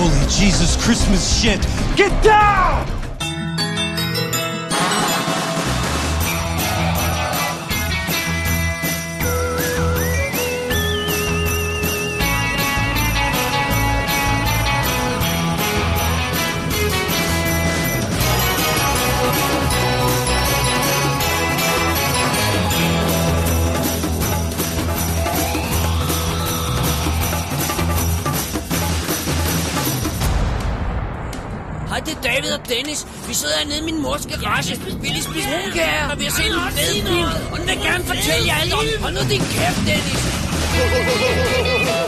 Holy Jesus Christmas shit! Get down! Dennis. Vi sidder hernede i min mors garage. Vi lige spise brunkager, og vi har set en fed film. Og den vil gerne fortælle jer alt om. Hold nu din kæft, Dennis.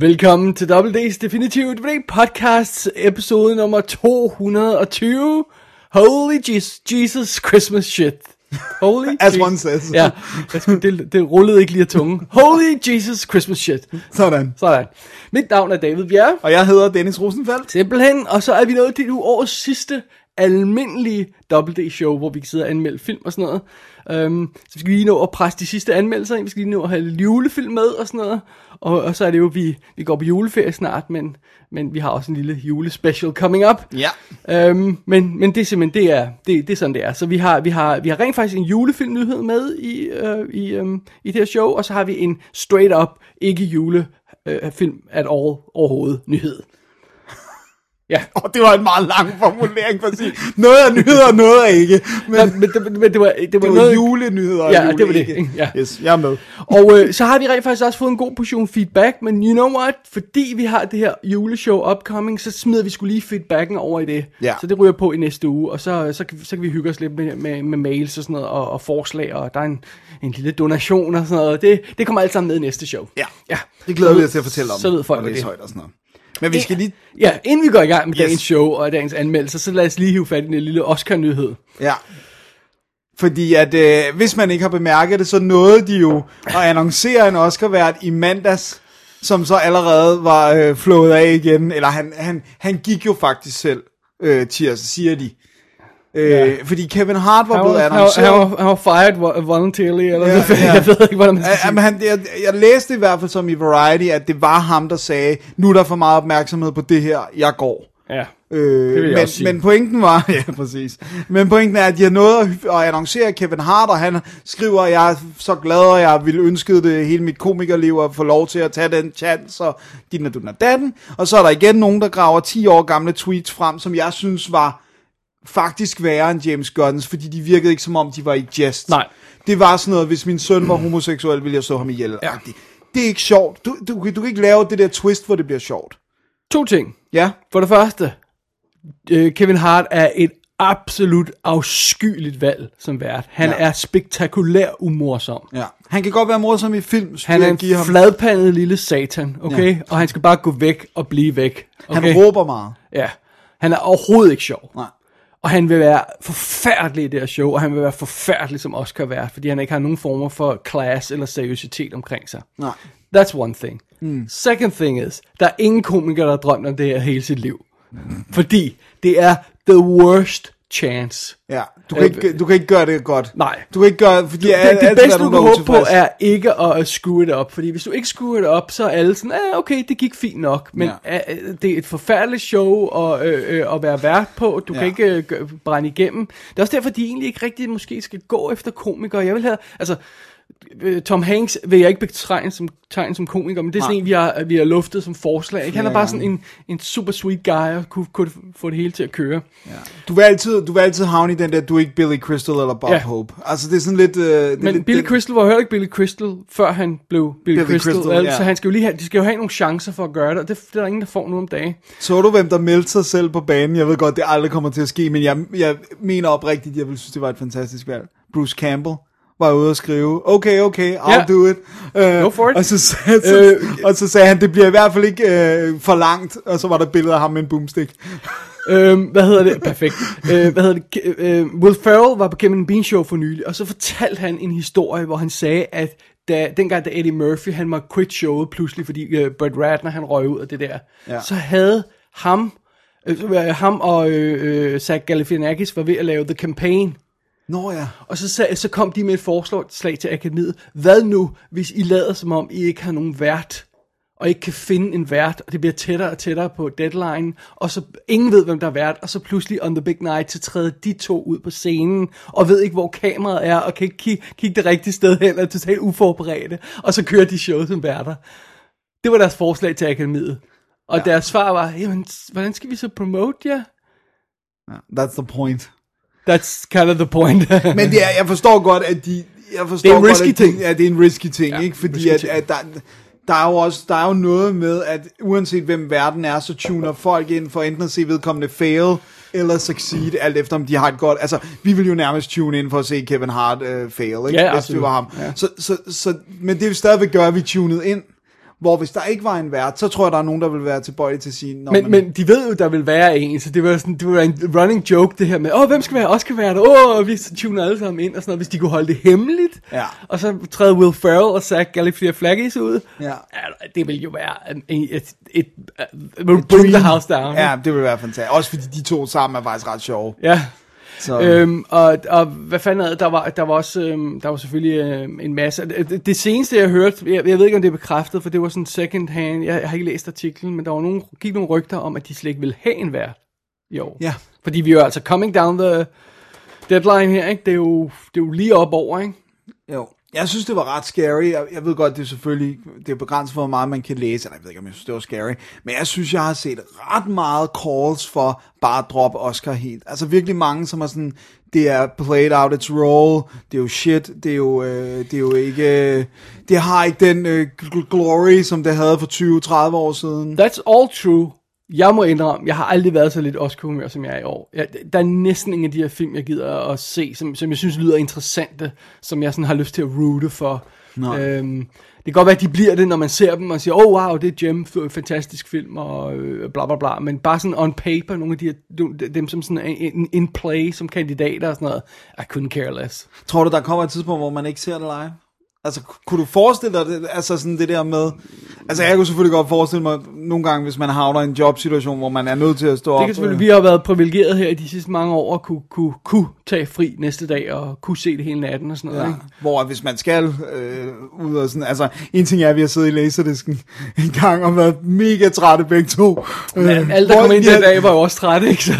Velkommen til Double D's Definitive DVD Podcast, episode nummer 220. Holy Jesus, Jesus Christmas shit. Holy As one says. Ja, det, det rullede ikke lige af tungen. Holy Jesus Christmas shit. Sådan. Sådan. Mit navn er David Bjerre. Og jeg hedder Dennis Rosenfeldt. Simpelthen, og så er vi nået til nu årets sidste almindelige Double D show, hvor vi kan sidde og anmelde film og sådan noget. Um, så vi skal lige nå at presse de sidste anmeldelser ind, vi skal lige nå at have julefilm med og sådan noget. Og, og så er det jo, vi, vi går på juleferie snart, men, men vi har også en lille julespecial coming up. Ja. Um, men, men det er simpelthen, det er, det, det er sådan det er. Så vi har, vi har, vi har rent faktisk en julefilmnyhed med i, uh, i, um, i det her show, og så har vi en straight up, ikke jule film at all overhovedet nyhed. Ja, Og det var en meget lang formulering for at sige, noget er nyheder, og noget er ikke. Men Nå, men, det, men det var, det var, det var noget... julenyheder og Ja, jule det var det, ikke. Ja. Yes, jeg er med. Og øh, så har vi rent faktisk også fået en god portion feedback, men you know what? Fordi vi har det her juleshow upcoming, så smider vi skulle lige feedbacken over i det. Ja. Så det ryger på i næste uge, og så, så, kan, så kan vi hygge os lidt med, med, med mails og sådan noget, og, og forslag, og der er en, en lille donation og sådan noget. Det, det kommer alt sammen med i næste show. Ja. ja. Det glæder vi os til at fortælle om. Så ved folk, og det højt og sådan noget. Men vi skal lige... Ja, inden vi går i gang med Yes. dagens show og dagens anmeldelse, så lad os lige hive fat i en lille Oscar-nyhed. Ja. Fordi at øh, hvis man ikke har bemærket det, så nåede de jo at annoncere en Oscar-vært i mandags, som så allerede var øh, flået af igen. Eller han, han, han gik jo faktisk selv, øh, tirsdag, siger de. Øh, Ja. Fordi Kevin Hart var blevet annonceret. han, var, han var fired vo- voluntarily, eller ja. ja. jeg ved ikke, hvordan man skal sige han, jeg, jeg læste i hvert fald som i Variety, at det var ham, der sagde, nu er der for meget opmærksomhed på det her, jeg går. Ja. Øh, vil jeg men, også sige. men pointen var, ja præcis, men pointen er, at de har nået at, annoncere Kevin Hart, og han skriver, at jeg er så glad, og jeg ville ønske det hele mit komikerliv, at få lov til at tage den chance, og din og du og datten. Og så er der igen nogen, der graver 10 år gamle tweets frem, som jeg synes var faktisk værre end James Gunn's, fordi de virkede ikke som om, de var i jest. Nej. Det var sådan noget, hvis min søn var homoseksuel, ville jeg slå ham ihjel. Ja. Det, det er ikke sjovt. Du, du, du kan ikke lave det der twist, hvor det bliver sjovt. To ting. Ja, For det første, øh, Kevin Hart er et absolut afskyeligt valg som vært. Han Ja. er spektakulær umorsom. ja. Han kan godt være morsom i film. Han er en give ham. fladpandet lille satan, okay? Ja. Og han skal bare gå væk og blive væk. Okay? Han råber meget. Ja. Han er overhovedet ikke sjov. Nej. Og han vil være forfærdelig i det her show, og han vil være forfærdelig som Oscar vært, fordi han ikke har nogen former for class eller seriøsitet omkring sig. Nej. That's one thing. Mm. Second thing is, der er ingen komiker, der har drømt om det her hele sit liv. Fordi det er the worst chance. Ja, du kan, ikke, du kan ikke gøre det godt. Nej. Du kan ikke gøre fordi Det, alt- det altid bedste, du kan håbe på, er ikke at screw it up. Fordi hvis du ikke screwer det op, så er alle sådan, ah, okay, det gik fint nok. Men Ja. ja. det er et forfærdeligt show at, øh, øh, at være vært på. Du ja. Kan ikke øh, brænde igennem. Det er også derfor, de egentlig ikke rigtig måske skal gå efter komikere. Jeg vil have, altså, øh, Tom Hanks vil jeg ikke betegne som, tegne som komiker, men det er sådan Nej. en, vi har, vi har luftet som forslag. Ikke? Han er bare sådan en, en super sweet guy, og kunne, kunne få det hele til at køre. Du vil, altid, du vil altid havne i den der, du er ikke Billy Crystal eller Bob Ja. Hope. Altså det er sådan lidt... Uh, det, Men lidt, Billy det, Crystal var heller ikke Billy Crystal, før han blev Billy, Billy Crystal. Crystal, altså, ja. han skal jo lige have, de skal jo have nogle chancer for at gøre det, og det, det er der ingen, der får nu om dagen. Så du, hvem der meldte sig selv på banen? Jeg ved godt, det aldrig kommer til at ske, men jeg, jeg mener oprigtigt, jeg vil synes, det var et fantastisk valg. Bruce Campbell var ude og skrive, okay, okay, I'll Ja. do it. Uh, Go for it. Og så, sagde, så, Øh, og så sagde han, det bliver i hvert fald ikke uh, for langt, og så var der et billede af ham med en boomstick. øhm, hvad hedder det? Perfekt. Øh, hvad hedder det? Øh, Will Ferrell var på Kevin Bean Show for nylig, og så fortalte han en historie, hvor han sagde, at da, dengang da Eddie Murphy, han må quit showet pludselig, fordi øh, Brett Ratner, han røg ud af det der, Ja. så havde ham, øh, ham og øh, øh, Zach Galifianakis var ved at lave The Campaign, Nå ja. og så, sag, så kom de med et forslag til akademiet. Hvad nu, hvis I lader som om, I ikke har nogen vært, og ikke kan finde en vært, og det bliver tættere og tættere på deadline, og så ingen ved, hvem der er vært, og så pludselig on the big night, så træder de to ud på scenen, og ved ikke, hvor kameraet er, og kan ikke kigge, kigge det rigtige sted hen, og er totalt uforberedte, og så kører de showet som værter. Det var deres forslag til akademiet. Og ja. deres svar var, jamen, hvordan skal vi så promote jer? That's the point. That's kind of the point. Men det er, jeg forstår godt, at de... Jeg forstår Det er en godt, risky de, ting. Ja, det er en risky ting, Ja, ikke? Fordi at, ting. at der, der er jo også der er jo noget med, at uanset hvem verden er, så tuner folk ind for enten at se vedkommende fail, eller succeed, alt efter om de har et godt... Altså, vi vil jo nærmest tune ind for at se Kevin Hart uh, fail, ikke? Ja, Hvis det var ham. Ja. Så, så, så, men det vil stadigvæk gøre, at vi tunede ind. Hvor hvis der ikke var en vært, så tror jeg, der er nogen, der vil være tilbøjelige til at sige... Men, men de ved jo, der vil være en, så det var, sådan, det var en running joke, det her med, åh, hvem skal være, os skal være der, åh, vi tuner alle sammen ind, og sådan noget, hvis de kunne holde det hemmeligt, Ja. og så træder Will Ferrell og Zach Galifianakis ud, Ja. det vil jo være en, et, et, et, et will bring the house down. Ja, det vil være fantastisk. Også fordi de to sammen er faktisk ret sjove. ja. Så, Øhm, og, og hvad fanden er der var, der var også, øhm, der var selvfølgelig øhm, en masse, det, det seneste jeg hørte, jeg, jeg ved ikke om det er bekræftet, for det var sådan second hand, jeg, jeg har ikke læst artiklen, men der var nogle, gik nogle rygter om, at de slet ikke ville have en vært i år. Ja. Fordi vi er jo altså coming down the deadline her, ikke? Det er jo, det er jo lige op over, ikke? Jo. Jeg synes, det var ret scary. Jeg, jeg ved godt, det er selvfølgelig det er begrænset for, hvor meget man kan læse. Eller jeg ved ikke, om jeg synes, det var scary. Men jeg synes, jeg har set ret meget calls for bare at droppe Oscar helt. Altså virkelig mange, som er sådan, det er played out its role. Det er jo shit. Det er jo, øh, det er jo ikke... Øh, det har ikke den øh, glory, som det havde for 20-30 år siden. That's all true. Jeg må indrømme, jeg har aldrig været så lidt Oscar-humør, som jeg er i år. Jeg, der er næsten ingen af de her film, jeg gider at se, som, som jeg synes lyder interessante, som jeg sådan har lyst til at roote for. Nej. Øhm, det kan godt være, at de bliver det, når man ser dem og siger, oh wow, det er Jem, f- fantastisk film, og øh, bla bla bla. Men bare sådan on paper, nogle af de her, dem som sådan in, in play som kandidater og sådan noget, I couldn't care less. Tror du, der kommer et tidspunkt, hvor man ikke ser det live? Altså, kunne du forestille dig det, altså sådan det der med... Altså, jeg kunne selvfølgelig godt forestille mig, nogle gange, hvis man havner i en jobsituation, hvor man er nødt til at stå op... Det kan selvfølgelig, vi har været privilegeret her i de sidste mange år, at kunne, kunne, kunne tage fri næste dag, og kunne se det hele natten og sådan noget. Ja, Ikke? hvor hvis man skal øh, ud og sådan, altså en ting er, at vi har siddet i laserdisken en gang og været mega trætte begge to. Men Øh, alle, der hvor kom ind vi den dag, var jo også trætte, ikke? Så,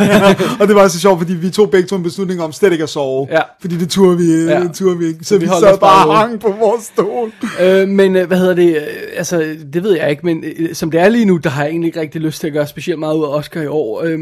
og det var så sjovt, fordi vi tog begge to en beslutning om slet ikke at sove. Ja. Fordi det turde vi, Ja. ja. det turde vi ikke. Så, vi vi, holdt sad bare og hang på vores stol. øh, men øh, hvad hedder det? øh, Altså, det ved jeg ikke, men øh, som det er lige nu, der har jeg egentlig ikke rigtig lyst til at gøre specielt meget ud af Oscar i år. Øh,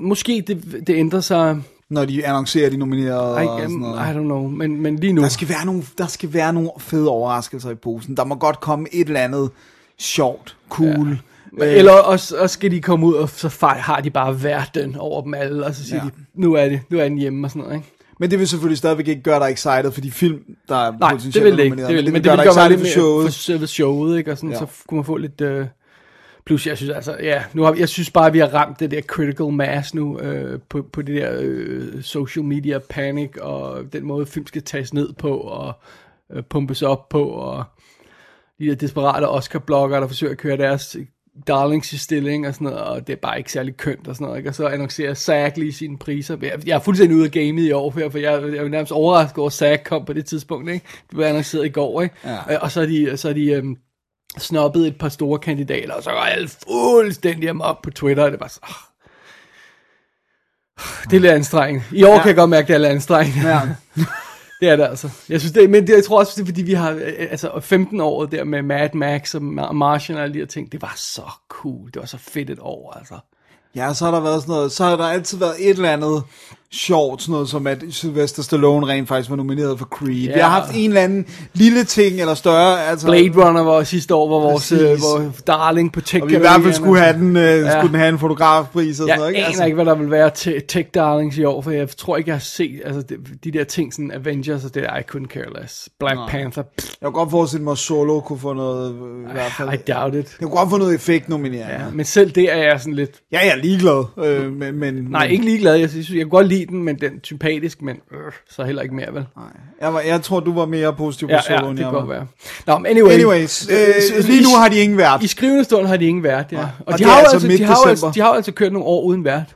måske det, det ændrer sig. Når de annoncerer de nominerede I, og sådan noget. I don't know, men, men lige nu. Der skal, være nogle, der skal være nogle fede overraskelser i posen. Der må godt komme et eller andet sjovt, cool. Ja. Øh, Eller også, også skal de komme ud, og så har de bare verden over dem alle, og så siger Ja. de, nu er, det, nu er den hjemme og sådan noget, ikke? Men det vil selvfølgelig stadigvæk ikke gøre dig excited for de film, der er Nej, potentielt det vil det ikke. Det vil, men men det, det vil gøre dig excited for showet. for selve showet, ikke? Og sådan, ja. så kunne man få lidt... Øh, plus, jeg synes altså, ja, nu har, jeg synes bare, at vi har ramt det der critical mass nu, øh, på, på det der øh, social media panic, og den måde, film skal tages ned på, og øh, pumpes op på, og de der desperate Oscar-bloggere, der forsøger at køre deres darlings i stilling og sådan noget, og det er bare ikke særlig kønt og sådan noget, ikke? og så annoncerer SAG lige sine priser. Jeg, jeg er fuldstændig ude af gamet i år, for jeg, jeg er nærmest overrasket over, at SAG kom på det tidspunkt, ikke? Det blev annonceret i går, ikke? Ja. Og, og så er de, så er de øhm, snobbet et par store kandidater, og så går alle fuldstændig amok på Twitter, og det bare så... Oh. Det er lidt anstrengende. I år ja. kan jeg godt mærke, at det er lidt anstrengende. Ja. Det er det altså. Jeg synes det, men det, jeg tror også, det er fordi vi har, øh, altså 15 år der med Mad Max og Ma- Martian og alle de her ting, det var så cool, det var så fedt et år, altså. Ja, så har der været sådan noget, så har der altid været et eller andet sjovt, sådan noget som at Sylvester Stallone rent faktisk var nomineret for Creed. Ja. Vi har haft en eller anden lille ting, eller større, altså... Blade Runner var sidste år var vores, øh, darling på tech Og vi i hvert fald skulle have den, øh, ja. skulle den have en fotografpris og sådan Jeg noget, ikke? aner ikke, hvad der vil være te- tech darlings i år, for jeg tror ikke, jeg har set altså, de, de der ting, sådan Avengers og det der, I couldn't care less. Black Nej. Panther, pff, Jeg kunne godt forestille mig, at Solo kunne få noget, øh, i hvert fald. I doubt it. Jeg kunne godt få noget effekt nominering. Ja, men selv det er jeg sådan lidt, ja, jeg er ligeglad. Øh, men, men, nej, men, ikke ligeglad. Jeg synes, jeg kan godt lide den, men den sympatisk, men øh, så heller ikke mere, vel? Nej. Jeg, var, jeg tror, du var mere positiv på Ja, Solo, ja, det kan godt være. Nå, men anyway. Anyways, øh, så- lige nu har de ingen vært. I skrivende stund har de ingen vært, ja. Og, Og de, har altså altså, de, har altså, de har altså kørt nogle år uden vært.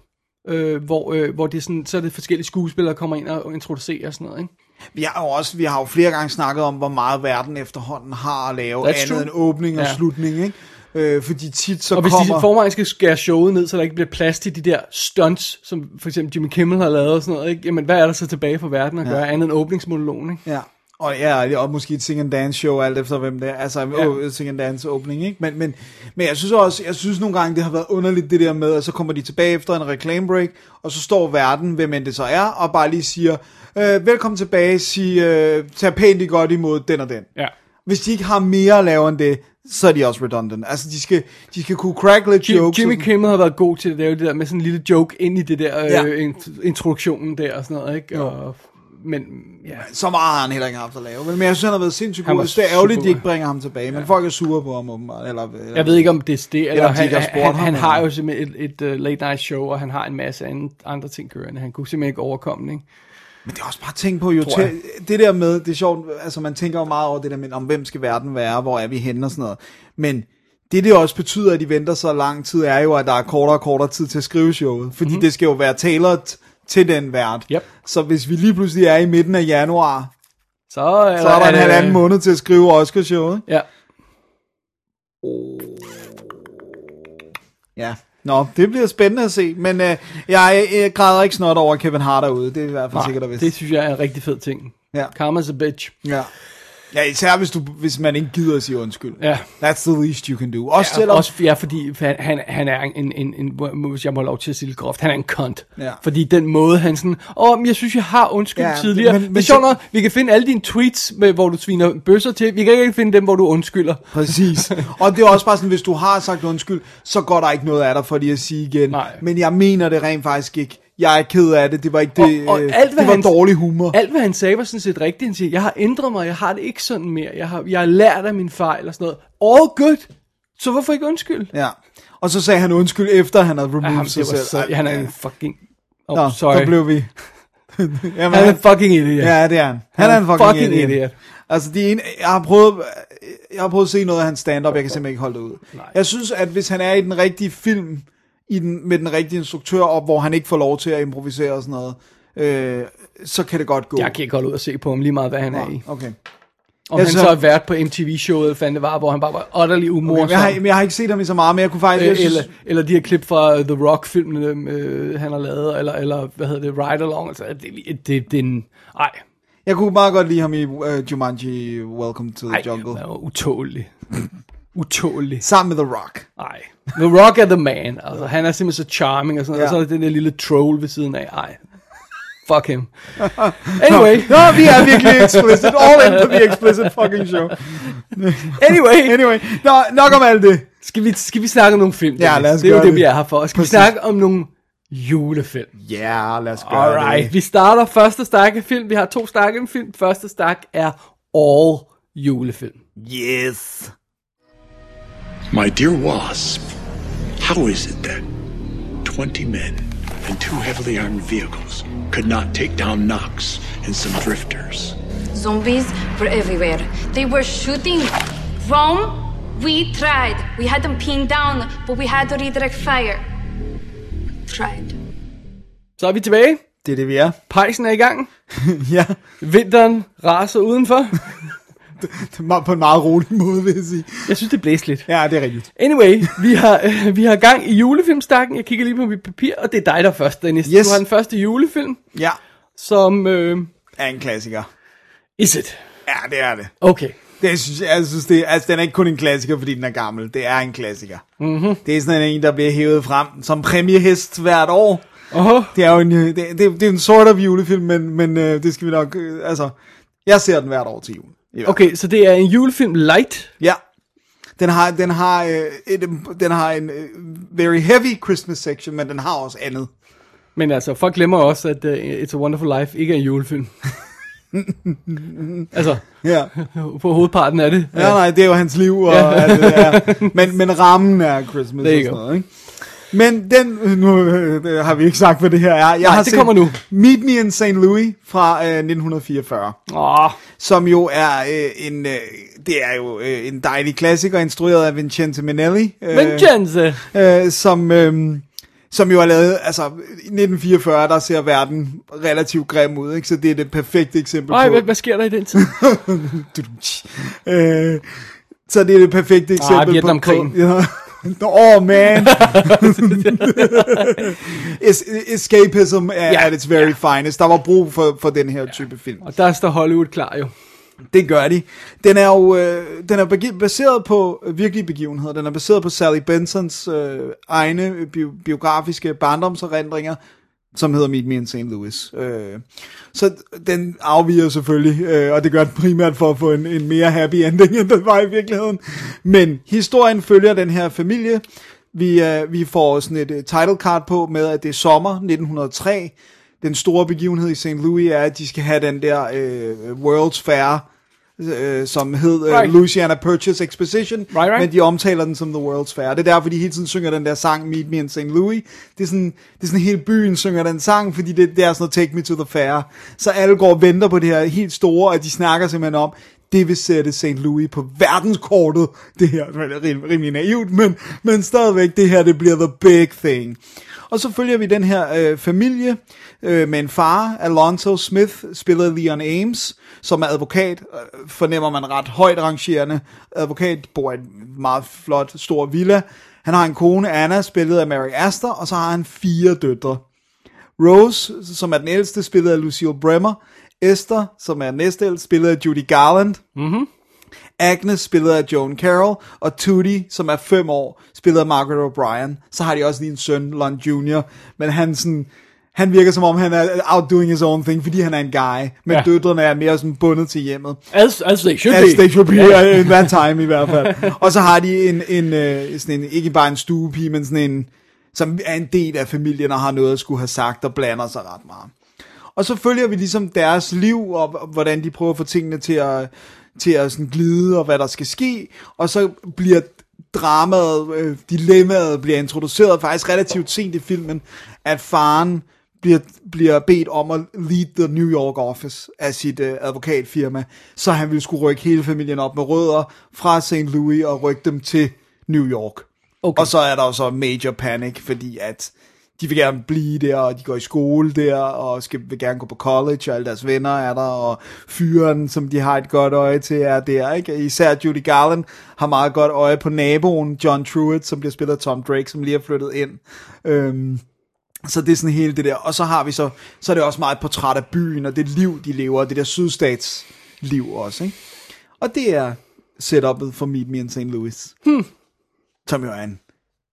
Øh, hvor, øh, hvor det er sådan, så er det forskellige skuespillere, der kommer ind og introducerer og sådan noget, ikke? Vi har jo også, vi har jo flere gange snakket om, hvor meget verden efterhånden har at lave, That's andet true. end åbning og Ja. slutning, ikke? Øh, fordi tit så Og hvis kommer... de forvejen skal skære showet ned, så der ikke bliver plads til de der stunts, som for eksempel Jimmy Kimmel har lavet og sådan noget, ikke? Jamen, hvad er der så tilbage for verden at gøre, andet end åbningsmonologen, ikke? Ja. Og ja, og måske et sing and dance show, alt efter hvem det er. Altså, Ja. ja. sing and dance åbning, ikke? Men, men, men jeg synes også, jeg synes nogle gange, det har været underligt det der med, at så kommer de tilbage efter en reklame break, og så står verden, hvem end det så er, og bare lige siger, øh, velkommen tilbage, sig, øh, tag pænt godt imod den og den. Ja. Hvis de ikke har mere at lave end det, så er de også redundant. Altså, de skal, de skal kunne crack lidt Jim, jokes. Jimmy Kimmel har været god til at lave det der med sådan en lille joke ind i det der Ja. øh, int- introduktionen der og sådan noget, ikke? Og, men, ja. Så meget har han heller ikke haft at lave. Men jeg synes, han har været sindssygt god. det er ærgerligt, super de ikke bringer ham tilbage. Men folk er sure på ham, åbenbart. Eller, eller, Jeg ved ikke, om det er det, eller de han, har han, han, han eller- har jo simpelthen et, et uh, late night show, og han har en masse andre, andre ting kørende. Han kunne simpelthen ikke overkomme det, ikke? Men det er også bare at tænke på, jo til, det der med, det er sjovt, altså man tænker jo meget over det der med, om hvem skal verden være, hvor er vi henne og sådan noget. Men det, det også betyder, at de venter så lang tid, er jo, at der er kortere og kortere tid til at skrive showet. Fordi mm-hmm. det skal jo være tailored til den vært. Yep. Så hvis vi lige pludselig er i midten af januar, Så, eller, så er der en halvanden måned til at skrive Oscar-showet. Ja. Ja. Nå, det bliver spændende at se, men øh, jeg, jeg græder ikke snot over Kevin Hart derude, det er i hvert fald sikkert og vist. det synes jeg er en rigtig fed ting. Ja. Karma's a bitch. Ja. Ja, især hvis, du, hvis man ikke gider at sige undskyld. Ja. That's the least you can do. Også Ja, selvom... også, ja, fordi han, han, er en, en, en, hvis jeg må lov til at sige det groft, han er en cunt. Ja. Fordi den måde, han sådan, åh, men jeg synes, jeg har undskyldt Ja, tidligere. men- Men, det er sjovt nok, vi kan finde alle dine tweets, med, hvor du sviner bøsser til. Vi kan ikke finde dem, hvor du undskylder. Præcis. Og det er også bare sådan, hvis du har sagt undskyld, så går der ikke noget af dig for lige at sige igen. Nej. Men jeg mener det rent faktisk ikke. Jeg er ked af det. Det var ikke det. Og- og øh, alt, det var han- dårlig humor. Alt, hvad han sagde, var sådan set rigtigt. Han siger, jeg har ændret mig, jeg har det ikke sådan mere. Jeg har, jeg har lært af min fejl og sådan noget. All good. Så hvorfor ikke undskyld? Ja. Og så sagde han undskyld, efter han havde removed Ja, ham, sig selv. så, han er en fucking... Oh, Nå, sorry. så blev vi... Jamen, Han er en fucking idiot. Ja, det er han. Han er en fucking, fucking idiot. idiot. Altså, de ene, jeg har prøvet, jeg har prøvet at se noget af hans stand-up, jeg kan simpelthen ikke holde det ud. Nej. Jeg synes, at hvis han er i den rigtige film, i den, med den rigtige instruktør op, hvor han ikke får lov til at improvisere og sådan noget, øh, så kan det godt gå. Jeg kan ikke holde ud og se på ham lige meget, hvad han er i. Okay. Om Jeg han så- har været på MTV-showet, fandt det var, hvor han bare var utterly umorsom. okay. Jeg, har, jeg har ikke set ham i så meget, men jeg kunne faktisk... Øh, synes, eller, eller de her klip fra The Rock-filmene, øh, han har lavet, eller, eller hvad hedder det, Ride Along, altså, det, det, det, er en, ej, jeg kunne meget godt lide ham i uh, Jumanji, Welcome to the ej, Jungle. var utålig. Utålig. Sammen med The Rock. Ej. The Rock er the man, altså, han er simpelthen så charming, og, sådan, Ja. ja. og så er den der lille troll ved siden af, ej. Fuck him. Anyway, Nå, vi er virkelig explicit. All in på the explicit fucking show. anyway, Anyway, nå, nok om alt det. skal vi, skal vi snakke om nogle film? Ja, lad os Det er jo det, det. vi er her for. Skal Præcis. vi snakke om nogle julefilm? Ja, yeah, lad os gøre Alright, det. vi starter første stak af film. Vi har to stak af film. Første stak er all julefilm. Yes. My dear Wasp, how is it that 20 men and two heavily armed vehicles could not take down Knox and some drifters? Zombies were everywhere. They were shooting Rome. We tried. We had them pinned down, but we had to redirect fire. Tried. Så er vi tilbage. Det er det, vi er. Pejsen er i gang. ja, Vinteren raser udenfor. på en meget rolig måde, vil jeg sige. Jeg synes, det blæste lidt. Ja, det er rigtigt. Anyway, vi har, øh, vi har gang i julefilmstakken. Jeg kigger lige på mit papir, og det er dig, der er først, Dennis. Yes. Du har den første julefilm, Ja, som... Øh, er en klassiker. is it? Ja, det er det. Okay. Det synes jeg, jeg synes, det, altså, den er ikke kun en klassiker, fordi den er gammel. Det er en klassiker. Mhm. Mm-hmm. Det er sådan en, der bliver hævet frem som præmiehest hvert år. Åh, Det er jo en, øh, det, det, det er en sort of julefilm, men, men øh, det skal vi nok, øh, altså, jeg ser den hvert år til jul. Okay, så det er en julefilm light. Ja. Den har, den har, øh, et, den har en øh, very heavy Christmas section, men den har også andet. Men altså, folk glemmer også, at uh, It's a Wonderful Life ikke er en julefilm. altså, Ja. på hovedparten af det. Ja, nej, det er jo hans liv, og Ja. alt det der. Men, men rammen er Christmas og sådan noget, ikke? Men den, nu øh, har vi ikke sagt, hvad det her er. Jeg Nej, har det kommer nu. Meet Me in St. Louis fra øh, 1944, Åh, som jo er øh, en, øh, det er jo øh, en dejlig klassiker, instrueret af Vincenzo Minnelli. Øh, Vincenzo. øh, som, øh, som jo er lavet, altså i 1944, der ser verden relativt grim ud, ikke? så det er det perfekte eksempel Ej, på... hvad, hvad sker der i den tid? Øh, så det er det perfekte eksempel på... Vietnamkrigen. på ja. Oh man. Es, escapism er Ja, at its very finest. Der var brug for, for den her type film. Og der står Hollywood klar jo. Det gør de. Den er jo øh, den er baseret på virkelige begivenheder. Den er baseret på Sally Bensons øh, egne bi- biografiske barndomserindringer, som hedder Meet Me in St. Louis. Øh, så den afviger selvfølgelig, øh, og det gør den primært for at få en, en mere happy ending, end den var i virkeligheden. Men historien følger den her familie. Vi, øh, vi får sådan et uh, title card på med, at det er sommer 1903. Den store begivenhed i St. Louis er, at de skal have den der øh, World's Fair, øh, som hed øh, Right. Louisiana Purchase Exposition, Right, right. men de omtaler den som The World's Fair. Det er derfor, de hele tiden synger den der sang, Meet Me in St. Louis. Det er sådan, det er sådan hele byen synger den sang, fordi det, det er sådan noget, Take Me to the Fair. Så alle går og venter på det her helt store, og de snakker simpelthen om, det vil sætte St. Louis på verdenskortet. Det her det er rim, rimelig naivt, men, men stadigvæk, det her, det bliver the big thing. Og så følger vi den her øh, familie øh, med en far, Alonso Smith, spillet af Leon Ames, som er advokat, øh, fornemmer man ret højt rangerende. Advokat bor i en meget flot, stor villa. Han har en kone, Anna, spillet af Mary Astor, og så har han fire døtre. Rose, som er den ældste, spillet af Lucille Bremer. Esther, som er næstældst, spillet af Judy Garland. Mm-hmm. Agnes, spillet af Joan Carroll. Og Tootie, som er fem år, spillet af Margaret O'Brien. Så har de også lige en søn, Lon Jr., men han sådan... Han virker som om, han er outdoing his own thing, fordi han er en guy. Men Ja. døtrene er mere sådan bundet til hjemmet. As, as they should As be. they should be, yeah. in that time i hvert fald. Og så har de en, en, øh, sådan en, ikke bare en stuepige, men sådan en, som er en del af familien og har noget at skulle have sagt og blander sig ret meget. Og så følger vi ligesom deres liv, og og hvordan de prøver at få tingene til at, til at sådan glide, og hvad der skal ske. Og så bliver dramaet, øh, dilemmaet bliver introduceret faktisk relativt sent i filmen, at faren bliver, bliver bedt om at lead the New York office af sit øh, advokatfirma, så han ville skulle rykke hele familien op med rødder fra St. Louis og rykke dem til New York. Okay. Og så er der jo så major panic, fordi at de vil gerne blive der, og de går i skole der, og skal, vil gerne gå på college, og alle deres venner er der, og fyren, som de har et godt øje til, er der, ikke? Især Judy Garland har meget godt øje på naboen, John Truitt, som bliver spillet af Tom Drake, som lige er flyttet ind. Øhm, så det er sådan hele det der. Og så har vi så, så er det også meget et portræt af byen, og det liv, de lever, og det der sydstats liv også, ikke? Og det er setupet for Meet Me in St. Louis. Hmm. Som jo er en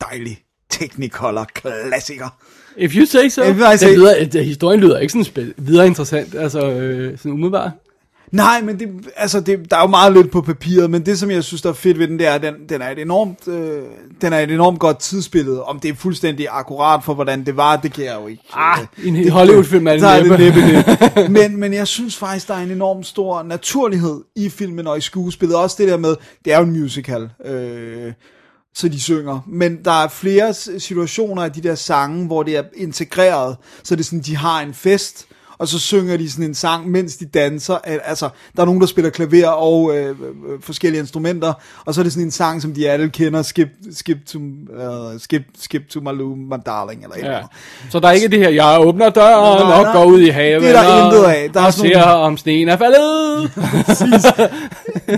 dejlig Technicolor klassiker. If you say so. If I Den say- lyder, uh, historien lyder ikke sådan spil, videre interessant, altså øh, sådan umiddelbart. Nej, men det, altså det, der er jo meget lidt på papiret, men det som jeg synes der er fedt ved den, det er, at den, den er et enormt, øh, den er et enormt godt tidsbillede. Om det er fuldstændig akkurat for, hvordan det var, det kan jeg jo ikke. Ah, øh, i en Hollywood-film er det er det næppe det. Men, men jeg synes faktisk, der er en enorm stor naturlighed i filmen og i skuespillet. Også det der med, det er jo en musical, øh, så de synger. Men der er flere situationer af de der sange, hvor det er integreret. Så det er sådan, de har en fest, og så synger de sådan en sang, mens de danser. Al- Altså, der er nogen, der spiller klaver og øh, øh, forskellige instrumenter, og så er det sådan en sang, som de alle kender, Skip, skip, to, uh, skip, skip to my, loo, my darling, eller Ja. Så der er ikke det her, jeg åbner døren og nej. går ud i haven Det er der og, intet af. Der er og sådan ser, om sneen er faldet.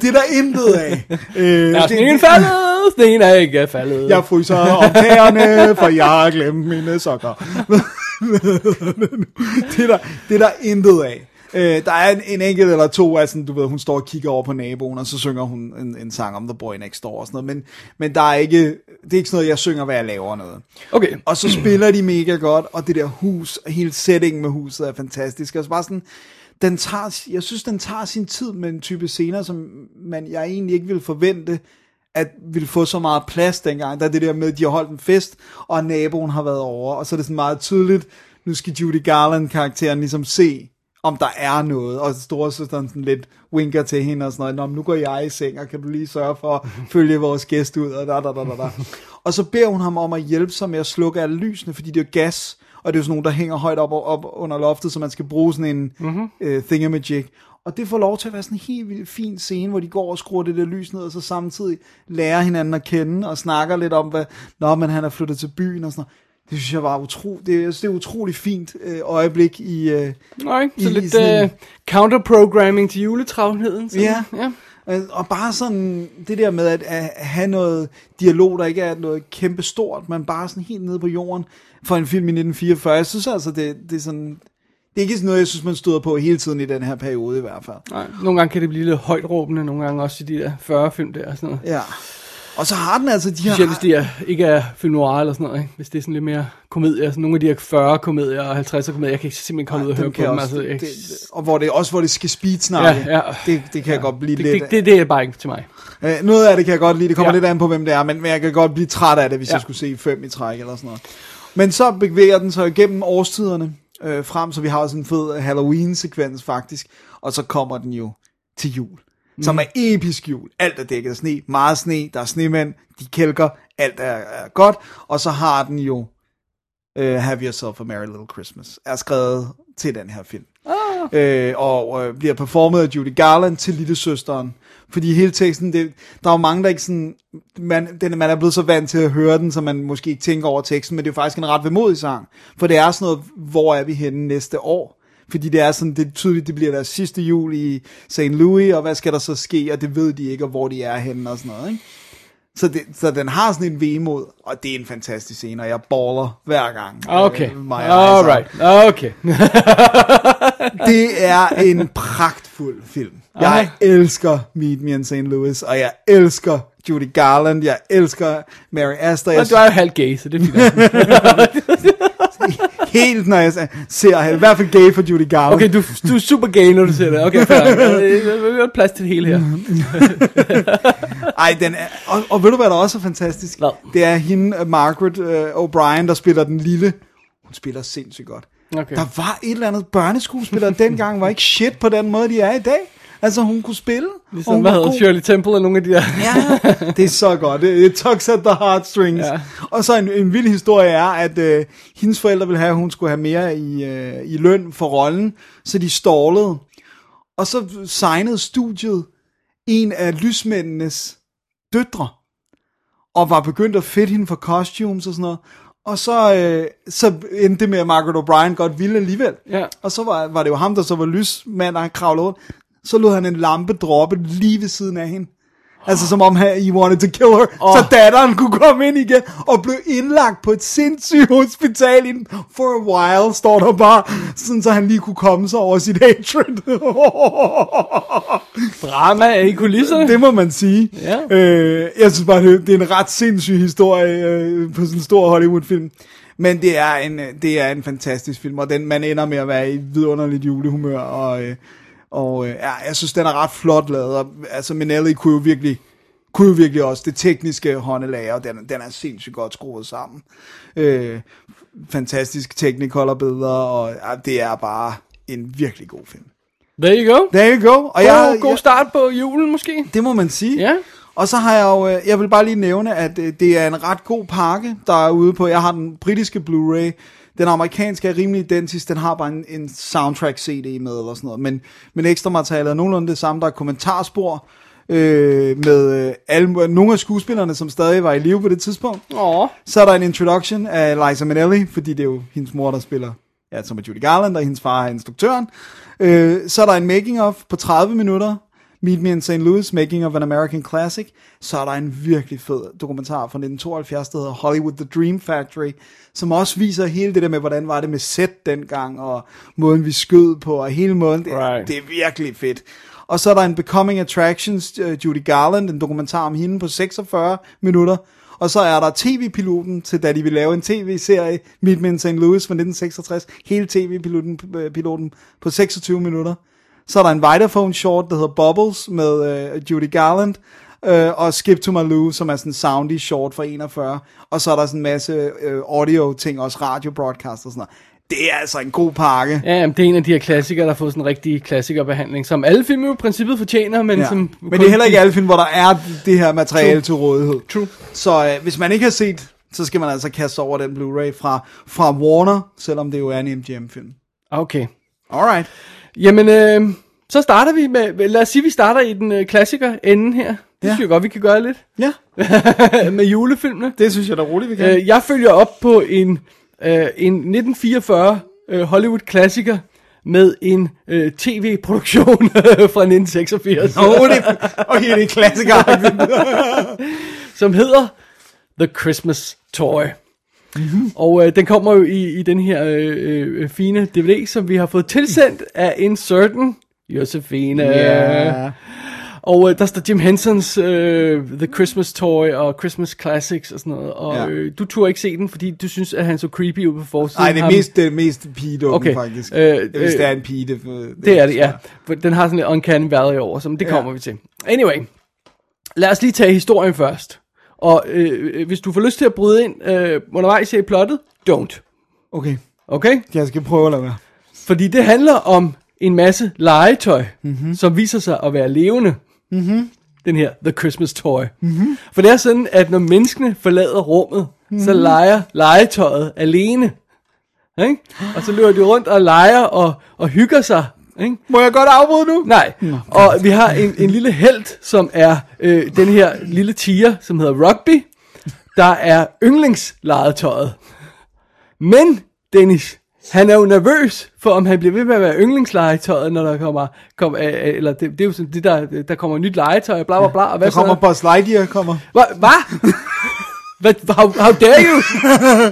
Det er der intet af. Øh, Er sneen faldet? Sneen er ikke faldet. Jeg fryser om tæerne, for jeg har glemt mine sokker. det, er der, det er der intet af. Øh, der er en, en enkelt eller to, altså du ved, hun står og kigger over på naboen, og så synger hun en, en sang om The Boy Next Door og sådan noget, men, men der er ikke, det er ikke sådan noget, jeg synger, hvad jeg laver noget. Okay. Og så spiller de mega godt, og det der hus, hele settingen med huset er fantastisk. Og så bare sådan, den tager, jeg synes, den tager sin tid med en type scener, som man, jeg egentlig ikke ville forvente, at ville få så meget plads dengang. Der er det der med, at de har holdt en fest, og naboen har været over, og så er det sådan meget tydeligt, nu skal Judy Garland-karakteren ligesom se, om der er noget, og storesøsteren sådan lidt winker til hende og sådan noget, Nå, nu går jeg i seng, og kan du lige sørge for at følge vores gæst ud, og da, da, da, da, da. Og så beder hun ham om at hjælpe sig med at slukke alle lysene, fordi det er gas, og det er jo sådan nogle, der hænger højt op, op under loftet, så man skal bruge sådan en mm-hmm. uh, thingamajig. Og det får lov til at være sådan en helt vildt fin scene, hvor de går og skruer det der lys ned, og så samtidig lærer hinanden at kende, og snakker lidt om, hvad, Nå, men han er flyttet til byen, og sådan noget. Det synes jeg var utro, det, jeg synes, det er utrolig fint øh, øjeblik i... Øh, Nej, så i lidt sådan- uh, counterprogramming til juletravlheden. sådan. Ja. ja. Øh, Og bare sådan det der med at, at have noget dialog, der ikke er noget kæmpe stort, men bare sådan helt nede på jorden for en film i 1944. Jeg synes altså, det, det er sådan... Det er ikke sådan noget, jeg synes, man støder på hele tiden i den her periode i hvert fald. Nej, nogle gange kan det blive lidt højt råbende, nogle gange også i de der 40 film der og sådan noget. Ja. Og så har den altså de her... Specielt hvis de er, ikke er film noir eller sådan noget, ikke? hvis det er sådan lidt mere komedier, altså nogle af de her 40 komedier og 50 komedier, jeg kan ikke simpelthen komme ud og høre på dem. jeg Altså, også, jeg, det, det, og hvor det også hvor det skal speed snakke. Ja, ja. Det, det kan jeg godt blive det, lidt... det, det, det er bare ikke til mig. Øh, noget af det kan jeg godt lide, det kommer Ja. lidt an på, hvem det er, men, men jeg kan godt blive træt af det, hvis ja. Ja. jeg skulle se fem i træk eller sådan noget. Men så bevæger den sig igennem årstiderne øh, frem, så vi har sådan en fed Halloween-sekvens faktisk, og så kommer den jo til jul, mm. som er episk jul. Alt er dækket af sne, meget sne, der er snemænd, de kælker, alt er, er godt, og så har den jo uh, Have Yourself a Merry Little Christmas, er skrevet til den her film. Oh. Øh, og øh, bliver performet af Judy Garland til lille søsteren. Fordi hele teksten, det, der er jo mange, der ikke sådan, man, den, man er blevet så vant til at høre den, så man måske ikke tænker over teksten, men det er jo faktisk en ret vemodig sang. For det er sådan noget, hvor er vi henne næste år? Fordi det er sådan, det er tydeligt, det bliver deres sidste jul i St. Louis, og hvad skal der så ske, og det ved de ikke, og hvor de er henne og sådan noget, ikke? Så, det, så den har sådan en vemod, og det er en fantastisk scene, og jeg baller hver gang. Okay, øh, alright, okay. Det er en pragtfuld film. Jeg Ej. elsker Meet Me in St. Louis, og jeg elsker Judy Garland, jeg elsker Mary Astor. Jeg Og du er jo halvt gay, så det er fint. helt, når jeg ser hende, i hvert fald gay for Judy Garland. Okay, du, du er super gay, når du ser det. Okay, fair. Vi har plads til det hele her. Ej, den er, og, og ved du, hvad der også er fantastisk? Hvad? Det er hende, Margaret uh, O'Brien, der spiller den lille. Hun spiller sindssygt godt. Okay. Der var et eller andet børneskuespiller dengang, var ikke shit på den måde, de er i dag. Altså, hun kunne spille. Ligesom, hun hvad var hedder. Shirley Temple og nogle af de der. Ja, det er så godt. Det, det tugs at the heartstrings. Ja. Og så en, en vild historie er, at øh, hendes forældre ville have, at hun skulle have mere i, øh, i løn for rollen, så de stålede. Og så signede studiet en af lysmændenes døtre, og var begyndt at fedt hende for costumes og sådan noget. Og så, øh, så endte det med, at Margaret O'Brien godt ville alligevel. Ja. Og så var, var det jo ham, der så var lysmand, og han kravlede rundt. Så lod han en lampe droppe lige ved siden af hende. Altså som om han, he wanted to kill her. Oh. Så datteren kunne komme ind igen og blev indlagt på et sindssygt hospital in, for a while, står der bare. Sådan så han lige kunne komme sig over sit hatred. Drama i kulisserne. det må man sige. Ja. Øh, jeg synes bare, det det er en ret sindssyg historie øh, på sådan en stor Hollywood-film. Men det er en, øh, det er en fantastisk film, og den, man ender med at være i vidunderligt julehumør, og, øh, og øh, ja, jeg synes, den er ret flot lavet, og, altså Minelli kunne jo virkelig, kunne jo virkelig også det tekniske håndelag, og den, den er sindssygt godt skruet sammen. Øh, fantastisk technicolor billeder, og ja, det er bare en virkelig god film. There you go. There you go. Og God, jeg, god start på julen måske. det må man sige. Ja. Og så har jeg jo, øh, jeg vil bare lige nævne, at øh, det er en ret god pakke, der er ude på, jeg har den britiske Blu-ray, den amerikanske er rimelig identisk, den har bare en, en soundtrack CD med eller sådan noget, men, men ekstra materiale er nogenlunde det samme, der er kommentarspor, øh, med øh, alle, nogle af skuespillerne, som stadig var i live på det tidspunkt. Åh. Så er der en introduction af Liza Minnelli, fordi det er jo hendes mor, der spiller, ja, som er Judy Garland, og hendes far er instruktøren. Øh, så er der en making of på 30 minutter, Meet Me in St. Louis, Making of an American Classic, så er der en virkelig fed dokumentar fra 1972, der hedder Hollywood The Dream Factory, som også viser hele det der med, hvordan var det med set dengang, og måden vi skød på, og hele måden, det, Right. det er virkelig fedt. Og så er der en Becoming Attractions, uh, Judy Garland, en dokumentar om hende på 46 minutter. Og så er der tv-piloten til, da de ville lave en tv-serie, Meet Me in St. Louis fra 1966. Hele tv-piloten øh, piloten på 26 minutter. Så er der en Vitaphone short, der hedder Bubbles med uh, Judy Garland. Uh, og Skip to Malou, som er sådan en soundy short fra 41. Og så er der sådan en masse uh, audio-ting, også radio-broadcast og sådan noget. Det er altså en god pakke. Ja, jamen, det er en af de her klassikere, der har fået sådan en rigtig klassikerbehandling, som alle film jo i princippet fortjener, men Ja. som... Men det er heller ikke alle film, hvor der er det her materiale True. til rådighed. True. Så øh, hvis man ikke har set, så skal man altså kaste over den Blu-ray fra, fra Warner, selvom det jo er en MGM-film. Okay. Alright. Jamen, øh, så starter vi med... Lad os sige, vi starter i den øh, klassiker ende her. Det Ja. synes jeg godt, vi kan gøre lidt. Ja, med julefilmene. det synes jeg da roligt, vi kan. Øh, jeg følger op på en, øh, en 1944 øh, Hollywood-klassiker med en øh, tv-produktion fra 1986, Åh, oh, det, okay, det er klassiker. som hedder The Christmas Toy. Mm-hmm. Og øh, den kommer jo i, i den her øh, øh, fine DVD, som vi har fået tilsendt af en certain Josefine. Ja. Og øh, der står Jim Hensons øh, The Christmas Toy og Christmas Classics og sådan noget. Og Ja. øh, du turde ikke se den, fordi du synes, at han så creepy ud på forsiden. Nej, det er mest, det er mest pigedukken, Okay, faktisk. øh, Øh, Hvis øh, det er en pige, det, Det er det, ja. For den har sådan en uncanny valley over, så det kommer vi til. Anyway, lad os lige tage historien først. Og øh, øh, hvis du får lyst til at bryde ind øh, undervejs her i plottet, don't. Okay, Okay? jeg skal prøve at lade være. Fordi det handler om en masse legetøj, Mhm. mm-hmm. som viser sig at være levende. Mm-hmm. Den her The Christmas Toy. Mm-hmm. For det er sådan, at når menneskene forlader rummet, mm-hmm. så leger legetøjet alene. Ikke? Og så løber de rundt og leger og, og hygger sig. Ikke? Må jeg godt afbryde nu? Nej, og vi har en, en lille held, som er øh, den her lille tiger, som hedder Rugby, der er yndlingslegetøjet. Men, Dennis, han er jo nervøs for, om han bliver ved med at være yndlingslegetøjet, når der kommer, kommer øh, eller det, det er jo sådan det der, der kommer nyt legetøj, bla bla bla, og hvad Der kommer? Buzz Lightyear, kommer. Hvad? Hva? Hvad? How, how dare you?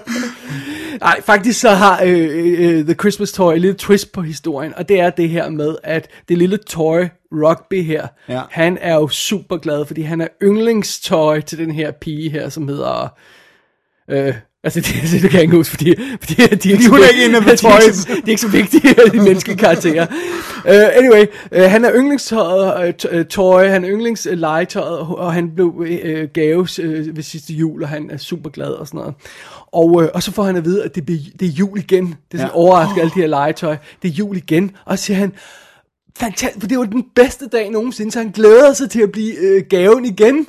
Nej, faktisk så har øh, øh, The Christmas Toy et lille twist på historien, og det er det her med, at det lille toy Rugby her, Ja. han er jo super glad, fordi han er yndlingstøj til den her pige her, som hedder... Øh, altså, det, det, det kan jeg ikke huske, fordi, fordi de, er ikke så- ikke en af de er ikke så- de er ikke så vigtige, de menneskelige karakterer. Uh, anyway, uh, han er yndlingstøjet, uh, uh, tøj, han er yndlingslegetøjet, og, og han blev uh, gaves uh, ved sidste jul, og han er super glad og sådan noget. Og, uh, og så får han at vide, at det, det er jul igen. Det er sådan Ja. ja. overrasket alle de her legetøj. Det er jul igen. Og så siger han, fantastisk, for det var den bedste dag nogensinde, så han glæder sig til at blive uh, gaven igen.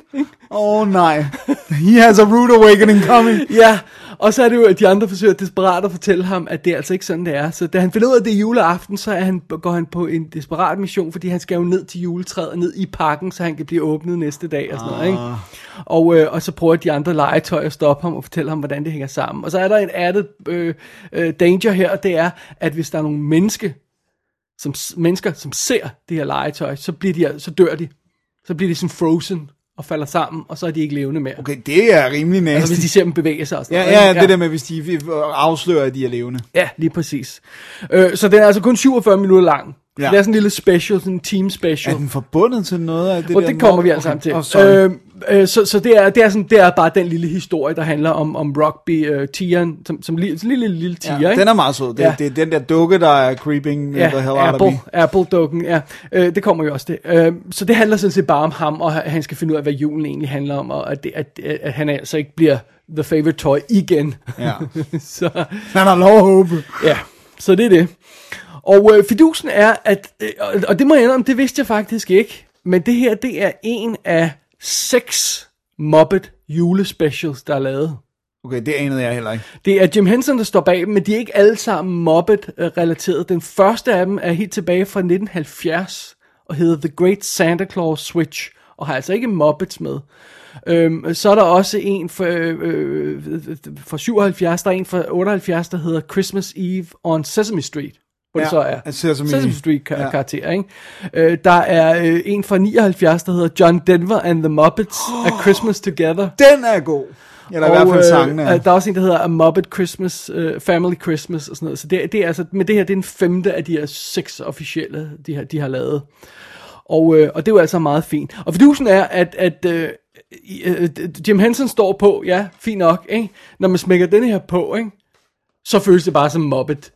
Åh oh, nej. He has a rude awakening coming. Ja, og så er det jo, at de andre forsøger desperat at fortælle ham, at det er altså ikke sådan, det er. Så da han finder ud af, at det er juleaften, så er han, går han på en desperat mission, fordi han skal jo ned til juletræet ned i parken, så han kan blive åbnet næste dag og sådan noget, ikke? Og, øh, og så prøver de andre legetøj at stoppe ham og fortælle ham, hvordan det hænger sammen. Og så er der en added øh, øh, danger her, og det er, at hvis der er nogle menneske, som, mennesker, som ser det her legetøj, så, bliver de, så dør de. Så bliver de sådan frozen og falder sammen, og så er de ikke levende mere. Okay, det er rimelig nasty. Altså hvis de ser dem bevæge sig og sådan Ja, noget, ja, ikke? det der med, hvis de afslører, at de er levende. Ja, lige præcis. Øh, så den er altså kun 47 minutter lang. Ja. Det er sådan en lille special, sådan en team special. Er den forbundet til noget af det og der? det kommer vi Okay. altså sammen til. Sorry. øh, øh, så så det, er, det, er sådan, det er bare den lille historie, der handler om, om rugby øh, tigeren, som, som lille, lille, lille, lille tiger, ja, ikke? den er meget sød. Det, Ja. det er den der dukke, der er creeping Ja, the hell out of Apple. Apple-dukken, ja. Øh, det kommer jo også det. Øh, så det handler sådan set bare om ham, og han skal finde ud af, hvad julen egentlig handler om, og at, det, at, at han altså ikke bliver the favorite toy igen. Ja. så, Han har lov at håbe. Ja, så det er det. Og øh, fidusen er, at, øh, og- det må jeg indrømme, det vidste jeg faktisk ikke, men det her, det er en af seks Muppet julespecials, der er lavet. Okay, det anede jeg heller ikke. Det er Jim Henson, der står bag dem, men de er ikke alle sammen Muppet-relateret. Den første af dem er helt tilbage fra 1970, og hedder The Great Santa Claus Switch, og har altså ikke Muppets med. Øhm, så er der også en for, øh, øh, for 77, der er en for 78, der hedder Christmas Eve on Sesame Street. Hvor ja, det så er altså Sesame- Sesame Street kar- ja. karakter, ikke? Øh, der er øh, en fra 79, der hedder John Denver and the Muppets, A Christmas Together. Den er god. Eller i hvert fald sangene. øh, der er også en, der hedder A Muppet Christmas, uh, Family Christmas og sådan noget. Så det, det er altså, men det her, det er en femte af de her seks officielle, de har, de har lavet. Og, øh, og det er jo altså meget fint. Og fidusen er, at, at øh, øh, Jim Henson står på, ja, fint nok, ikke? Når man smækker den her på, ikke? Så føles det bare som Muppet.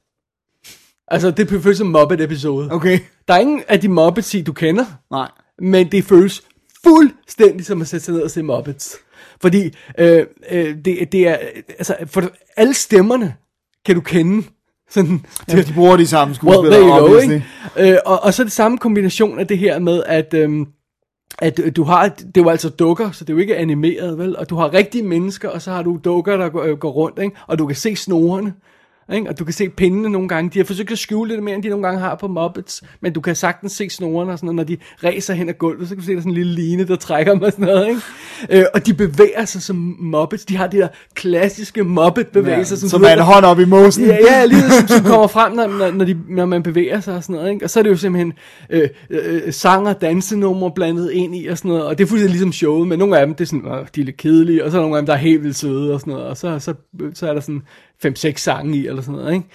Altså, det føles som Muppet-episode. Okay. Der er ingen af de Muppets, du kender, Nej. men det føles fuldstændig som at sætte sig ned og se Muppets. Fordi øh, øh, det, det er, altså, for alle stemmerne kan du kende. Sådan, Ja, de bruger de samme well, skuespillere, go, obviously. ikke? Øh, og, og så det samme kombination af det her med, at, øhm, at øh, du har, det er jo altså dukker, så det er jo ikke animeret, vel? Og du har rigtige mennesker, og så har du dukker, der går, øh, går rundt, ikke? Og du kan se snorene. Ikke? Og du kan se pindene nogle gange. De har forsøgt at skjule det mere, end de nogle gange har på Muppets. Men du kan sagtens se snorene og sådan noget. Når de ræser hen ad gulvet, så kan du se, der er sådan en lille line, der trækker dem og sådan noget. Ikke? Øh, og de bevæger sig som Muppets. De har de der klassiske Muppet-bevægelser. Som du er en hånd op i mosen. Ja, ja lige som, som kommer frem, når, når, når, de, når man bevæger sig og sådan noget. Ikke? Og så er det jo simpelthen øh, øh, sang og dansenumre blandet ind i og sådan noget. Og det er fuldstændig ligesom showet, men nogle af dem, det er sådan, øh, de er lidt kedelige, og så er nogle af dem, der er helt vildt søde og sådan noget. Og så, så, så er der sådan 5-6 sange i, eller sådan noget. Ikke?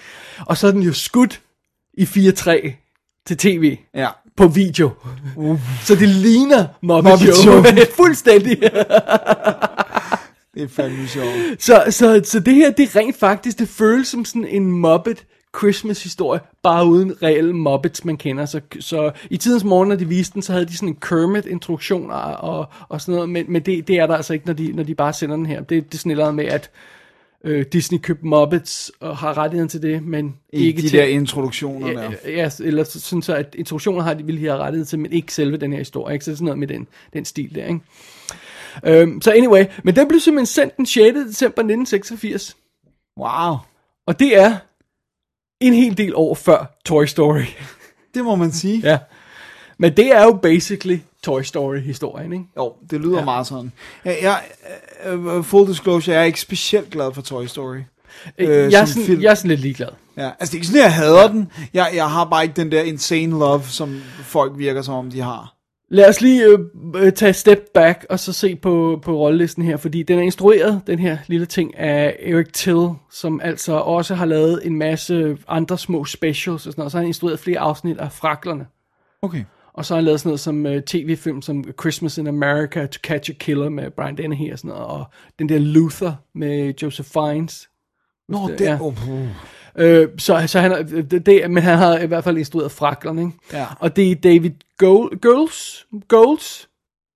Og så er den jo skudt i 4-3 til tv Ja. på video. Uh. Så det ligner Muppet, Muppet Show. Show. Fuldstændig. Det er fandme sjovt. Så, så, så det her, det er rent faktisk, det føles som sådan en Muppet Christmas historie, bare uden reelle Muppets, man kender. Så, så i tidens morgen, når de viste den, så havde de sådan en Kermit-introduktion og, og, og sådan noget, men, men det, det er der altså ikke, når de, når de bare sender den her. Det, det er sådan et eller andet med, at øh, Disney købte Muppets og har rettigheden til det, men I ikke de til... der introduktioner der. Ja, ja, eller så- sådan så, at introduktioner har de ville have rettighed til, men ikke selve den her historie. Ikke? Så sådan noget med den, den stil der, ikke? Øhm, så anyway, men den blev simpelthen sendt den 6. december 1986. Wow. Og det er en hel del år før Toy Story. Det må man sige. ja. Men det er jo basically Toy Story-historien, ikke? Jo, det lyder Ja. ja. meget sådan. Jeg, jeg, uh, full disclosure, jeg er ikke specielt glad for Toy Story. Øh, Øh, jeg, er sådan, film. jeg er sådan lidt ligeglad. Ja, altså det er ikke sådan, at jeg hader den. Jeg, jeg har bare ikke den der insane love, som folk virker som om, de har. Lad os lige øh, øh, tage et step back og så se på, på rollelisten her, fordi den er instrueret, den her lille ting, af Eric Till, som altså også har lavet en masse andre små specials og sådan noget. Så har han instrueret flere afsnit af Fraklerne. Okay. Og så har han lavet sådan noget som uh, tv-film som Christmas in America, To Catch a Killer med Brian Dennehy og sådan noget, og den der Luther med Joseph Fiennes. Nå, det- det, ja. oh, oh. Øh, så, så han det, det, men han har i hvert fald instrueret Fraklerne, ikke? Ja. Og det er David Gold, Goals, Goals,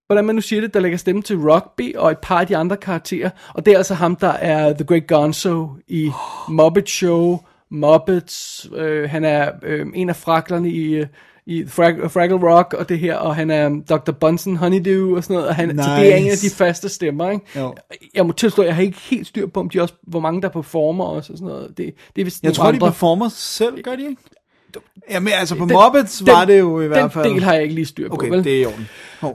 hvordan man nu siger det, der lægger stemme til Rugby og et par af de andre karakterer. Og det er altså ham, der er The Great Gonzo i Muppet Show, Muppets. Øh, han er øh, en af fraklerne i, øh, i Frag- Fraggle Rock og det her, og han er um, Dr. Bunsen Honeydew og sådan noget. Og han, nice. Så det er en af de faste stemmer, ikke? Jo. Jeg må tilstå, jeg har ikke helt styr på, om de også, hvor mange der performer også og sådan noget. Det, det er vist Jeg tror, de andre. performer selv, gør de ikke? Jamen, altså på Den- Muppets den- var det jo i hvert fald... Den del har jeg ikke lige styr på, Okay, vel? det er i orden.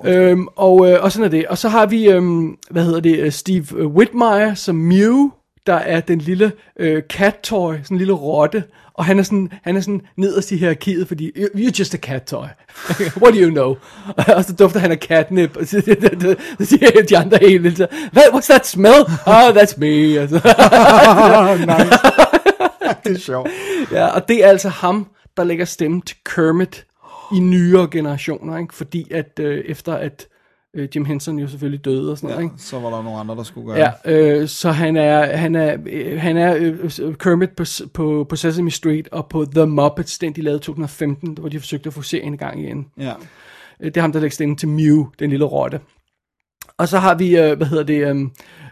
Øhm, og, øh, og sådan er det. Og så har vi, øhm, hvad hedder det, øh, Steve øh, Whitmire som Mew, der er den lille øh, cat toy, sådan en lille rotte. Og han er sådan, han er sådan nederst i hierarkiet, fordi "You- you're just a cat toy. What do you know? og så dufter han af catnip, og så, så siger de andre helt så, Hvad, what's that smell? Oh, that's me. Og så, nice. det er sjovt. ja, og det er altså ham, der lægger stemme til Kermit i nyere generationer, ikke? fordi at øh, efter at øh, Jim Henson jo selvfølgelig døde og sådan noget, Ja, ikke? så var der nogle andre, der skulle gøre Ja, øh, så han er, han er, øh, han er øh, øh, Kermit på, på, på Sesame Street og på The Muppets, den de lavede i 2015, hvor de forsøgte at få serien i gang igen. Ja. Øh, Det er ham, der lægger stemme til Mew, den lille rotte. Og så har vi, øh, hvad hedder det,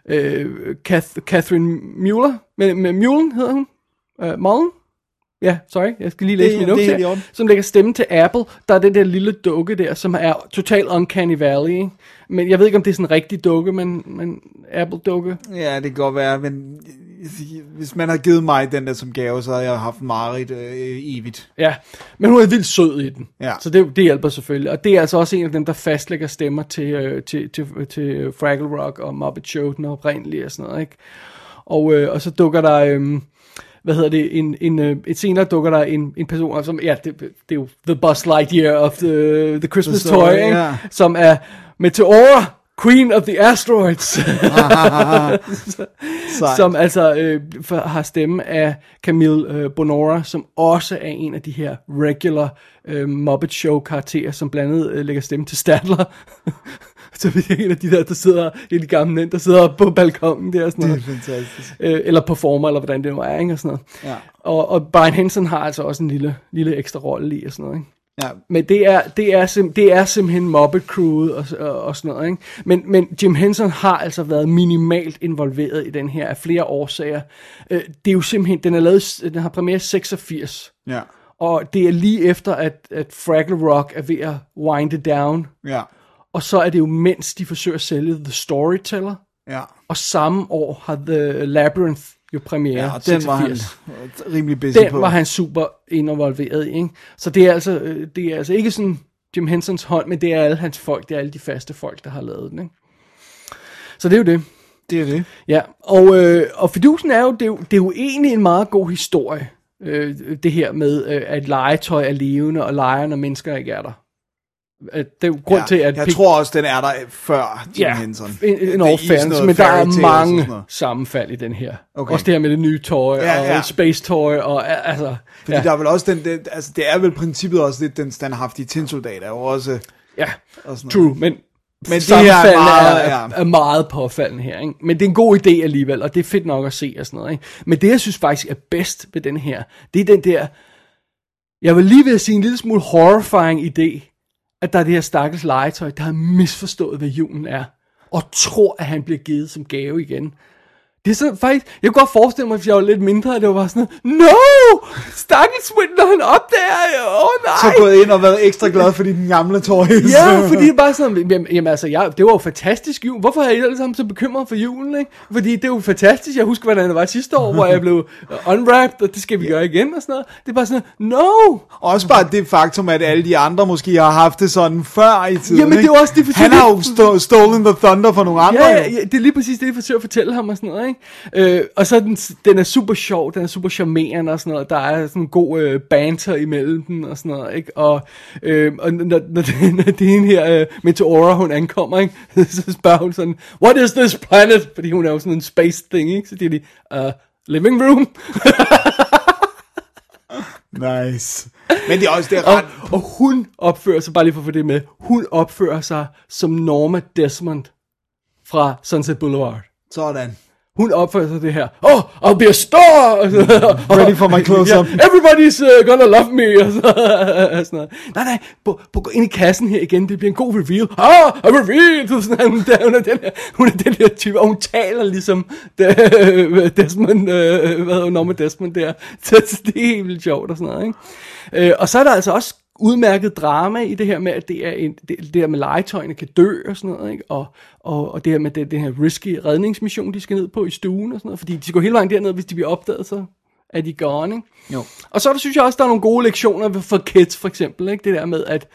øh, øh, Kath, Catherine Mueller, med, med Mullen hedder hun, øh, Mullen? Ja, sorry, jeg skal lige læse Det- min notes her. Som lægger stemme til Apple. Der er den der lille dukke der, som er total uncanny valley. ikke? Men jeg ved ikke, om det er sådan en rigtig dukke, men, men Apple-dukke. ja, det kan godt være, men hvis man havde givet mig den der som gave, så havde jeg haft mareridt øh, evigt. Ja, men hun er vildt sød i den. Ja. Så det, det hjælper selvfølgelig. Og det er altså også en af dem, der fastlægger stemmer til, øh, til, til, til Fraggle Rock og Muppet Show, den oprindelige og sådan noget, ikke? Og, øh, og så dukker der... Øh, hvad hedder det, en, en, øh, et senere dukker der en, en person, som, ja, det, det er jo The Buzz Lightyear of the, the Christmas The story, Toy, ikke? ja. som er Meteora, Queen of the Asteroids, som altså øh, har stemme af Camille øh, Bonora, som også er en af de her regular øh, Muppet Show karakterer, som blandt andet øh, lægger stemme til Statler. så vi er en af de der, der sidder, en af de gamle mænd, der sidder på balkongen der og sådan Det er fantastisk. Øh, eller performer, eller hvordan det nu er, ikke? Og sådan noget. Ja. Og, og Brian Henson har altså også en lille, lille ekstra rolle i og sådan noget, ikke? Ja. Men det er, det er, sim, det er simpelthen Muppet Crewet og, og, og sådan noget, ikke? Men, men Jim Henson har altså været minimalt involveret i den her af flere årsager. Øh, det er jo simpelthen, den er lavet, den har premiere i 86. Ja. Og det er lige efter, at, at Fraggle Rock er ved at wind it down. Ja. Og så er det jo mens de forsøger at sælge The Storyteller. Ja. Og samme år har The Labyrinth jo premiere. Ja, og den var han 86. rimelig busy Den på. var han super involveret i, ikke? Så det er altså, øh, det er altså ikke sådan Jim Hensons hånd, men det er alle hans folk, det er alle de faste folk, der har lavet den, ikke? Så det er jo det. Det er det. Ja, og, øh, og fidusen er jo, det er jo, det er jo egentlig en meget god historie, øh, det her med, øh, at legetøj er levende, og leger, når mennesker ikke er der. Det er jo grund ja, til, at jeg Pig- tror også, den er der før Jim ja, Henson. en, all noget men der er og mange sammenfald i den her. Okay. Også det her med det nye tøj, Ja, og ja. space toy, og øh, altså... Fordi ja, der er vel også den, det, altså det er vel princippet også lidt den standhaftige tinsoldat, er jo også ja, og sådan true, men... Men det her er meget, er, ja. er meget påfaldende her, ikke? Men det er en god idé alligevel, og det er fedt nok at se og sådan noget, ikke? Men det, jeg synes faktisk er bedst ved den her, det er den der... Jeg vil lige ved at sige en lille smule horrifying idé, at der er det her stakkels legetøj, der har misforstået, hvad julen er, og tror, at han bliver givet som gave igen. Det er så faktisk, jeg kunne godt forestille mig, hvis jeg var lidt mindre, at det var bare sådan noget, No! Stakkels Swindler, han opdager, åh oh, nej! Så gået ind og været ekstra glad for din gamle tøj. Ja, fordi det bare sådan, jamen, jamen altså, jeg, det var jo fantastisk jul. Hvorfor er I alle sammen så bekymret for julen, ikke? Fordi det er jo fantastisk. Jeg husker, hvordan det var sidste år, hvor jeg blev unwrapped, og det skal vi gøre igen og sådan noget. Det er bare sådan, no! Også bare det faktum, at alle de andre måske har haft det sådan før i tiden. Jamen, det er også det, fordi Han har jo sto- stolen the thunder for nogle andre. Ja, jo. ja, det er lige præcis det, jeg forsøger at fortælle ham og sådan noget, ikke? Øh, og så er den, den er super sjov, den er super charmerende og sådan noget. Der er sådan en god øh, banter imellem den og sådan noget, ikke? Og, øh, og når, når, det, når det er en her øh, Meteora, hun ankommer, ikke? så spørger hun sådan, what is this planet? Fordi hun er jo sådan en space thing, ikke? Så siger de, uh, living room. Nice. Men det er også det er og, ret... og hun opfører sig, bare lige for at få det med, hun opfører sig som Norma Desmond fra Sunset Boulevard. Sådan. Hun opfører sig det her. Oh, I'll be a star! Ready for my close-up. Yeah, everybody's uh, gonna love me! Og så, og sådan noget. Nej, nej, på, på, gå ind i kassen her igen. Det bliver en god reveal. Ah, a reveal! Så sådan, hun, der, hun, er den her, hun er den her type, og hun taler ligesom der, Desmond, uh, hvad hedder Norma Desmond der. Så, det er helt vildt sjovt og sådan noget, ikke? Uh, og så er der altså også udmærket drama i det her med, at det er en, det, det der med legetøjene kan dø og sådan noget, ikke? Og, og, og det her med det, det her risky redningsmission, de skal ned på i stuen og sådan noget, fordi de skal gå hele vejen derned, hvis de bliver opdaget, så er de gone, ikke? Jo. Og så der synes jeg også, der er nogle gode lektioner for kids, for eksempel, ikke? Det der med, at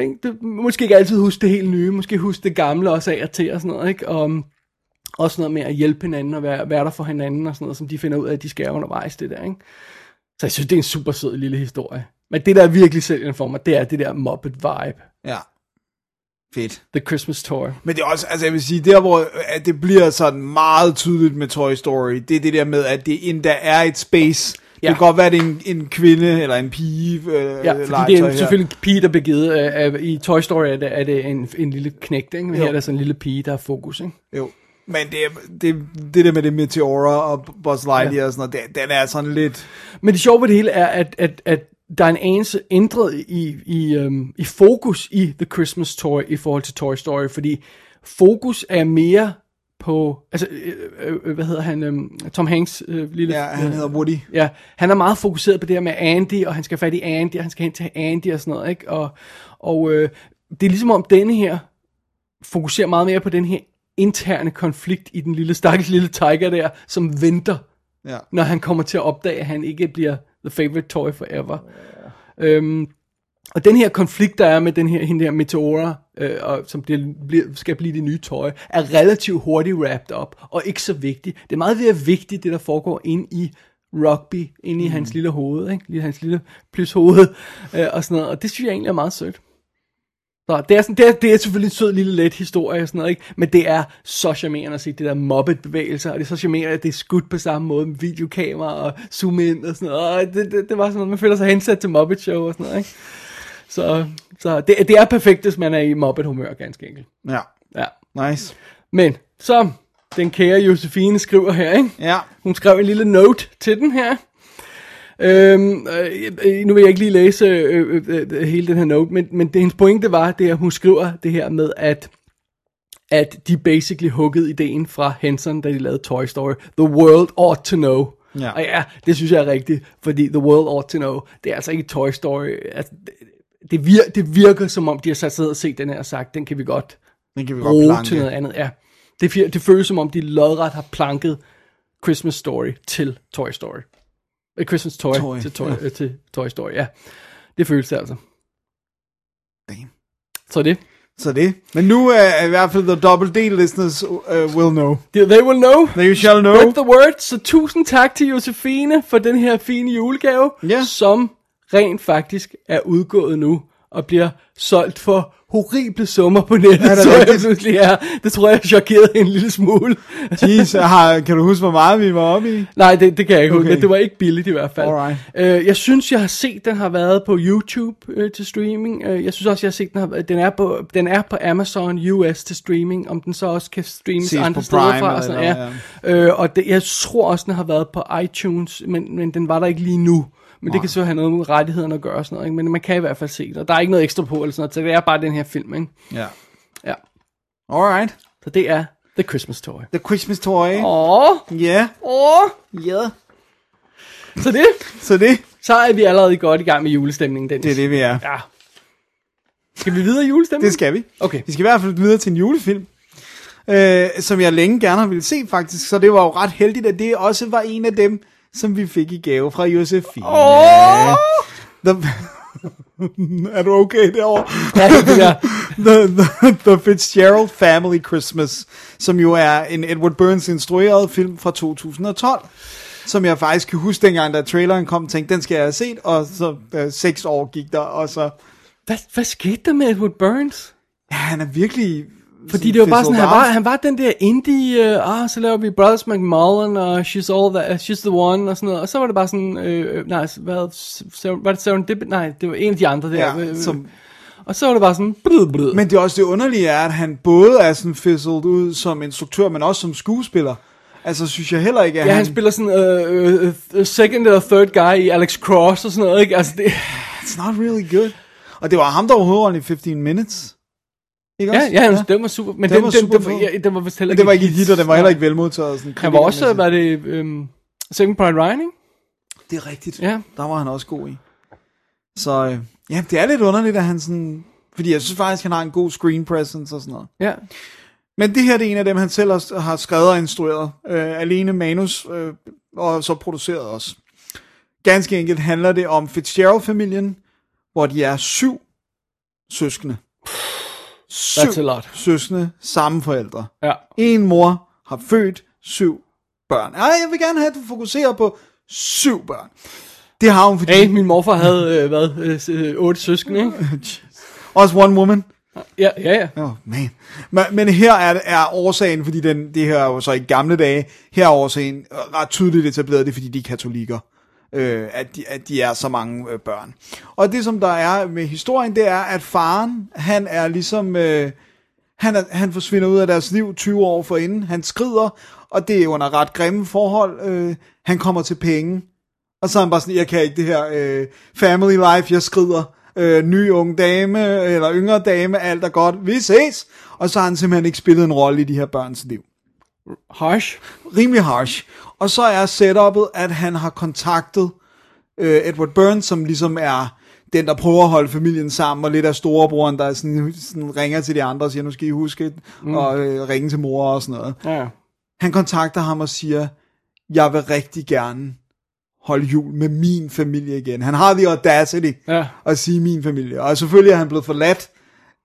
ikke? Det, måske ikke altid huske det helt nye, måske huske det gamle også af og til og sådan noget, ikke? Og også noget med at hjælpe hinanden og være, være der for hinanden og sådan noget, som de finder ud af, at de skal undervejs, det der, ikke? Så jeg synes, det er en super sød lille historie. Men det, der er virkelig sælgende for mig, det er det der Muppet vibe. Ja. Fedt. The Christmas Toy. Men det er også, altså jeg vil sige, der hvor at det bliver sådan meget tydeligt med Toy Story, det er det der med, at det endda er et space. Ja. Det kan godt være, at det er en, en kvinde eller en pige øh, Ja, fordi det er her. selvfølgelig en pige, der bliver givet. Øh, øh, I Toy Story er det, er det en, en lille knægt, ikke? Men Jo. her er der sådan en lille pige, der har fokus, ikke? Jo. Men det, er- det, det der med det Meteora og Buzz Lightyear ja. og sådan noget, det, den er sådan lidt... Men det sjove ved det hele er, at, at, at der er en anelse ændret i, i, øhm, i fokus i The Christmas Toy i forhold til Toy Story, fordi fokus er mere på, altså, øh, øh, hvad hedder han, øhm, Tom Hanks øh, lille... Ja, han hedder Woody. Ja, han er meget fokuseret på det her med Andy, og han skal fat i Andy, og han skal hen til Andy og sådan noget, ikke? Og, og øh, det er ligesom om denne her fokuserer meget mere på den her interne konflikt i den lille, stakkels lille tiger der, som venter Ja. når han kommer til at opdage, at han ikke bliver the favorite toy forever. Øhm, og den her konflikt, der er med den her, hende der Meteora, øh, og, som bliver, bliver, skal blive det nye tøj, er relativt hurtigt wrapped up, og ikke så vigtigt. Det er meget mere vigtigt, det der foregår ind i rugby, inde i mm. hans lille hoved, ikke? Lige hans lille plus hoved, øh, og sådan noget, og det synes jeg egentlig er meget sødt. Så det er, sådan, det, er, det er selvfølgelig en sød lille let historie og sådan noget, ikke? men det er så charmerende at se det der mobbet bevægelser, og det er så charmerende, at det er skudt på samme måde med videokamera og zoom ind og sådan noget. Og det, det, det var sådan noget, man føler sig hensat til Muppet Show og sådan noget. Ikke? Så, så det, det er perfekt, hvis man er i mobbet humør, ganske enkelt. Ja, Ja. nice. Men så, den kære Josefine skriver her, ikke? Ja, Hun skrev en lille note til den her. Øhm, øh, øh, nu vil jeg ikke lige læse øh, øh, øh, hele den her note, men, men det, hendes pointe var, det at hun skriver det her med, at at de basically huggede ideen fra Henson, da de lavede Toy Story. The world ought to know. Ja. Og ja, det synes jeg er rigtigt, fordi The world ought to know, det er altså ikke Toy Story. Altså, det, det, vir, det virker som om, de har sat sig ned og set den her og sagt, den kan vi godt den kan vi godt bruge planke. til noget andet. Ja. Det, det føles som om, de lodret har planket Christmas Story til Toy Story. A Christmas Toy, Toy, til, toy ja. øh, til Toy Story, ja. Det føles det altså. Damn. Så det. Så det. Men nu er i hvert fald the double D listeners uh, will know. They will know. They shall know. Spread the word. Så tusind tak til Josefine for den her fine julegave, Ja. som rent faktisk er udgået nu og bliver solgt for horrible summer på nettet, Er det så jeg rigtigt? pludselig er. Det tror jeg chokerede en lille smule. Jeez, har, kan du huske, hvor meget vi var oppe i? Nej, det, det kan jeg ikke okay. Huske. Det var ikke billigt i hvert fald. Alright. Øh, jeg synes, jeg har set, den har været på YouTube øh, til streaming. Øh, jeg synes også, jeg har set, den, har, den, er på, den er på Amazon US til streaming. Om den så også kan streames Ses andre steder fra. Og, eller sådan, noget, ja. Øh, og det, jeg tror også, den har været på iTunes, men, men den var der ikke lige nu. Men det kan så have noget med rettighederne at gøre og sådan noget. Ikke? Men man kan i hvert fald se det. Og der er ikke noget ekstra på eller sådan noget. Så det er bare den her film. Ikke? Ja. Ja. Alright. Så det er The Christmas Toy. The Christmas Toy. Åh, Ja. åh. Ja. Så det, Så det, så er vi allerede godt i gang med julestemningen, Dennis. det er det, vi er. Ja. Skal vi videre i julestemningen? Det skal vi. Okay. Vi skal i hvert fald videre til en julefilm, øh, som jeg længe gerne har ville se faktisk. Så det var jo ret heldigt, at det også var en af dem, som vi fik i gave fra Josefine. Åh! The... er du okay derovre? Ja, det der. the, the, the Fitzgerald Family Christmas, som jo er en Edward Burns instrueret film fra 2012, som jeg faktisk kan huske dengang, da traileren kom, tænkte, den skal jeg have set, og så øh, seks år gik der, og så, Hvad, hvad skete der med Edward Burns? ja, han er virkelig... Fordi det var bare sådan, han var, han var den der indie, uh, ah, så laver vi Brothers McMullen, og She's All That, uh, She's the One, og sådan noget. Og så var det bare sådan, øh, øh, nej, hvad, var det Serendipity? Nej, det var en af de andre der. Ja, Øh, øh, som, Og så var det bare sådan, blød, blød. men det er også det underlige er, at han både er sådan fizzled ud som instruktør, men også som skuespiller. Altså, synes jeg heller ikke, at ja, han... han spiller sådan, øh, øh, second eller third guy i Alex Cross og sådan noget, ikke? Altså, det, It's not really good. Og det var ham, der var hovedrollen i 15 Minutes. Ikke ja, også? ja, ja, den var super. Men Den den, var den, super den, den, ja, den var vist heller var ikke hit, og den var heller ikke velmodtaget. Sådan Han var også, var det, øhm, Second Pride Ryan, ikke? Det er rigtigt. Ja. Der var han også god i. Så øh, ja, det er lidt underligt, at han sådan... Fordi jeg synes faktisk, han har en god screen presence og sådan noget. Ja. Men det her det er en af dem, han selv har, har skrevet og instrueret. Øh, alene manus, øh, og så produceret også. Ganske enkelt handler det om Fitzgerald-familien, hvor de er syv søskende. Syv That's a lot. søskende, samme forældre. Ja. En mor har født syv børn. Ej, jeg vil gerne have, at du fokuserer på syv børn. Det har hun, fordi... Hey, min morfar havde, øh, hvad, øh, otte søskende, ikke? Også one woman. Ja, ja, ja. Oh, man. Men, men her er, er årsagen, fordi den, det her er jo så i gamle dage, her er årsagen øh, ret tydeligt etableret, det er fordi de er katolikker. Øh, at, de, at de er så mange øh, børn. Og det som der er med historien, det er, at faren, han er ligesom, øh, han, er, han forsvinder ud af deres liv 20 år forinden. Han skrider, og det er under ret grimme forhold. Øh, han kommer til penge, og så er han bare sådan, jeg kan ikke det her øh, family life, jeg skrider. Øh, ny ung dame, eller yngre dame, alt er godt, vi ses. Og så har han simpelthen ikke spillet en rolle i de her børns liv. Harsh. Rimelig harsh. Og så er setupet, at han har kontaktet øh, Edward Burns, som ligesom er den, der prøver at holde familien sammen, og lidt af storebroren, der sådan, sådan ringer til de andre og siger, nu skal I huske mm. og øh, ringe til mor og sådan noget. Ja. Han kontakter ham og siger, jeg vil rigtig gerne holde jul med min familie igen. Han har the audacity Ja. at sige min familie. Og selvfølgelig er han blevet forladt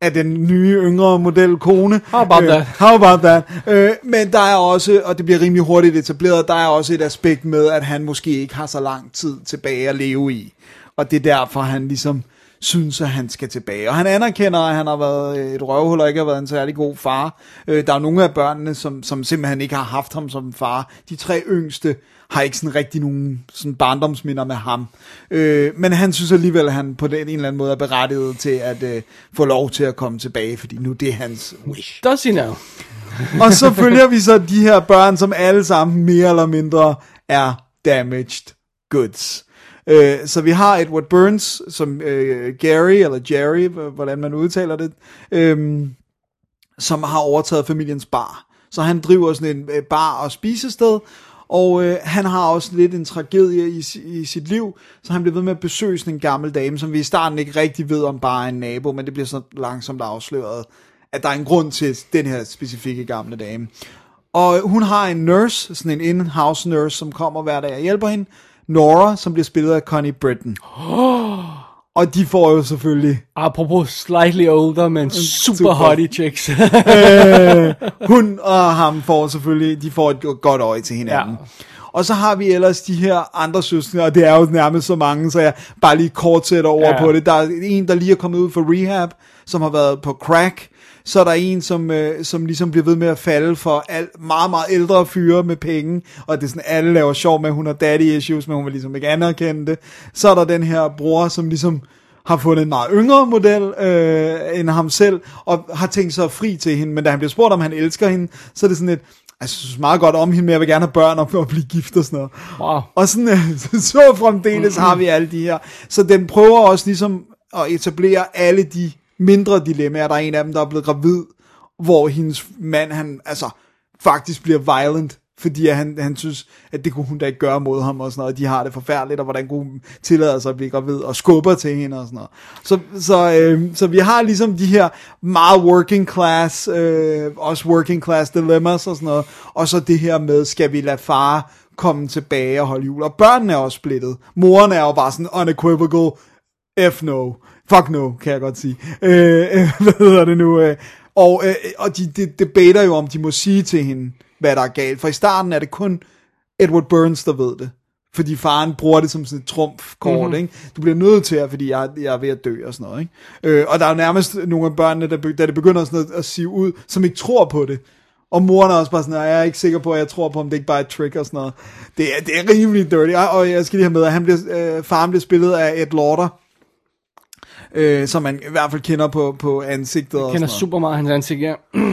af den nye, yngre model kone. How about Øh, that? How about that? Øh, men der er også, og det bliver rimelig hurtigt etableret, der er også et aspekt med, at han måske ikke har så lang tid tilbage at leve i. Og det er derfor, han ligesom synes, at han skal tilbage. Og han anerkender, at han har været et røvhul og ikke har været en særlig god far. Øh, der er nogle af børnene, som, som simpelthen ikke har haft ham som far. De tre yngste har ikke sådan rigtig nogen sådan barndomsminder med ham. Øh, men han synes alligevel, at han på den, en eller anden måde er berettiget til at øh, få lov til at komme tilbage, fordi nu det er hans wish. Does he now? Og så følger vi så de her børn, som alle sammen mere eller mindre er damaged goods. Øh, så vi har Edward Burns som øh, Gary, eller Jerry, hvordan man udtaler det, øh, som har overtaget familiens bar. Så han driver sådan en øh, bar og spisested, og øh, han har også lidt en tragedie i, i sit liv, så han bliver ved med at besøge sådan en gammel dame, som vi i starten ikke rigtig ved om bare er en nabo, men det bliver så langsomt afsløret, at der er en grund til den her specifikke gamle dame. Og øh, hun har en nurse, sådan en in-house nurse, som kommer hver dag og hjælper hende, Nora, som bliver spillet af Connie Britton. Og de får jo selvfølgelig Apropos slightly older, men super, super. hottie chicks. hun og ham får selvfølgelig, de får et godt øje til hinanden. Ja. Og så har vi ellers de her andre søskende, og det er jo nærmest så mange, så jeg bare lige kort sætter over ja. på det. Der er en, der lige er kommet ud for rehab, som har været på crack. Så er der en, som, øh, som ligesom bliver ved med at falde for al, meget, meget ældre fyre med penge, og det er sådan, alle laver sjov med, at hun har daddy issues, men hun vil ligesom ikke anerkende det. Så er der den her bror, som ligesom har fundet en meget yngre model øh, end ham selv, og har tænkt sig fri til hende, men da han bliver spurgt, om han elsker hende, så er det sådan lidt, altså, jeg synes meget godt om hende, men jeg vil gerne have børn og, og blive gift og sådan noget. Wow. Og sådan, øh, så fremdeles har vi alle de her. Så den prøver også ligesom at etablere alle de mindre dilemmaer. Der er en af dem, der er blevet gravid, hvor hendes mand, han altså faktisk bliver violent, fordi at han, han synes, at det kunne hun da ikke gøre mod ham og sådan noget. De har det forfærdeligt, og hvordan kunne hun tillade sig at blive gravid, og skubber til hende og sådan noget. Så, så, øh, så vi har ligesom de her meget working class, øh, også working class dilemmas og sådan noget, og så det her med, skal vi lade far komme tilbage og holde jul. Og børnene er også splittet. Moren er jo bare sådan unequivocal, F no. Fuck no, kan jeg godt sige. Øh, øh, hvad hedder det nu? Øh, og øh, og de, de debater jo, om de må sige til hende, hvad der er galt. For i starten er det kun Edward Burns, der ved det. Fordi faren bruger det som sådan et trumfkort, mm-hmm. ikke? Du bliver nødt til at, fordi jeg, jeg er ved at dø og sådan noget, ikke? Øh, og der er jo nærmest nogle af børnene, der, da det begynder sådan noget at sive ud, som ikke tror på det. Og moren er også bare sådan, "Nej, jeg er ikke sikker på, at jeg tror på, om det ikke bare er et trick og sådan noget. Det er, det er rimelig dirty. Og- Og jeg skal lige have med, at han bliver, øh, faren bliver spillet af Ed Lauder, øh, som man i hvert fald kender på, på ansigtet. og kender sådan noget. super meget hans ansigt, ja.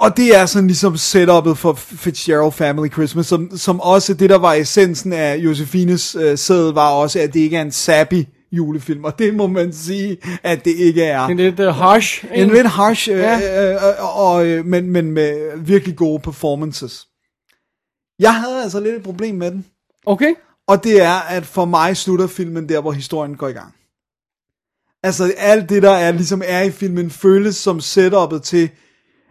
Og det er sådan ligesom setup'et for Fitzgerald Family Christmas, som, som også det, der var essensen af Josefines øh, sæd, var også, at det ikke er en sappy julefilm, og det må man sige, at det ikke er. En lidt uh, harsh. En lidt harsh, øh, Ja. øh, øh, og, øh, men, men med virkelig gode performances. Jeg havde altså lidt et problem med den, Okay. og det er, at for mig slutter filmen der, hvor historien går i gang. Altså alt det, der er, ligesom er i filmen, føles som setup'et til,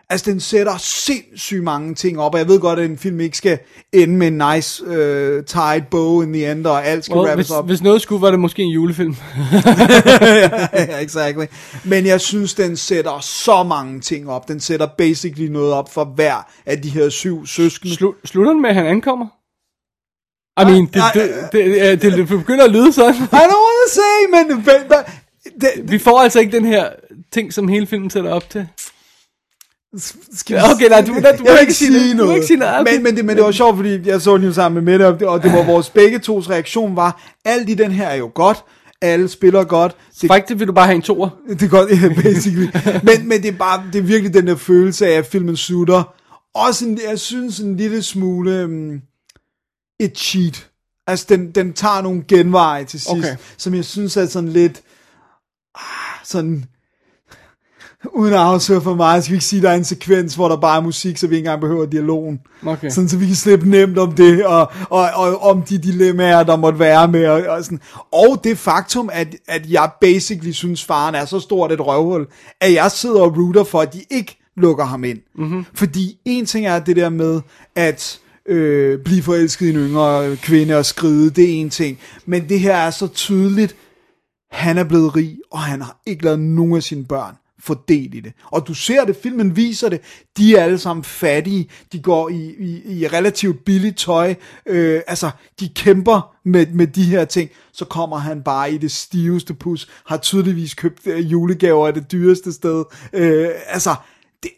altså den sætter sindssygt mange ting op, og jeg ved godt, at en film ikke skal ende med en nice uh, tied bow in the end, og alt skal Well, wrappes hvis, op. hvis noget skulle, var det måske en julefilm. ja, exactly. Men jeg synes, den sætter så mange ting op. Den sætter basically noget op for hver af de her syv søskende. Slu, slutter den med, at han ankommer? I mean, det, det, det, det, det begynder at lyde sådan. I don't want to say, men... det, Vi får altså ikke den her ting, som hele filmen sætter op til. Skal vi- Okay, nej, du- du må jeg vil ikke sige det. Du må noget. ikke sige noget. Okay. Men, men, det, men det var sjovt, fordi jeg så den jo sammen med Mette, og det, og det var vores begge tos reaktion var, alt i den her er jo godt, alle spiller godt, det, Faktisk vil du bare have en toer. det er godt, ja, basically. men, men det er bare, det er virkelig den der følelse af, at filmen slutter. Også, en, jeg synes, en lille smule um, et cheat. Altså, den, den tager nogle genveje til sidst, Okay. som jeg synes er sådan lidt, sådan, uden at afsløre for meget, skal vi ikke sige, at der er en sekvens, hvor der bare er musik, så vi ikke engang behøver dialogen. Okay. Sådan, så vi kan slippe nemt om det, og, og, og om de dilemmaer, der måtte være med, og, og sådan. Og det faktum, at, at jeg basically synes, faren er så stort et røvhul, at jeg sidder og rooter for, at de ikke lukker ham ind. Mm-hmm. Fordi en ting er det der med, at øh, blive forelsket i en yngre kvinde og skride, det er en ting. Men det her er så tydeligt, han er blevet rig, og han har ikke lavet nogen af sine børn få del i det. Og du ser det, filmen viser det, de er alle sammen fattige, de går i, i, i relativt billigt tøj, øh, altså de kæmper med, med de her ting, så kommer han bare i det stiveste pus, har tydeligvis købt øh, julegaver af det dyreste sted, øh, altså det,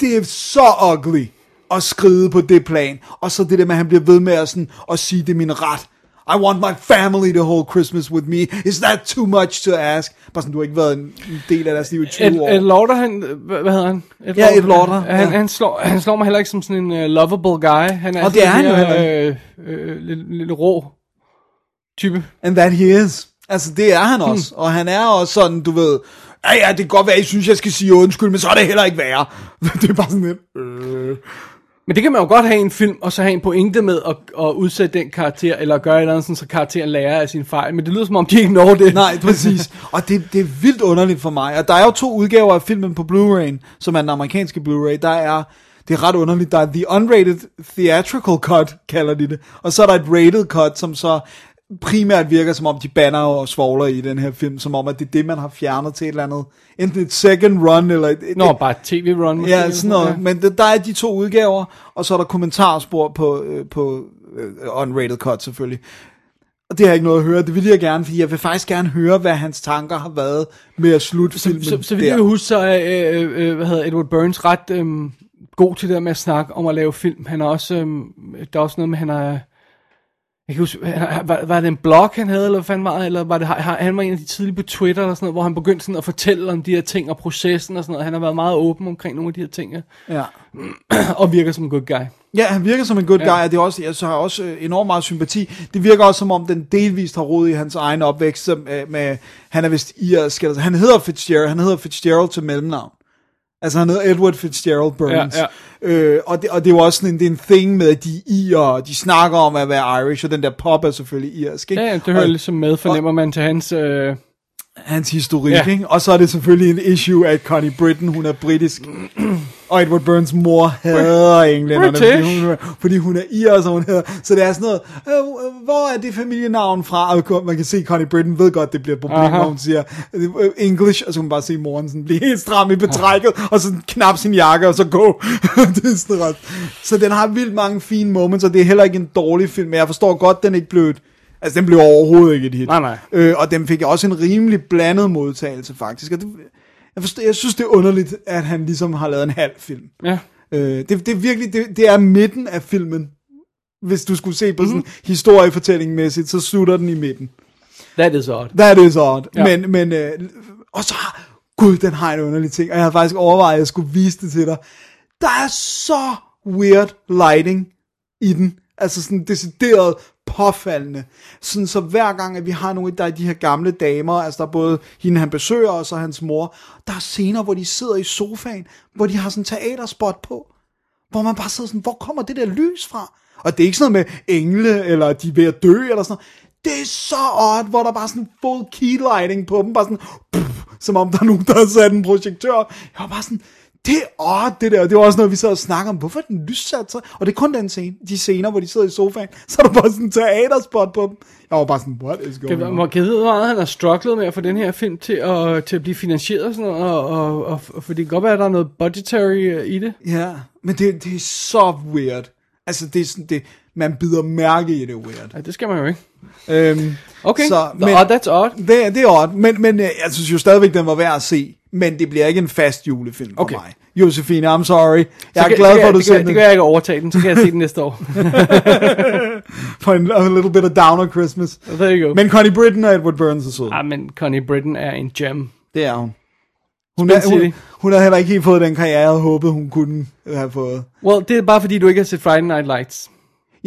det er så ugly at skride på det plan, og så det der med, at han bliver ved med at, sådan, at sige, det er min ret, i want my family to hold Christmas with me. Is that too much to ask? Bare sådan, du har ikke været en del af deres liv i 20 Ed, år. Ed Lauder, han, hvad, hedder han? Ed Ja, Ed Lauder, Han, ja. han, slår, han slår mig heller ikke som sådan en uh, lovable guy. Han er Og det er han jo heller øh, øh, lidt, lidt rå type. And that he is. Altså, det er han også. Og han er også sådan, du ved, ja, ja, det kan godt være, I synes, jeg skal sige undskyld, men så er det heller ikke værre. det er bare sådan lidt, øh. Men det kan man jo godt have en film, og så have en pointe med at, at udsætte den karakter, eller gøre et eller andet, sådan, så karakteren lærer af sin fejl. Men det lyder som om, de ikke når det. Nej, præcis. Og det, det er vildt underligt for mig. Og der er jo to udgaver af filmen på Blu-ray, som er den amerikanske Blu-ray. Der er, det er ret underligt, der er The Unrated Theatrical Cut, kalder de det. Og så er der et rated cut, som så primært virker som om, de banner og svogler i den her film, som om, at det er det, man har fjernet til et eller andet. Enten et second run, eller et, Nå, bare et tv-run. Ja, sådan noget. Ja. Men det, der er de to udgaver, og så er der kommentarspor på, øh, på uh, unrated cut selvfølgelig. Og det har jeg ikke noget at høre. Det vil jeg gerne, fordi jeg vil faktisk gerne høre, hvad hans tanker har været med at slutte Så, filmen så, så der. jeg kan huske, så er øh, øh, hvad hedder Edward Burns ret øh, god til det der med at snakke om at lave film. Han er også, øh, der er også noget med, han er, jeg kan huske, var, var det en blog, han havde, eller hvad fanden var det, eller var det, han var en af de tidlige på Twitter, eller sådan noget, hvor han begyndte sådan at fortælle om de her ting, og processen og sådan noget. Han har været meget åben omkring nogle af de her ting, ja. Og virker som en good guy. ja, han virker som en good Ja. guy, og det er også, jeg så har også øh, enormt meget sympati. Det virker også som om, den delvist har rodet i hans egen opvækst, som, øh, med, han er vist irsk, altså, han hedder Fitzgerald, han hedder Fitzgerald til mellemnavn. Altså han hedder Edward Fitzgerald Burns. Ja, Øh, og, det, og det er jo også sådan en, det er en thing med, at de er irer, og de snakker om at være Irish, og den der pop er selvfølgelig irsk. Ikke? Ja, ja, det hører og, ligesom med, fornemmer man til hans... Øh, Hans historik, Ja. ikke? Og så er det selvfølgelig en issue, at Connie Britton, hun er britisk. og Edward Burns mor hader englænderne, fordi hun, er- fordi hun er ir, så hun hedder. Så det er sådan noget, øh, hvor er det familienavn fra? Og man kan se, at Connie Britton ved godt, det bliver et problem, Aha. når hun siger øh, English, og så kan man bare se moren sådan blive helt stram i betrækket, og så knap sin jakke, og så gå. det er sådan ret. Så den har vildt mange fine moments, og det er heller ikke en dårlig film, men jeg forstår godt, den ikke blev et, Altså, den blev overhovedet ikke et hit. Nej, nej. Øh, og den fik også en rimelig blandet modtagelse, faktisk. Og det, jeg, forstår, jeg synes, det er underligt, at han ligesom har lavet en halv film. ja. Øh, det, det er virkelig, det, det er midten af filmen. Hvis du skulle se på sådan historiefortællingmæssigt, så slutter den i midten. That is odd. That is odd. Ja. Men, men øh, og så, gud, den har en underlig ting, og jeg har faktisk overvejet, at jeg skulle vise det til dig. Der er så weird lighting i den. Altså sådan decideret påfaldende. Sådan så hver gang, at vi har nogle, der er de her gamle damer, altså der er både hende, han besøger, og så hans mor, der er scener, hvor de sidder i sofaen, hvor de har sådan en teaterspot på, hvor man bare sidder sådan, hvor kommer det der lys fra? Og det er ikke sådan noget med engle, eller de er ved at dø, eller sådan noget. Det er så odd, hvor der bare sådan full key lighting på dem, bare sådan, pff, som om der er nogen, der har sat en projektør. Jeg var bare sådan, det er odd, det der. Det var også noget, vi sad og snakkede om. Hvorfor er den lyssat så? Og det er kun den scene, de scener, hvor de sidder i sofaen. Så er der bare sådan en teaterspot på dem. Jeg var bare sådan, what is going on? må jeg vide, hvor meget han har strugglet med at få den her film til at, til at blive finansieret og sådan noget, og, og, og, og for det kan godt være, at der er noget budgetary øh, i det. Ja, men det, det er så weird. Altså, det er sådan, det, man bider mærke i det er weird. Ja, det skal man jo ikke. Øhm, Okay, Så, men- men, oh, that's odd. Det, er- det er odd, men, men øh, jeg synes jo stadigvæk, den var værd at se. Men det bliver ikke en fast julefilm for Okay. mig. Josefine, I'm sorry. Jeg Så er kan- glad for, at du sendte det kan jeg ikke overtage den, så kan jeg se den næste år. for en a little bit of downer Christmas. There you go. Men Connie Britton og Edward Burns er søde. ah, men Connie Britton er en gem. Det er hun. Hun, er, hun, hun har heller ikke helt fået den karriere, jeg havde håbet, hun kunne have fået. Well, det er bare fordi, du ikke har set Friday Night Lights.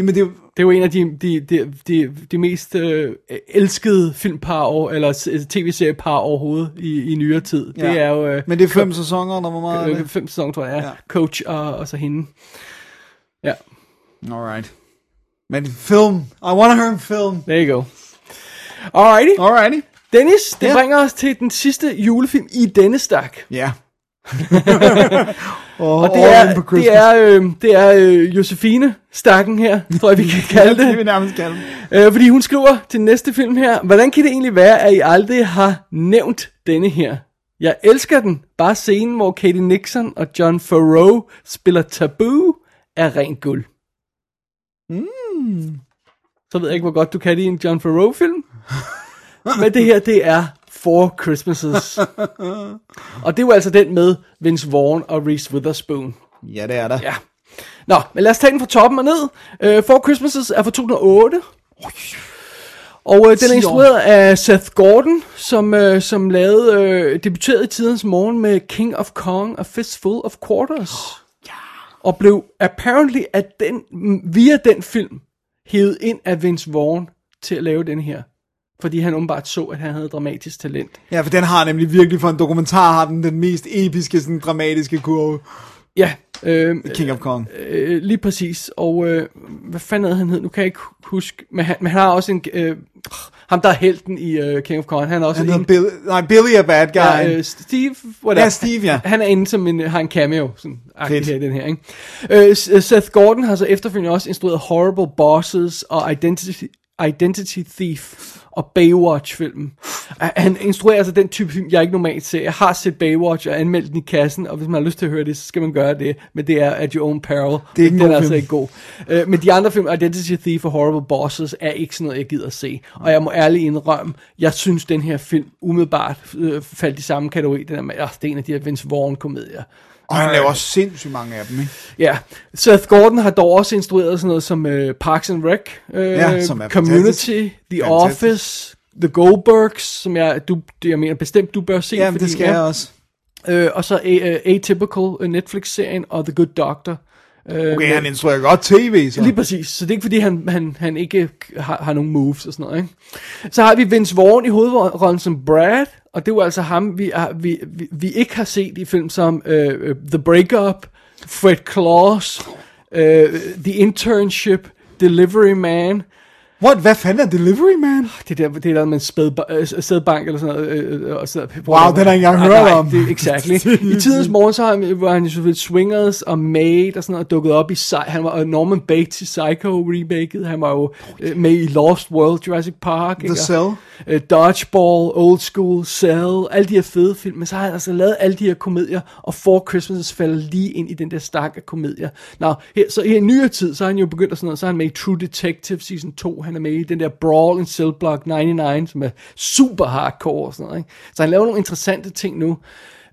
Jamen, det er jo- Det er jo en af de, de, de, de, de mest øh, elskede filmpar, over, eller tv-seriepar overhovedet i, i nyere tid. Ja. Det er jo øh, Men det er fem sæsoner, der var meget øh, fem sæsoner, tror jeg, ja. Coach og, og så hende. Ja, Alright. Men film. I want to hear en film. there you go. Alrighty. Alrighty. Dennis, det Ja. bringer os til den sidste julefilm i denne stak. Ja. Og, Og det er, det er, øh, det er øh, Josefine Stakken her, tror jeg, vi kan kalde det. det. vi nærmest kalde. Øh, fordi hun skriver til næste film her, hvordan kan det egentlig være, at I aldrig har nævnt denne her? Jeg elsker den. Bare scenen, hvor Katie Nixon og John Farrow spiller Taboo, er rent guld. Mm. Så ved jeg ikke, hvor godt du kan lide en John Farrow-film. Men det her, det er Four Christmases. og det er jo altså den med Vince Vaughn og Reese Witherspoon. Ja, det er der. Ja. Nå, men lad os tage den fra toppen og ned. Uh, Four Christmases er fra 2008. Og øh, den er instrueret af Seth Gordon, som, øh, som lavede, øh, debuterede i tidens morgen med King of Kong, A Fistful of Quarters. Og blev apparently at den, via den film hævet ind af Vince Vaughn til at lave den her. Fordi han åbenbart så, at han havde dramatisk talent. Ja, for den har nemlig virkelig for en dokumentar, har den den mest episke, sådan dramatiske kurve. Ja, øh, King of Kong. øh, lige præcis. Og øh, hvad fanden han hed? Nu kan jeg ikke huske. Men han, men han har også en... Øh, ham, der er helten i øh, King of Kong. Han er også Han en... Bill, nej, Billy er bad guy. Ja, øh, Steve, whatever. Ja, Steve, ja. Han er inde som en, har en cameo, sådan Fedt. her i den her, ikke? Øh, øh, Seth Gordon har så efterfølgende også instrueret Horrible Bosses og Identity, Identity Thief og Baywatch-filmen. Han instruerer altså den type film, jeg ikke normalt ser. Jeg har set Baywatch og anmeldt den i kassen, og hvis man har lyst til at høre det, så skal man gøre det. Men det er at your own peril. Det er ikke en den er altså film. ikke god. Uh, men de andre film, Identity Thief og Horrible Bosses, er ikke sådan noget, jeg gider at se. Og jeg må ærligt indrømme, jeg synes, den her film umiddelbart øh, faldt i samme kategori. Den er, med, oh, det er en af de her Vince Vaughn-komedier. Og han laver sindssygt mange af dem, ikke? Ja, Seth Gordon har dog også instrueret sådan noget som uh, Parks and Rec, uh, Ja, som er Community, fantastisk. The Fantastisk. Office, The Goldbergs, som jeg, du, jeg mener bestemt, du bør se. Jamen, fordi, det skal ja. jeg også. Øh, og så uh, Atypical, uh, Netflix-serien, og The Good Doctor. Uh, Okay, han instruerer godt tv, så. Lige præcis, så det er ikke fordi, han, han, han ikke har, har nogen moves og sådan noget. Ikke? Så har vi Vince Vaughn i hovedrollen som Brad, og det jo altså ham, vi, har, vi, vi, vi ikke har set i film som uh, uh, The Breakup, Fred Claus, uh, The Internship, Delivery Man, What? Hvad fanden er Delivery Man? det der, det der med en spædba- øh, sædbank eller sådan noget. Øh, øh, og Wow, den har jeg ikke engang Nej, hørt om. Det, exactly. I tidens morgen, så han, var han jo selvfølgelig Swingers og Maid og sådan noget, dukket op i, han var og Norman Bates i Psycho remaket, han var jo øh, med i Lost World, Jurassic Park, ikke? Cell. Og, øh, Dodgeball, Old School, Cell, alle de her fede film, men så har han altså lavet alle de her komedier, og Four Christmases falder lige ind i den der stak af komedier. Nå, her, så her i nyere tid, så har han jo begyndt at sådan noget, så er han med i True Detective Season 2, han er med i den der Brawl in Cell Block 99, som er super hardcore og sådan noget, ikke? Så han laver nogle interessante ting nu,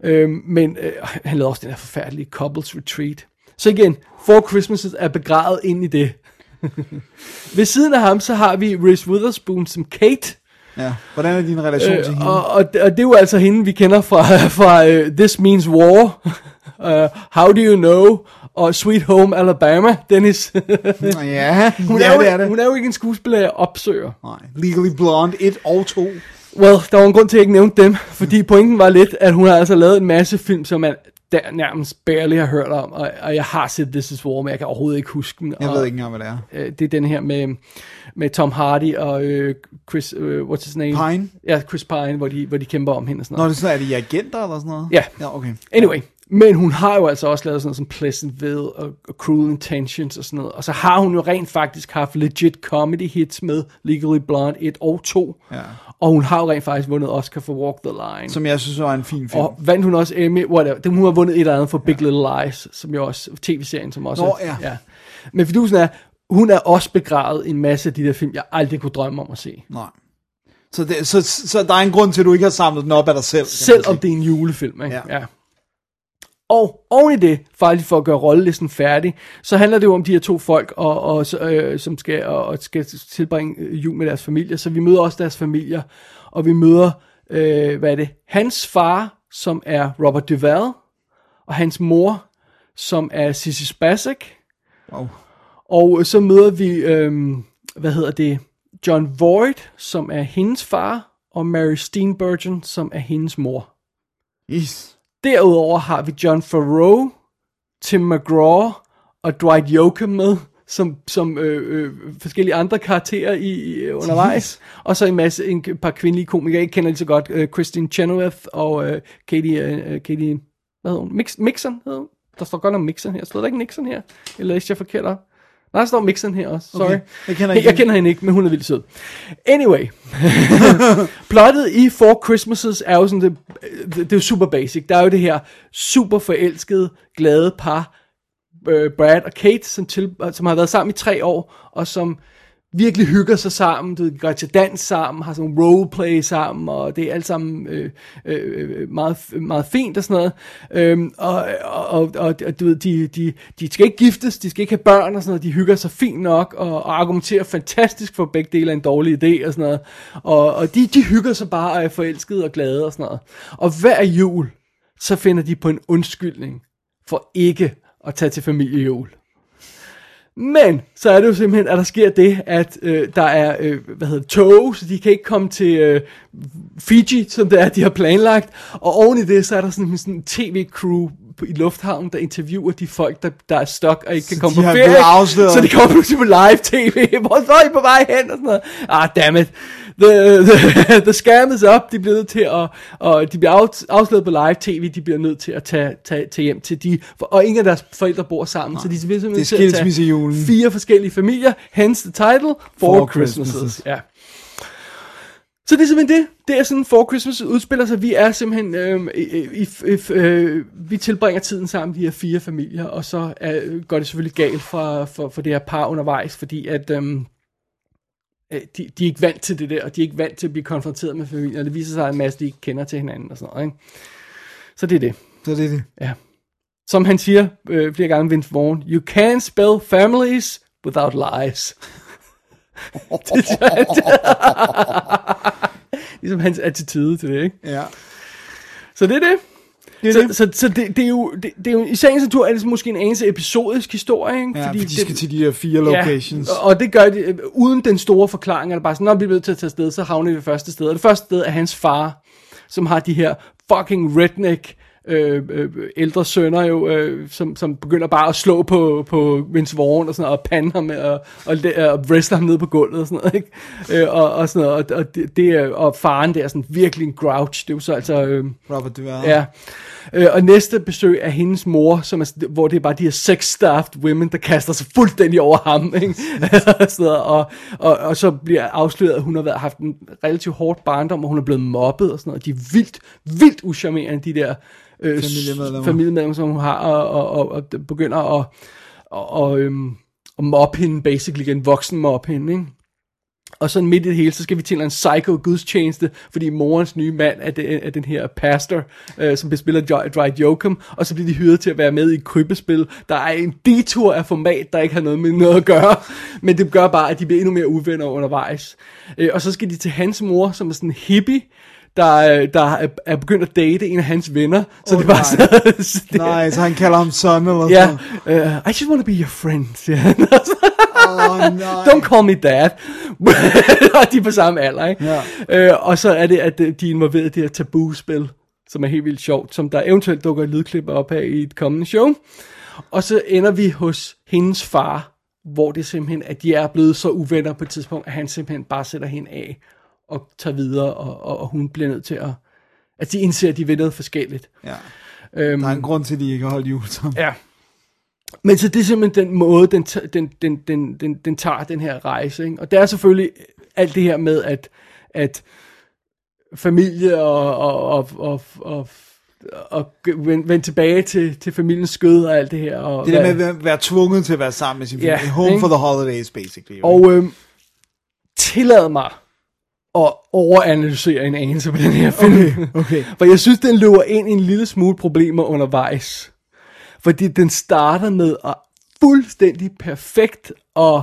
øhm, men øh, han lavede også den her forfærdelige Couples Retreat. Så igen, Four Christmases er begravet ind i det. Ved siden af ham, så har vi Reese Witherspoon som Kate, Ja. Hvordan er din relation til Øh, hende? og, og, og det er jo altså hende, vi kender fra, fra uh, This Means War, uh, How Do You Know, og Sweet Home Alabama, Dennis. Ja, hun, ja, er jo, det er det. hun er jo ikke en skuespiller, jeg opsøger. Nej, Legally Blonde 1 og 2. Well, der var en grund til, at jeg ikke nævnte dem, fordi pointen var lidt, at hun har altså lavet en masse film, som man der nærmest barely har hørt om, og, og jeg har set This Is War, men jeg kan overhovedet ikke huske den. Jeg og, ved ikke engang, hvad det er. øh, det er den her med, med Tom Hardy og øh, Chris, øh, what's his name? Pine? Ja, Chris Pine, hvor de, hvor de kæmper om hende og sådan Nå, noget. det er, sådan, er det i agenter eller sådan noget? Ja. Ja, okay. Anyway, men hun har jo altså også lavet sådan noget som Pleasantville og, og Cruel Intentions og sådan noget. Og så har hun jo rent faktisk haft legit comedy hits med Legally Blonde 1 og 2. Ja. Og hun har jo rent faktisk vundet Oscar for Walk the Line. Som jeg synes var en fin film. og vandt hun også Emmy, whatever. Hun har vundet et eller andet for Big Little Lies, som jo også, tv-serien, som også Nå, ja. ja. Men fidusen er, hun er også begravet i en masse af de der film, jeg aldrig kunne drømme om at se. Nej. Så, det, så, så der er en grund til, at du ikke har samlet den op af dig selv. Selvom det er en julefilm, ikke? Ja. Ja. Og oven i det, faktisk for at gøre rollelisten færdig, så handler det jo om de her to folk, og, og, øh, som skal, og, og skal tilbringe øh, jul med deres familie. Så vi møder også deres familier, og vi møder, øh, hvad er det, hans far, som er Robert Duvall, og hans mor, som er Sissy Spacek. Wow. Og så møder vi, øh, hvad hedder det, John Voight, som er hendes far, og Mary Steenburgen, som er hendes mor. Is. Derudover har vi John Farrow, Tim McGraw og Dwight Yoakam med, som, som øh, øh, forskellige andre karakterer i, i undervejs. Og så en masse, en par kvindelige komikere, jeg kender lige så godt, øh, Christine Chenoweth og øh, Katie, øh, Katie, Hvad hedder hun? Mix, Mixon hedder hun? Der står godt om Mixon her. Står der ikke Nixon her? Eller læste jeg forkert op? Nej, der står Mixon her også. Sorry. Okay. Jeg kender ikke jeg kender hende ikke, men hun er vildt sød. Anyway. Plottet i Four Christmases er jo sådan, det, det, det er super basic. Der er jo det her super forelskede, glade par, øh, Brad og Kate, som, til, som har været sammen i tre år, og som virkelig hygger sig sammen, du ved, går til dans sammen, har sådan roleplay sammen, og det er alt sammen øh, øh, øh meget, meget fint og sådan noget. Øhm, og, og, og, og, du ved, de, de, de skal ikke giftes, de skal ikke have børn og sådan noget, de hygger sig fint nok, og, og argumenterer fantastisk for begge dele af en dårlig idé og sådan noget. Og, og de, de hygger sig bare og er forelskede og glade og sådan noget. Og hver jul, så finder de på en undskyldning for ikke at tage til familiejul. Men så er det jo simpelthen, at der sker det, at øh, der er, øh, hvad hedder tog, så de kan ikke komme til øh, Fiji, som det er, de har planlagt. Og oven i det, så er der sådan, sådan en tv-crew i lufthavnen, der interviewer de folk, der, der er stok og ikke kan komme på ferie. Så de kommer pludselig på live tv. Hvor så er I på vej hen? Og sådan noget. Ah, damn it. The, the, the scam is up. De bliver nødt til at, og de bliver af, afsløret på live tv. De bliver nødt til at tage, tage, tage hjem til de, og ingen af deres forældre bor sammen. Så de bliver simpelthen er nødt til at tage skilsmissejulen. fire forskellige familier. Hence the title, Four, Four Christmases. Christmases. Ja. Så det er simpelthen det. Det er sådan, Four Christmas udspiller sig. Vi er simpelthen, øhm, i, i, i, øh, vi tilbringer tiden sammen, de her fire familier, og så er, går det selvfølgelig galt for, for, for det her par undervejs, fordi at øh, de, de er ikke vant til det der, og de er ikke vant til at blive konfronteret med familien, og det viser sig at en masse, de ikke kender til hinanden og sådan noget. Ikke? Så det er det. Så det er det. Ja. Som han siger øh, flere gange, Vince Vaughn, you can't spell families without lies. det er ligesom hans attitude til det, ikke? Ja. Så det er det. Det så, det. så, så det, det, er jo, det, det er jo i sagens natur er det måske en anelse episodisk historie, ikke? Ja, fordi de det- skal til de der fire locations. Ja, og det gør de, øh, uden den store forklaring, er det bare sådan, når vi bliver nødt til at tage afsted, så havner vi det første sted. Og det første sted er hans far, som har de her fucking redneck øh, øh, ældre sønner jo, øh, som, som begynder bare at slå på, på Vince Vaughn og sådan noget, og pande ham og, og, og, og wrestle ham ned på gulvet og sådan noget, ikke? Øh, og, og sådan noget, og, og, det, og faren der er sådan virkelig en grouch, det er jo så altså... Øh, Robert Duvall. Ja. Øh, og næste besøg er hendes mor, som er, hvor det er bare de her sex-staffed women, der kaster sig fuldstændig over ham. Ikke? Sådan noget, og, og, og så bliver afsløret, at hun har været, haft en relativt hårdt barndom, og hun er blevet mobbet og sådan noget. De er vildt, vildt uschammerende, de der øh, Familiemedlemmer. familiemedlemmer, som hun har, og, og, og, og begynder at, og, og, øhm, at mobbe hende, basically en voksen mobbe hende, ikke? Og så midt i det hele, så skal vi til en psycho gudstjeneste, fordi morens nye mand er, det, er den her pastor, øh, som bespiller Dwight Yoakam, og så bliver de hyret til at være med i krybespil. Der er en detur af format, der ikke har noget med noget at gøre, men det gør bare, at de bliver endnu mere uvenner undervejs. Øh, og så skal de til hans mor, som er sådan en hippie, der, øh, der er, er begyndt at date en af hans venner. Så Åh, det nej. sådan, så det, Nej, så han kalder ham son eller Ja, sådan uh, I just want to be your friend, siger han. Åh, nej. Don't call me dad. og de er på samme alder, ikke? Ja. Øh, og så er det, at øh, de er involveret i det her tabu-spil, som er helt vildt sjovt, som der eventuelt dukker et lydklip op her i et kommende show. Og så ender vi hos hendes far, hvor det simpelthen, at de er blevet så uvenner på et tidspunkt, at han simpelthen bare sætter hende af og tager videre, og, og, og hun bliver nødt til at... At de indser, at de vil noget forskelligt. Ja. Øhm, Der er en grund til, at de ikke har holdt jul sammen. Ja. Men så det er simpelthen den måde, den, den, den, den, den, den tager den her rejse. Ikke? Og der er selvfølgelig alt det her med, at, at familie og, og, og, og, og, og vende, tilbage til, til familiens skød og alt det her. Og, Det der med hvad- at være, tvunget til at være sammen med sin familie. Home ikke? for the holidays, basically. Og øhm, tillad mig at overanalysere en anelse på den her film. Okay, okay. For jeg synes, den løber ind i en lille smule problemer undervejs. Fordi den starter med at fuldstændig perfekt og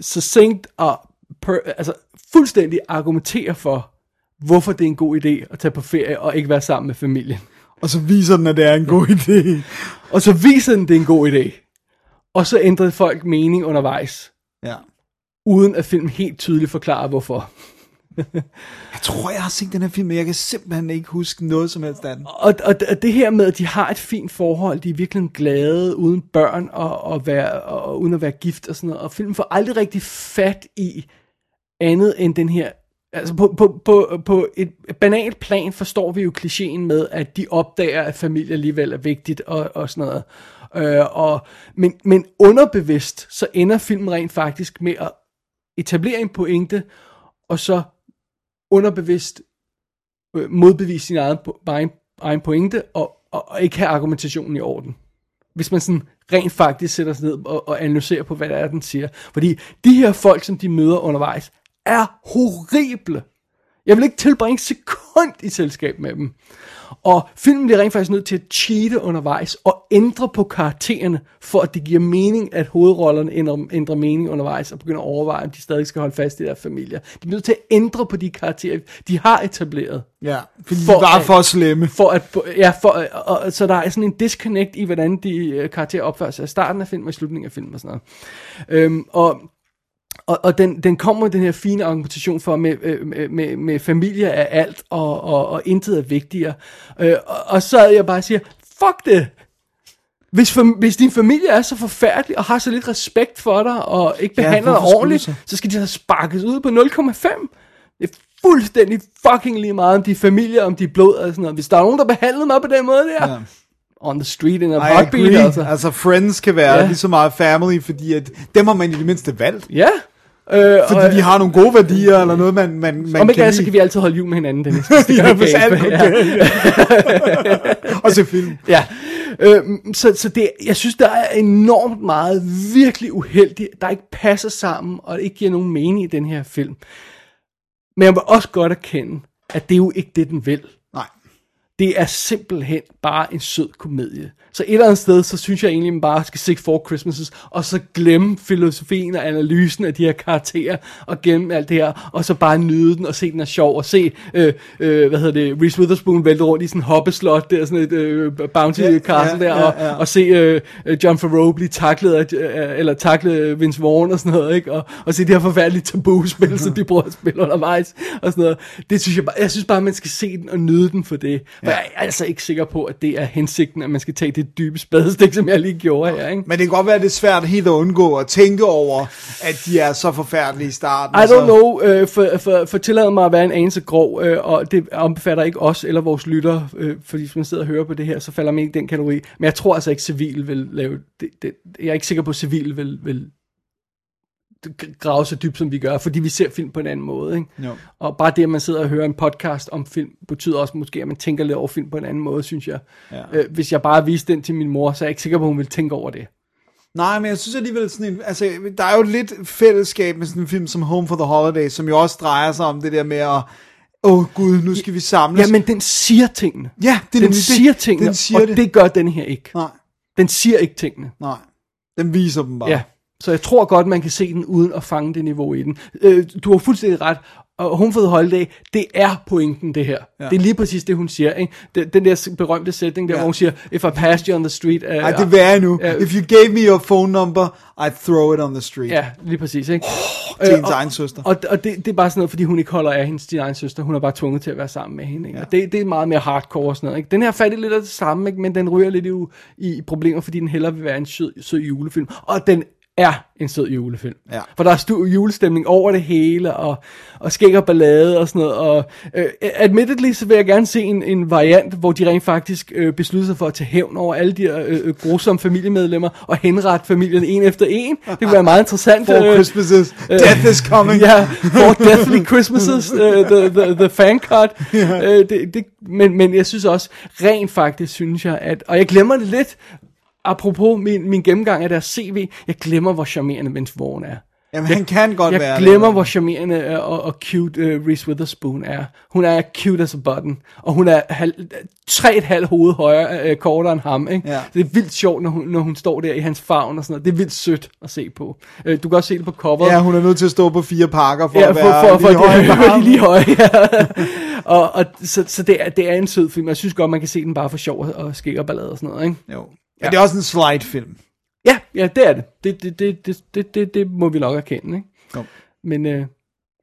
succinct og per, altså fuldstændig argumentere for, hvorfor det er en god idé at tage på ferie og ikke være sammen med familien. Og så viser den, at det er en god idé. Og så viser den, det er en god idé. Og så ændrer folk mening undervejs, Ja. uden at filmen helt tydeligt forklarer, hvorfor. Jeg tror, jeg har set den her film, men jeg kan simpelthen ikke huske noget som helst af den. Og, og, og det her med, at de har et fint forhold, de er virkelig glade, uden børn, og, og, være, og uden at være gift og sådan noget. Og filmen får aldrig rigtig fat i andet end den her Altså på, på, på, på et banalt plan forstår vi jo klichéen med, at de opdager, at familie alligevel er vigtigt og, og sådan noget. Øh, og, men, men underbevidst, så ender filmen rent faktisk med at etablere en pointe, og så underbevidst øh, modbevise sin egen, egen, egen pointe, og, og, og ikke have argumentationen i orden. Hvis man sådan rent faktisk sætter sig ned og, og analyserer på, hvad det er, den siger. Fordi de her folk, som de møder undervejs, er horrible. Jeg vil ikke tilbringe sekund i selskab med dem. Og filmen bliver rent faktisk nødt til at cheate undervejs og ændre på karaktererne, for at det giver mening, at hovedrollerne ændrer, ændrer mening undervejs og begynder at overveje, om de stadig skal holde fast i deres familier. De er nødt til at ændre på de karakterer, de har etableret. Ja, fordi For de var at- for slemme. For at, ja, for, og, og, så der er sådan en disconnect i, hvordan de øh, karakterer opfører sig i starten af filmen og i slutningen af filmen og sådan noget. Øhm, og og, og den, den kommer med den her fine argumentation for, med, øh, med, med, med familie er alt, og, og, og intet er vigtigere. Øh, og, og så er jeg bare og siger, fuck det! Hvis, fam, hvis din familie er så forfærdelig, og har så lidt respekt for dig, og ikke Ja, behandler dig hvorfor skulle ordentligt, de så? så skal de så sparkes ud på 0,5. Det er fuldstændig fucking lige meget, om de er familie, om de er blod og sådan noget. Hvis der er nogen, der behandlede mig på den måde der, ja. on the street in a heartbeat, altså. Altså, friends kan være Ja. lige så meget family, fordi at dem har man i det mindste valgt. Ja. Øh, Fordi og, de har nogle gode værdier, eller noget, man, man, man om ikke kan så kan vi altid holde jul med hinanden, Dennis. Det Ja, hvis alt går Ja. Og se film. Ja, øh, så, så det, jeg synes, der er enormt meget virkelig uheldigt, der ikke passer sammen, og ikke giver nogen mening i den her film. Men jeg må også godt erkende, at det er jo ikke det, den vil. Det er simpelthen bare en sød komedie. Så et eller andet sted, så synes jeg egentlig, man bare skal se Four Christmases, og så glemme filosofien og analysen af de her karakterer, og glemme alt det her, og så bare nyde den, og se den er sjov, og se, øh, øh, hvad hedder det, Reese Witherspoon vælte rundt i sådan en hoppeslot, der sådan et øh, bounty Ja, castle ja, der, og, ja, ja. og se øh, øh, John Favreau blive taklet, af, øh, eller takle Vince Vaughn og sådan noget, ikke? Og, og se de her forfærdelige tabu-spil, som de bruger at spille undervejs, og sådan noget. Det synes jeg bare, jeg synes bare, man skal se den og nyde den for det. Og jeg er altså ikke sikker på, at det er hensigten, at man skal tage det dybe spadestik, som jeg lige gjorde her, ikke? Men det kan godt være, at det er svært helt at undgå at tænke over, at de er så forfærdelige i starten. I så- don't know, øh, for, for, for tillad mig at være en anelse grov, øh, og det omfatter ikke os eller vores lytter, øh, fordi hvis man sidder og hører på det her, så falder man ikke i den kategori. Men jeg tror altså ikke, civil vil lave det, det. Jeg er ikke sikker på, at civil vil, vil grave så dybt, som vi gør, fordi vi ser film på en anden måde. Ikke? Jo. Og bare det, at man sidder og hører en podcast om film, betyder også måske, at man tænker lidt over film på en anden måde, synes jeg. Ja. Øh, hvis jeg bare viste den til min mor, så er jeg ikke sikker på, at hun ville tænke over det. Nej, men jeg synes alligevel sådan en, altså, der er jo lidt fællesskab med sådan en film som Home for the Holidays, som jo også drejer sig om det der med at, åh oh, gud, nu skal vi samles. Ja, men den siger tingene. ja, det er Den nemlig siger det. tingene, Den siger og det. det gør den her ikke. Nej, Den siger ikke tingene. nej. Den viser dem bare. Ja, så jeg tror godt, man kan se den uden at fange det niveau i den. Øh, du har fuldstændig ret. Og the Holiday, det er pointen, det her. Ja. Det er lige præcis det, hun siger. Ikke? Den, den der berømte sætning, der Ja. hvor hun siger, if I passed you on the street... Uh, Ej, det jeg nu. Ja. If you gave me your phone number, I'd throw it on the street. Ja, lige præcis. Ikke? til Øh, ens og- egen søster. Og, og det, det er bare sådan noget, fordi hun ikke holder af hendes sin egen søster. Hun er bare tvunget til at være sammen med hende. Ikke? Ja. Og det, det er meget mere hardcore og sådan noget. Ikke? Den her er fat i lidt af det samme, ikke? men den ryger lidt i, i problemer, fordi den hellere vil være en sød, sød julefilm. Og den er en sød julefilm. Ja. For der er stor julestemning over det hele, og, og skæg og ballade og sådan noget. Og, øh, admittedly, så vil jeg gerne se en, en variant, hvor de rent faktisk øh, beslutter sig for at tage hævn over alle de øh, øh, grusomme familiemedlemmer, og henrette familien en efter en. Det kunne være meget interessant. For øh, Christmases, death is coming. Ja, for Deathly Christmases, uh, the, the, the fan cut. Uh, det, det, men, men jeg synes også, rent faktisk synes jeg, at, og jeg glemmer det lidt, apropos min, min gennemgang af deres CV, jeg glemmer, hvor charmerende Vince Vaughn er. Jamen, han kan godt jeg være glemmer, det. hvor charmerende øh, og, og cute uh, Reese Witherspoon er. Hun er cute as a button, og hun er halv, tre et halvt hoved højere, uh, kortere end ham. Ikke? Ja. Det er vildt sjovt, når hun, når hun står der i hans favn og sådan noget. Det er vildt sødt at se på. Uh, du kan også se det på coveret. Ja, hun er nødt til at stå på fire pakker for Ja, at være for, for, lige for høj det, lige høje, ja. og, og, så, så det, er, det er en sød film. Jeg synes godt, man kan se den bare for sjov og- og skæg og ballade og sådan noget, ikke? Jo. Ja, det er også en slide-film. Ja, ja, det er det. Det, det, det, det, det, det, det må vi nok erkende, ikke? Jo. Men øh,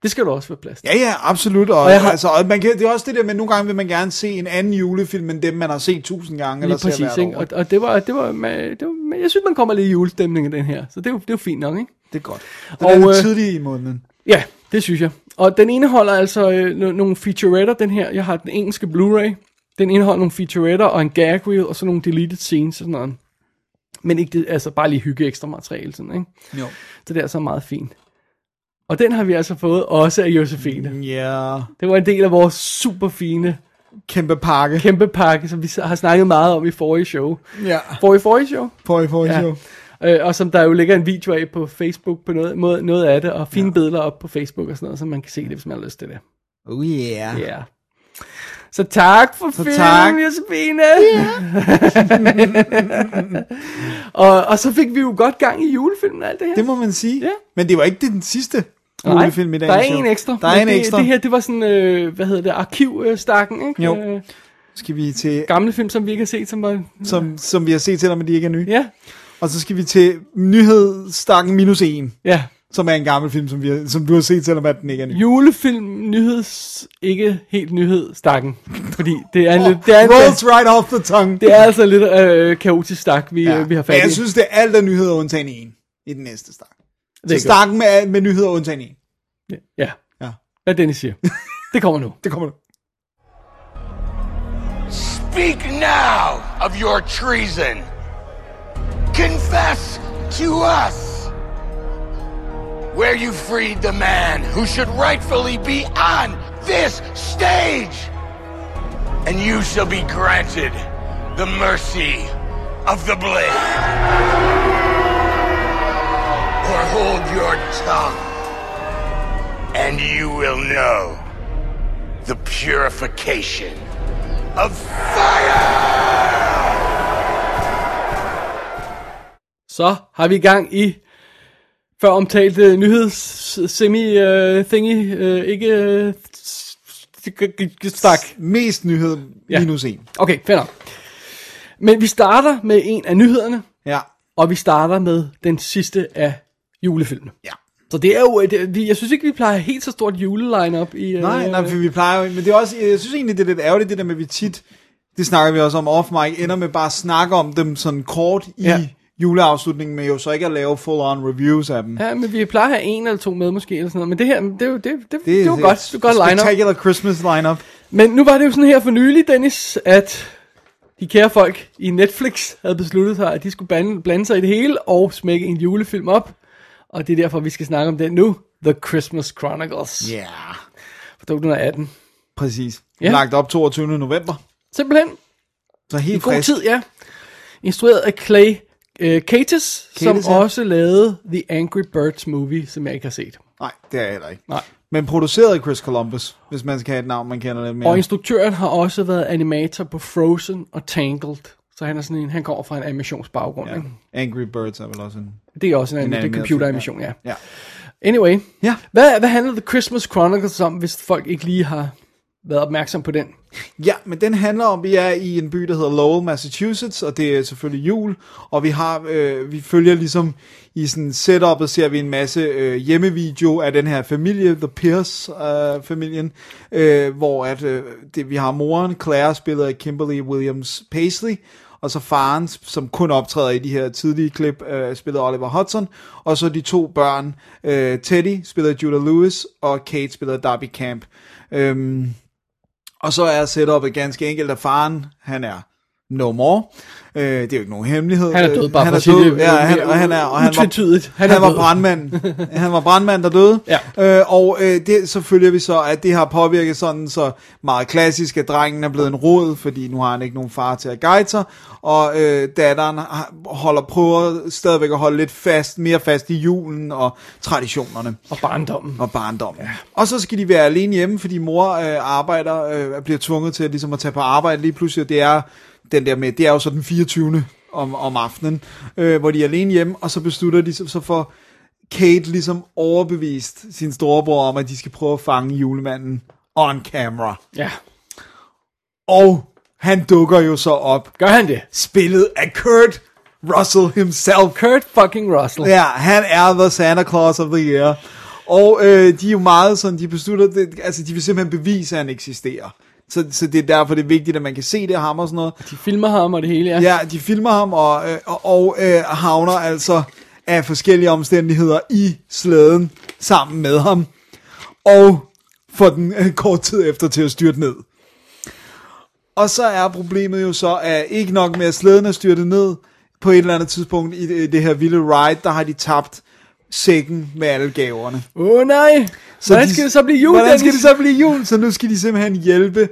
det skal du også være plads til. Ja, ja, absolut. Og, Og jeg har- altså, og man kan, det er også det der med, nogle gange vil man gerne se en anden julefilm, end dem, man har set tusind gange. eller ser præcis, hvert ikke? Og, og det var, det var, med, det var jeg synes, man kommer lidt i julestemning af den her, så det er jo, det er jo fint nok, ikke? Det er godt. Den Og, er øh, tidlig i måneden. Ja, det synes jeg. og den indeholder altså øh, no- nogle featuretter, den her. Jeg har den engelske Blu-ray. Den indeholder nogle featuretter og en gag reel, og så nogle deleted scenes og sådan noget. Men ikke det, altså bare lige hygge ekstra materiale, sådan, ikke? Jo. Så det er altså meget fint. Og den har vi altså fået også af Josefine. Ja. Det var en del af vores super fine Kæmpe pakke. kæmpe pakke, som vi har snakket meget om i forrige show. Ja. Forrige forrige show? For i for i Ja. show. Øh, og som der jo ligger en video af på Facebook på noget, måde, noget af det, og fine ja. billeder op på Facebook og sådan noget, så man kan se det, hvis man har lyst til det. Oh yeah. Ja. Yeah. Så tak for filmen, tak. Josefine. og, og så fik vi jo godt gang i julefilmen og alt det her. Det må man sige. Ja. Men det var ikke den sidste Nej, julefilm i dag. der er en ekstra. Der er en det, ekstra. Det her, det var sådan, øh, hvad hedder det, arkivstakken, ikke? Jo. Øh, Skal vi til, gamle film, som vi ikke har set, som var... som, som vi har set, selvom de ikke er nye. Ja, Og så skal vi til nyhedsstakken minus 1, ja. Som er en gammel film, som, vi har, som du har set, selvom at den ikke er ny. Julefilm, nyheds, ikke helt nyhed, stakken. Fordi det er, en lidt, det er, en, Rolls right off the tongue. det er altså lidt øh, kaotisk stak, vi, ja. vi har fat Men i. jeg synes, det er alt af nyheder undtagen en i den næste stak. det Så er stakken med, med nyheder undtagen en. godt. Ja, Ja, hvad Dennis siger. Det kommer nu. det kommer nu. Speak now of your treason. Confess to us where you freed the man who should rightfully be on this stage. And you shall be granted the mercy of the blade. Or hold your tongue, and you will know the purification of fire! Så har vi gang i før omtalte nyheds semi uh, thingy, uh, ikke uh, stak. Mest nyhed Ja. minus en. Okay, fair nok. Men vi starter med en af nyhederne, Ja. og vi starter med den sidste af julefilmene. Ja. Så det er jo, det, vi- jeg synes ikke, vi plejer helt så stort juleline-up i... Nej, øh, nej, for vi plejer jo, men det er også, jeg synes egentlig, det er lidt ærgerligt, det der med, at vi tit, det snakker vi også om off mic, ender med bare at snakke om dem sådan kort i Ja. Juleafslutningen, men jo så ikke at lave full-on reviews af dem. Ja, men vi plejer at have en eller to med måske, eller sådan noget. Men det her, det, er jo- det, det, det, det var godt. Det var godt line-up. Spectacular Christmas lineup. Men nu var det jo sådan her for nylig, Dennis, at de kære folk i Netflix havde besluttet sig, at de skulle blande, blande sig i det hele og smække en julefilm op. Og det er derfor, vi skal snakke om den nu. The Christmas Chronicles Ja, yeah. fra 2018. præcis. Ja. Lagt op 22. november. Simpelthen. Så I helt god frisk. tid, ja. Instrueret af Clay uh, Cates, som ja. også lavede The Angry Birds movie, som jeg ikke har set. Nej, det er jeg heller ikke. Nej. Men produceret af Chris Columbus, hvis man skal have et navn, man kender lidt mere. Og instruktøren har også været animator på Frozen og Tangled. Så han er sådan en, han kommer fra en animationsbaggrund. Ja. ja. Ikke? Angry Birds er vel også en... Det er også en, En en det er computeranimation, film, ja. Ja. Anyway, Ja. hvad, hvad handler The Christmas Chronicles om, hvis folk ikke lige har været opmærksom på den? Ja, men den handler om, vi er i en by, der hedder Lowell, Massachusetts, og det er selvfølgelig jul, og vi har, øh, vi følger ligesom i sådan setup'et, ser vi en masse øh, hjemmevideo af den her familie, The Pierce-familien, øh, øh, hvor at, øh, det, vi har moren, Claire, spillet af Kimberly Williams Paisley, og så faren, som kun optræder i de her tidlige klip, øh, spillet Oliver Hudson, og så de to børn, øh, Teddy, spillet af Judah Lewis, og Kate, spillet af Darby Camp. Øh, og så er setupet ganske enkelt, at faren, han er no more. Øh, det er jo ikke nogen hemmelighed. Han er død, bare han er død, det, Ja, han, og han er, og han var. Han, Han var brandmand. han var brandmand, der døde. Ja. Øh, og øh, det, så følger vi så, at det har påvirket sådan så meget klassisk, at drengen er blevet en rod, fordi nu har han ikke nogen far til at guide sig, og øh, datteren holder, prøver stadigvæk at holde lidt fast, mere fast i julen og traditionerne Og barndommen. og barndommen. Ja. Og så skal de være alene hjemme, fordi mor øh, arbejder, øh, bliver tvunget til at, ligesom at tage på arbejde lige pludselig. og Det er den der med, det er jo så den 24. om, om aftenen, øh, hvor de er alene hjemme, og så beslutter de så, så for Kate ligesom overbevist sin storebror om, at de skal prøve at fange julemanden on camera. Ja. Og han dukker jo så op, Gør han det? spillet af Kurt Russell himself. Kurt fucking Russell. Ja, han er the Santa Claus of the Year. Og øh, de er jo meget sådan, de beslutter, det, altså de vil simpelthen bevise, at han eksisterer. Så, så det er derfor, det er vigtigt, at man kan se det ham og sådan noget. De filmer ham og det hele, ja. Ja, de filmer ham og, øh, og, og øh, havner altså af forskellige omstændigheder i slæden sammen med ham. og får den øh, kort tid efter til at styrte ned. Og så er problemet jo så, at ikke nok med at slæden er styrtet ned, på et eller andet tidspunkt i det, det her vilde ride, der har de tabt sækken med alle gaverne. Åh oh, nej, så hvordan de- skal det så blive jul, Hvordan skal det så blive jul? Så nu skal de simpelthen hjælpe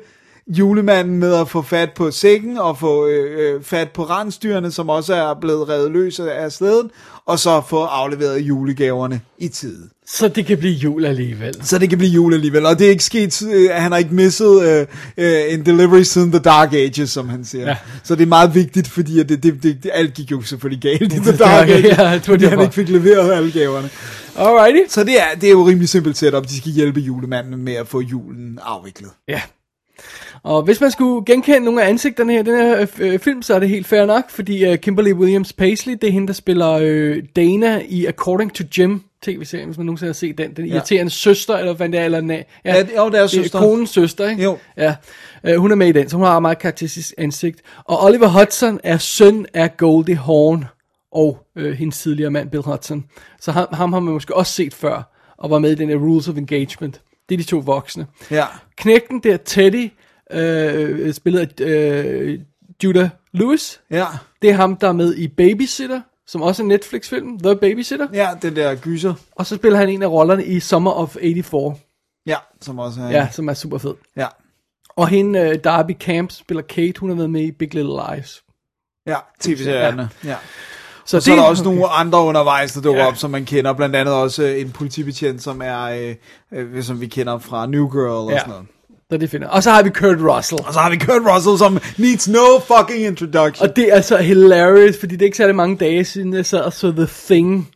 julemanden med at få fat på sækken og få øh, øh, fat på rensdyrene, som også er blevet revet løs af slæden, og så få afleveret julegaverne i tide. Så det kan blive jul alligevel. Så det kan blive jul alligevel, og det er ikke sket, øh, han har ikke misset øh, øh, en delivery siden The Dark Ages, som han siger. Ja. Så det er meget vigtigt, fordi at det, det, det, alt gik jo selvfølgelig galt i The Dark Ages, ja, det fordi han ikke fik leveret alle gaverne. Alrighty. Så det er, det er jo rimelig simpelt setup, de skal hjælpe julemanden med at få julen afviklet. Ja. Og hvis man skulle genkende nogle af ansigterne her i den her øh, film, så er det helt fair nok, fordi øh, Kimberly Williams Paisley, det er hende, der spiller øh, Dana i According to Jim tv-serien, hvis man nogensinde har set den. Den Ja. irriterende søster, eller hvad det er, eller na- Ja, det- jo, det er søsteren. konens søster, ikke? Jo. Ja. Øh, hun er med i den, så hun har et meget karakteristisk ansigt. Og Oliver Hudson er søn af Goldie Hawn og øh, hendes tidligere mand, Bill Hudson. Så ham, ham har man måske også set før, og var med i den her Rules of Engagement. Det er de to voksne. Ja. Knægten der, Teddy, øh, spillet af øh, Judah Lewis. Ja, Det er ham, der er med i Babysitter, som også er en Netflix-film, The Babysitter. ja, den der gyser. Og så spiller han en af rollerne i Summer of 84, Ja, som også er... ja, som er super fed. ja. Og hende, øh, Darby Camp, spiller Kate, hun har været med i Big Little Lies. Ja, tv-serierne. Ja. ja. Så, Og så er der også okay. nogle andre undervejs, der dukker Ja. op, som man kender. Blandt andet også øh, en politibetjent, som er, øh, øh, som vi kender fra New Girl og Ja. sådan noget. Så det finder. Og så har vi Kurt Russell. Og så har vi Kurt Russell, som needs no fucking introduction. Og det er altså hilarious, fordi det er ikke særlig mange dage siden, jeg sad og så The Thing,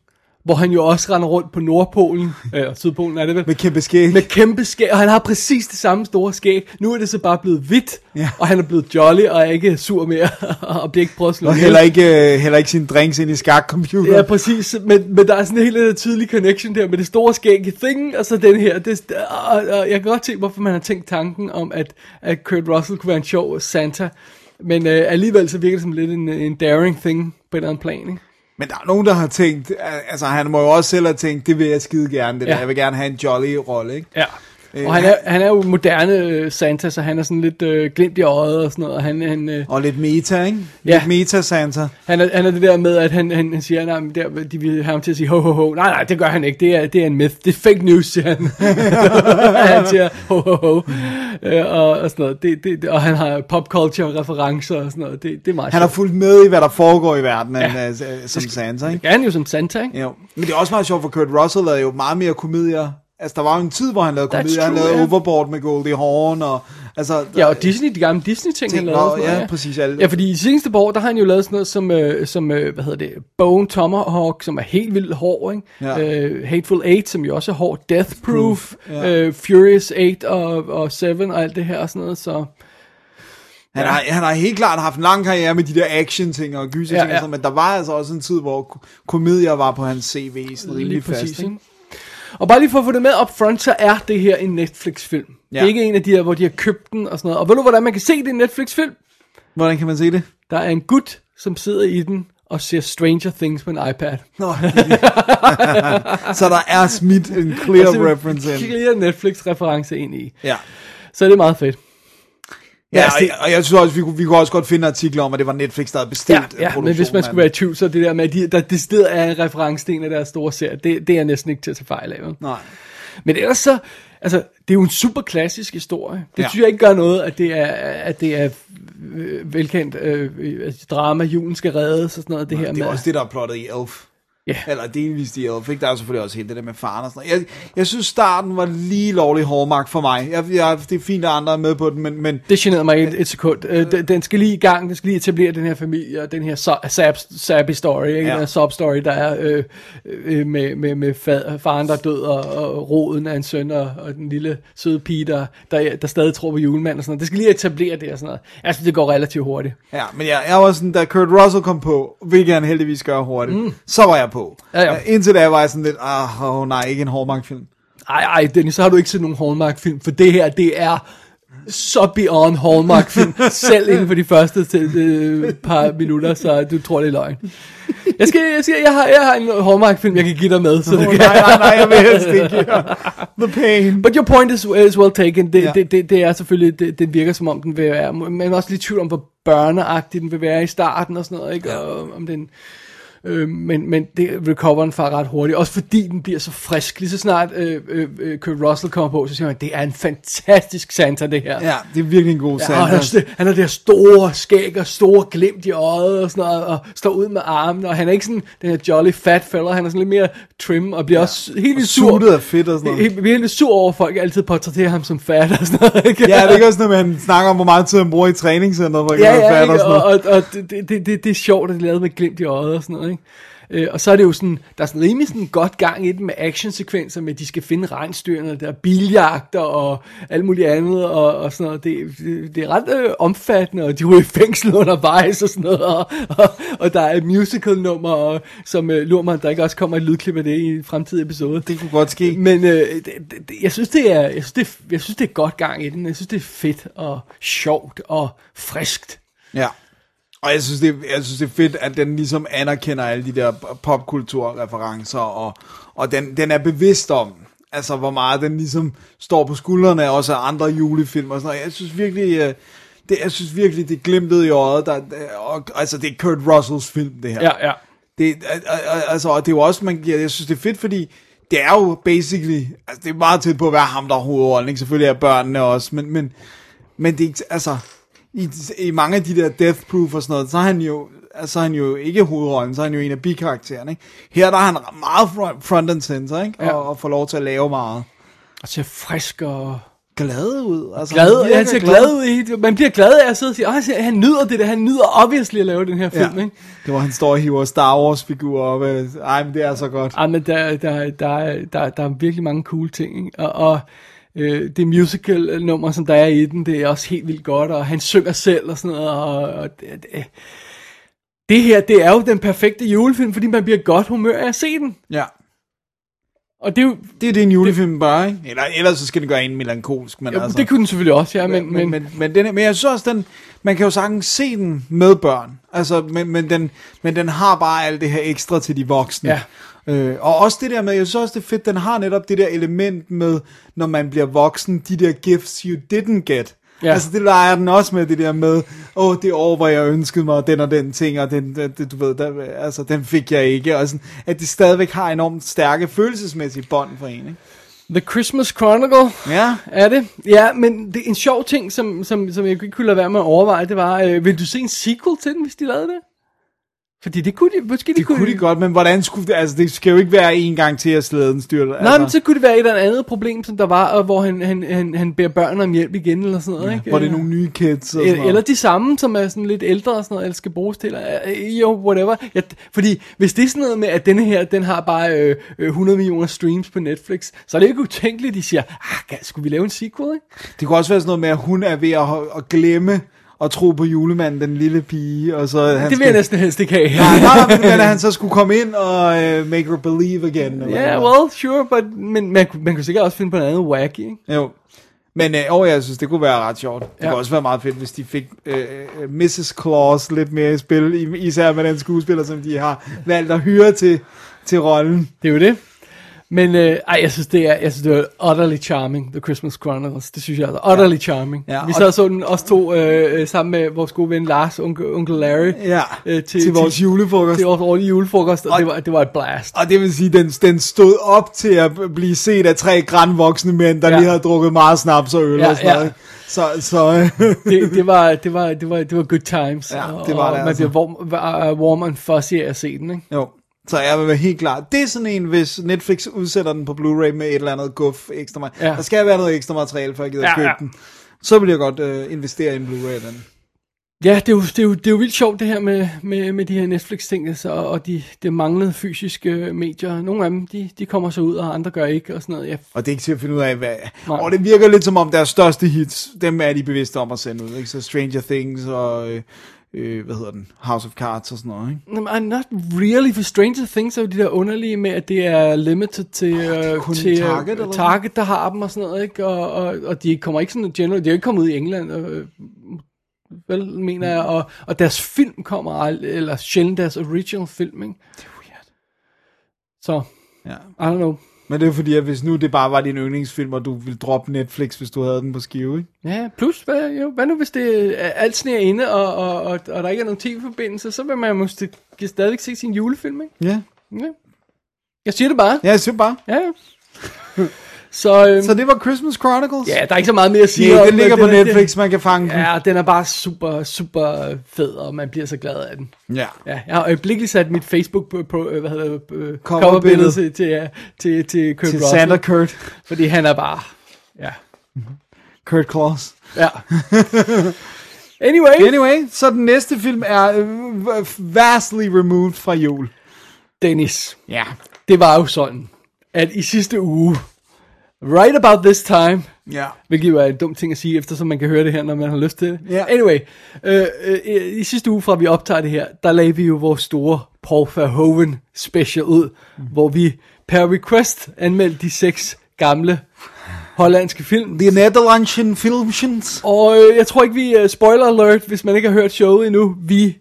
hvor han jo også render rundt på Nordpolen, eller Sydpolen er det vel? Med kæmpe skæg. Med kæmpe skæg, og han har præcis det samme store skæg. Nu er det så bare blevet hvidt, Ja. og han er blevet jolly, og er ikke sur mere, og bliver ikke prøvet at slå Og heller ikke, øh, heller ikke sine drinks ind i skakcomputer. Ja, præcis, men, men der er sådan en helt øh, tydelig connection der med det store skæg Thing, og så den her. Det, og, og jeg kan godt se, hvorfor man har tænkt tanken om, at, at Kurt Russell kunne være en sjov Santa. Men øh, alligevel så virker det som lidt en, en daring thing på et eller andet plan, ikke? Men der er nogen, der har tænkt, al- altså han må jo også selv have tænkt, det vil jeg skide gerne, det Ja. der. Jeg vil gerne have en jolly rolle, ikke? Ja. Øh, Og han er, han er jo moderne øh, Santa, så han er sådan lidt øh, glimt i øjet og sådan noget. Og han, han, øh, Og lidt meta, ikke? Ja. Lidt meta Santa. han, er, han er det der med, at han, han, han siger, nej, men der, de vil have ham til at sige ho, ho, ho. Nej, nej, det gør han ikke. Det er, det er en myth. Det er fake news, siger han. han siger ho, ho, ho. Øh, og, og sådan noget. Det, det, og han har pop culture referencer og sådan noget. Det, det er meget Han har fulgt med i, hvad der foregår i verdenen, Ja. ja. som Santa, ikke? Det er han jo som Santa, ikke? Jo. Men det er også meget sjovt, for Kurt Russell lavede jo meget mere komedier. Altså, der var jo en tid, hvor han lavede komedier. Han lavede ja. Overboard med Goldie Hawn, og altså... Ja, og Disney, de gamle Disney-ting, han Ting, lavede. og noget, ja, præcis, alle- Ja, fordi i seneste par år, der har han jo lavet sådan noget som, øh, som øh, hvad hedder det, Bone Tomahawk, som er helt vildt hård, ikke? Ja. Øh, Hateful Eight, som jo også er hård. Death Proof, ja. øh, Furious 8 og, og 7 og alt det her og sådan noget, så... Han, har, han har helt klart haft en lang karriere med de der action-ting og gyser-ting, Ja, ja, ja. ja. Sådan, men der var altså også en tid, hvor ko- komedier var på hans CV sådan Lige rimelig præcis, fast. Ikke? ikke? Og bare lige for at få det med up front, så er det her en Netflix-film. Ja. Det er ikke en af de her, hvor de har købt den og sådan noget. Og ved du, hvordan man kan se det i en Netflix-film? Hvordan kan man se det? Der er en gut, som sidder i den og ser Stranger Things på en iPad. Nå, så der er smidt en clear reference ind. Clear Netflix-reference ind i. Ja. Så det er meget fedt. Ja, altså, og, det- og jeg synes også, vi kunne, vi kunne også godt finde artikler om, at det var Netflix, der havde bestilt Ja, ja men hvis man skulle være i tvivl, så det der med, at de, der decideret er en reference til en af deres store serier, det, det er næsten ikke til at tage fejl af. vel? Nej. Men ellers så, altså, det er jo en super klassisk historie. Det ja. Ja. synes jeg ikke gør noget, at det er, at det er øh, velkendt øh, drama, julen skal reddes og sådan noget. Det her Det er med, også det, der er plottet i Elf. Ja. Eller delvist i Elf, ikke? Der er selvfølgelig også helt det der med faren og sådan noget. Jeg, jeg synes, starten var lige lovlig Hallmark for mig. Jeg, jeg, det er fint, at andre er med på den, men, men Det generede mig et, et sekund. Øh, den- Den skal lige i gang, den skal lige etablere den her familie, og den her sab, sappy story, ikke? Ja. den her sob story, der er øh, øh, med, med, med fad, faren, der er død, og, og roden af en søn, og, og den lille søde pige, der, der, der stadig tror på julemand og sådan noget. Det skal lige etablere det og sådan noget. Altså, det går relativt hurtigt. Ja, men jeg, jeg var sådan, da Kurt Russell kom på, hvilket han heldigvis gør hurtigt, mm. så var jeg på. Ja, ja. Øh, Indtil da var jeg sådan lidt, ah, oh, nej, ikke en Hallmark-film. Ej, ej, Dennis, så har du ikke set nogen Hallmark-film, for det her, det er så beyond Hallmark-film, selv inden for de første til, øh, par minutter, så du tror, det er løgn. Jeg, skal, jeg, skal, jeg, har, jeg har en Hallmark-film, jeg kan give dig med, så det Oh, kan nej, nej, nej, jeg vil helst ikke. The pain. But your point is, is well taken. Det, ja. det, det, det er selvfølgelig, det, det virker som om den vil være, men også lidt tvivl om, hvor børneagtig den vil være i starten og sådan noget, ikke? Ja. Og om den, øh, men, men det recover den fra ret hurtigt, også fordi den bliver så frisk. Lige så snart øh, øh, øh, Kurt Russell kommer på, så siger man, det er en fantastisk Santa, det her. Ja, det er virkelig en god Ja, og han, Santa. st- han har det her store skæg og store glimt i øjet og sådan noget, og står ud med armen, og han er ikke sådan den her jolly fat fella, han er sådan lidt mere trim, og bliver ja. også helt vildt sur. Af fedt og sådan noget. Helt, helt sur over, at folk altid portrætterer ham som fat og sådan noget. Ikke? Ja, det er ikke også noget med, at han snakker om, hvor meget tid han bruger i træningscenteret, for ja, ja, fat og sådan og, noget. og, og det, det, det, det, det er sjovt, at det er lavet med glimt i øjet og sådan noget, ikke? Øh, og så er det jo sådan, der er sådan rimelig sådan godt gang i den med actionsekvenser med, at de skal finde regnstyrene, der er biljagter og alt muligt andet og, og sådan noget. Det, det, det er ret øh, omfattende, og de er i fængsel undervejs og sådan noget, og, og, og der er et musical nummer, og, som øh, lurer mig, der ikke også kommer et lydklip af det i en fremtidig episode. Det kunne godt ske. Men øh, det, det, jeg synes det er, jeg synes det, jeg synes det er godt gang i den. Jeg synes det er fedt og sjovt og friskt. Ja. Og jeg synes, det, jeg synes, det er fedt, at den ligesom anerkender alle de der popkulturreferencer, og, og den, den er bevidst om, altså hvor meget den ligesom står på skuldrene også af andre julefilm og sådan noget. Jeg synes virkelig, øh, det, jeg synes virkelig, det glimtede i øjet, der, og, altså det er Kurt Russells film, det her. Ja, ja. Det, al- al- altså, og det er jo også, man giver, jeg synes, det er fedt, fordi det er jo basically, altså det er meget tæt på at være ham, der er hovedrollen, ikke? Selvfølgelig er børnene også, men, men, men det er altså, i, i mange af de der Death Proof og sådan noget, så er han jo, altså, er han jo ikke hovedrollen, så er han jo en af bikaraktererne, ikke? Her der er han meget front, front and center, ikke? Ja. Og, og får lov til at lave meget. Og ser frisk og Glad ud. Altså, glad. virker Han ser glad ud i Man bliver glad af at sidde og sige, "Åh, han, han nyder det der. Han nyder obviously at lave den her film, Ja. ikke? Det var han står og hiver Star Wars figurer op. øh, Ej, men det er så godt. Ej, men der, der, der, er- der, der er virkelig mange cool ting, ikke? Og, og øh, det musical-nummer, som der er i den, det er også helt vildt godt, og han synger selv og sådan noget, og, og det, det, det her, det er jo den perfekte julefilm, fordi man bliver godt humør af at se den. Ja. Og det er jo, Det er det, en julefilm bare, ikke? Eller, ellers så skal det gøre en melankolsk, men jo, altså... det kunne den selvfølgelig også, ja, men, men, men, men, den, er- men jeg synes også, den, man kan jo sagtens se den med børn. Altså, men, men, den, men den har bare alt det her ekstra til de voksne. Ja. Øh, og også det der med, jeg synes også, det er fedt, den har netop det der element med, når man bliver voksen, de der gifts you didn't get. Ja. Altså det leger den også med det der med, åh, oh, det år, hvor jeg ønskede mig den og den ting, og den, den, du ved, der, altså, den fik jeg ikke. Og sådan, at det stadigvæk har enormt stærke følelsesmæssige bånd for en, ikke? The Christmas Chronicle, Ja. er det? Ja, men det er en sjov ting, som, som, som jeg ikke kunne lade være med at overveje, det var, øh, vil du se en sequel til den, hvis de lavede det? Fordi det kunne de, måske de Det kunne de godt, men hvordan skulle det, altså det skal jo ikke være en gang til, at slæden styrter. Nej, altså, men så kunne det være et eller andet problem, som der var, og hvor han, han, han, han beder børn om hjælp igen, eller sådan noget, ikke? Hvor det er nogle nye kids og eller, eller de samme, som er sådan lidt ældre og sådan noget, eller skal bruges til, eller, øh, jo, whatever. Ja, fordi hvis det er sådan noget med, at denne her, den har bare øh, øh, 100 millioner streams på Netflix, så er det ikke utænkeligt, de siger, ah, skulle vi lave en sequel, ikke? Det kunne også være sådan noget med, at hun er ved at, at glemme at tro på julemanden, den lille pige, og så han det vil jeg næsten helst ikke have. Nej, nej, men at han så skulle komme ind og uh, make her believe again. Ja, yeah, well, sure, but, men man, kunne- man kunne sikkert også finde på noget andet wacky, ikke? Jo. Men øh, oh, jeg synes, det kunne være ret sjovt. Det Ja. kunne også være meget fedt, hvis de fik øh, øh, Mrs. Claus lidt mere i spil, især med den skuespiller, som de har valgt at hyre til, til rollen. Det er jo det. Men øh, ej, jeg synes, det er, jeg synes, det er utterly charming, The Christmas Chronicles. Det synes jeg altså. Utterly charming. Ja, Vi sad og så den også to øh, øh, sammen med vores gode ven Lars, onkel, onkel Larry. Ja, øh, til, til vores julefrokost. Til vores årlige julefrokost, og, Og- det, var, det var et blast. Og det vil sige, den, den stod op til at blive set af tre grandvoksne mænd, der Ja. ja. lige havde drukket meget snaps og øl Ja, og sådan ja. noget. Så, så Det, det, var, det, var, det, var, det var good times. Ja, det var det og Man altså. bliver warm, var- warm and fuzzy af at se den, ikke? jo. Så jeg vil være helt klar. Det er sådan en, hvis Netflix udsætter den på Blu-ray med et eller andet guf ekstra materiale. Ja. Der skal være noget ekstra materiale, for jeg gider Ja, købe ja. den. Så vil jeg godt øh, investere i en Blu-ray den. Ja, det er, jo, det, er jo, det er jo vildt sjovt det her med, med, med de her Netflix-ting, altså, og de, de manglede fysiske medier. Nogle af dem, de, de kommer så ud, og andre gør ikke, og sådan noget. Ja, Og det er ikke til at finde ud af, hvad... Nej. Og det virker lidt som om deres største hits, dem er de bevidste om at sende ud. Ikke? Så Stranger Things og... Øh, øh, hvad hedder den? House of Cards og sådan noget, ikke? I'm not really, for Stranger Things er jo de der underlige med, at det er limited til, uh, kun til Target, Target, eller uh, Target, der har dem og sådan noget, ikke? Og, og, og de kommer ikke sådan generelt, de er jo ikke kommet ud i England, uh, vel, mener jeg, og, og deres film kommer aldrig, eller sjældent deres original film, ikke? Det er weird. Så, Ja. I don't know. Men det er fordi, at hvis nu det bare var din yndlingsfilm, og du ville droppe Netflix, hvis du havde den på skive, ikke? Ja, plus, hvad, jo, hvad nu hvis det er alt sne er inde, og, og, og, og der ikke er nogen tv-forbindelse, så vil man måske stadigvæk se sin julefilm, ikke? Ja. Ja. Jeg siger det bare. Ja, jeg synes bare. Ja, ja. Så, øhm, Så det var Christmas Chronicles? ja, der er ikke så meget mere at sige Ja, om, den ligger på er- Netflix, man kan fange den. Ja, den er bare super, super fed, og man bliver så glad af den. Ja. Ja, jeg har øjeblikkeligt sat mit Facebook på, på øh, hvad hedder det, øh, Coverbillede. til, til, til, til Kurt Til Russell. Santa Kurt. Fordi han er bare, ja, Kurt Claus. ja. Anyway, Anyway, så den næste film er øh, vastly removed fra jul. Dennis, Ja. det var jo sådan, at i sidste uge, right about this time, Ja. Hvilket jo er en dum ting at sige, eftersom man kan høre det her, når man har lyst til det. Ja. Anyway, øh, øh, i sidste uge, fra vi optager det her, der lagde vi jo vores store Paul Verhoeven special ud, mm. hvor vi per request anmeldte de seks gamle hollandske film. The Netherlandsen Filmsens. Og øh, jeg tror ikke, vi, uh, spoiler alert, hvis man ikke har hørt showet endnu, vi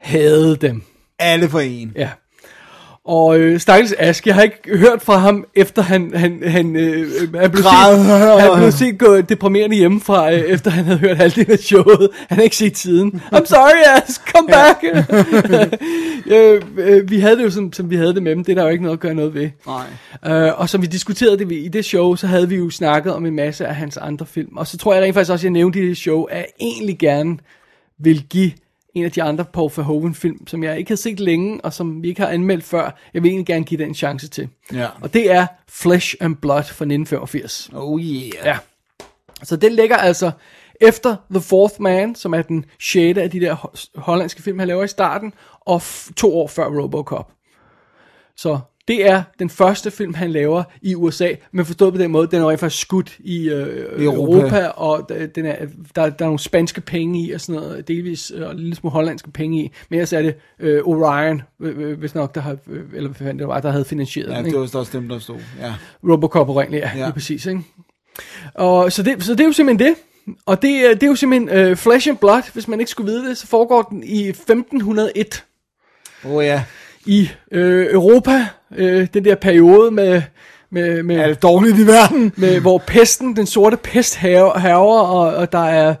havde dem. Alle for en. Ja. Og øh, Stakkels Ask, jeg har ikke hørt fra ham, efter han, han, han, øh, han blev set, han blev set gå deprimerende hjemmefra, øh, efter han havde hørt halvdelen af showet. Han har ikke set siden. I'm sorry, Ask, come back. øh, øh, vi havde det jo, som, som vi havde det med dem. Det er der jo ikke noget at gøre noget ved. Nej. Øh, og som vi diskuterede det i det show, så havde vi jo snakket om en masse af hans andre film. Og så tror jeg rent faktisk også, at jeg nævnte i det show, at jeg egentlig gerne vil give en af de andre Paul Verhoeven film, som jeg ikke har set længe, og som vi ikke har anmeldt før, jeg vil egentlig gerne give den en chance til. Ja. Og det er Flesh and Blood fra 1985. Oh yeah. Ja. Så den ligger altså efter The Fourth Man, som er den sjette af de der ho- hollandske film, han laver i starten, og to år før Robocop. Så det er den første film, han laver i USA, men forstået på den måde, den er rent faktisk skudt i øh, Europa. Europa, og den er, der, der er nogle spanske penge i, og sådan noget, delvis, øh, og en lille smule hollandske penge i, men ellers er det øh, Orion, øh, øh, hvis nok, der har, øh, eller hvad fanden det var, der havde finansieret Ja, den, det ikke? var også dem, der stod. Ja. Robocop oprindeligt, ja, Ja. ja. lige præcis, ikke? Og så det, så det er jo simpelthen det. Og det, er- det er jo simpelthen uh, Flesh and Blood, hvis man ikke skulle vide det, så foregår den i 1501 Oh ja. I øh, Europa. Øh, den der periode med, med, med, det dårligt i verden? med hvor pesten, den sorte pest haver, og, og der er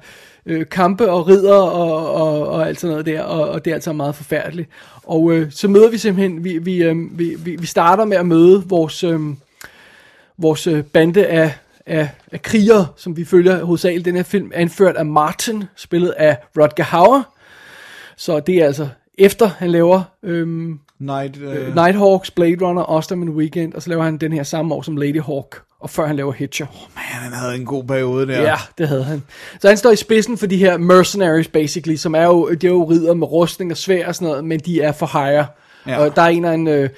øh, kampe og ridder og, og, og alt sådan noget der, og, og det er altså meget forfærdeligt. Og øh, så møder vi simpelthen, vi, vi, øh, vi, vi, vi starter med at møde vores, øh, vores øh, bande af, af, af krigere, som vi følger hovedsageligt den her film, anført af Martin, spillet af Rodger Hauer. Så det er altså efter han laver øhm, Night, øh, Nighthawks, Blade Runner, Osterman Weekend, og så laver han den her samme år som Lady Hawk, og før han laver Hitcher. Man, han havde en god periode der. Ja, det havde han. Så han står i spidsen for de her mercenaries, basically, som er jo, de er jo ridder med rustning og svær og sådan noget, men de er for hire. Ja. Og der er en af en øh,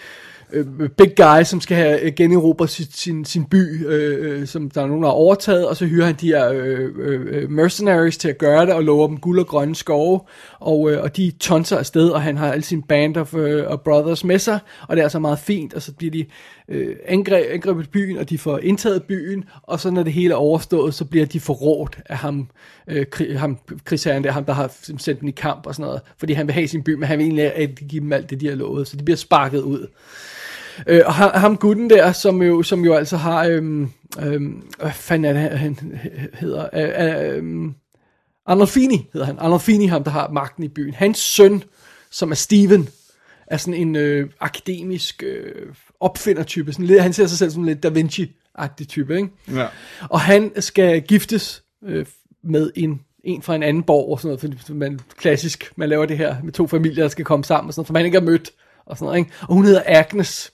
øh, big guy, som skal have øh, generobret sin, sin, sin by, øh, øh, som der er nogen, der har overtaget, og så hyrer han de her øh, øh, øh, mercenaries til at gøre det, og lover dem guld og grønne skove, og, øh, og de tonser afsted, og han har alle sine band of, øh, of brothers med sig, og det er altså meget fint, og så bliver de øh, angreb, angrebet byen, og de får indtaget byen, og så når det hele er overstået, så bliver de forrådt af ham, øh, krig, ham krigsherren der, ham der har sendt dem i kamp og sådan noget, fordi han vil have sin by, men han vil egentlig at give dem alt det, de har lovet, så de bliver sparket ud. Øh, og ham, ham gutten der, som jo, som jo altså har, øhm, øhm, hvad fanden er det, han- hedder, øh, øhm, Arnolfini hedder han, Arnolfini, ham der har magten i byen. Hans søn, som er Steven, er sådan en øh, akademisk øh, opfindertype, sådan lidt, han ser sig selv som lidt Da Vinci-agtig type, ikke? Ja. Og han skal giftes øh, med en, en fra en anden borg og sådan noget, fordi man, klassisk, man laver det her med to familier, der skal komme sammen og sådan noget, for man ikke har mødt og sådan noget, ikke? Og hun hedder Agnes.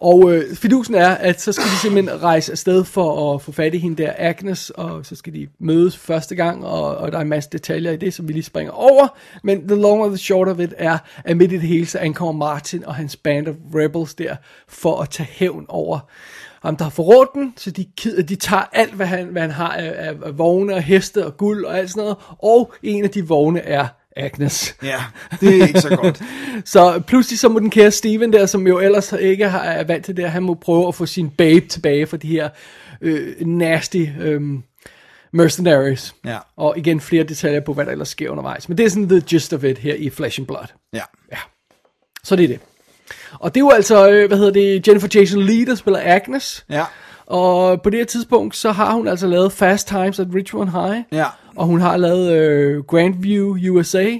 Og øh, fidusen er, at så skal de simpelthen rejse afsted for at få fat i hende der, Agnes, og så skal de mødes første gang, og, og der er en masse detaljer i det, som vi lige springer over. Men the long and the short of it er, at midt i det hele, så ankommer Martin og hans band of rebels der, for at tage hævn over ham, der har forrådt den, så de, kid- de tager alt, hvad han, hvad han har af, af, af vogne og heste og guld og alt sådan noget, og en af de vogne er Agnes. ja, det er ikke så godt. Så pludselig så må den kære Steven der, som jo ellers ikke har, er vant til det, han må prøve at få sin babe tilbage fra de her øh, nasty øh, mercenaries. Ja. Og igen flere detaljer på, hvad der ellers sker undervejs. Men det er sådan the gist of it her i Flesh and Blood. Ja. Så det er det. Og det er jo altså, øh, hvad hedder det, Jennifer Jason Leigh, der spiller Agnes. Ja. Og på det her tidspunkt, så har hun altså lavet Fast Times at Richmond High. Ja. Og hun har lavet øh, Grandview USA,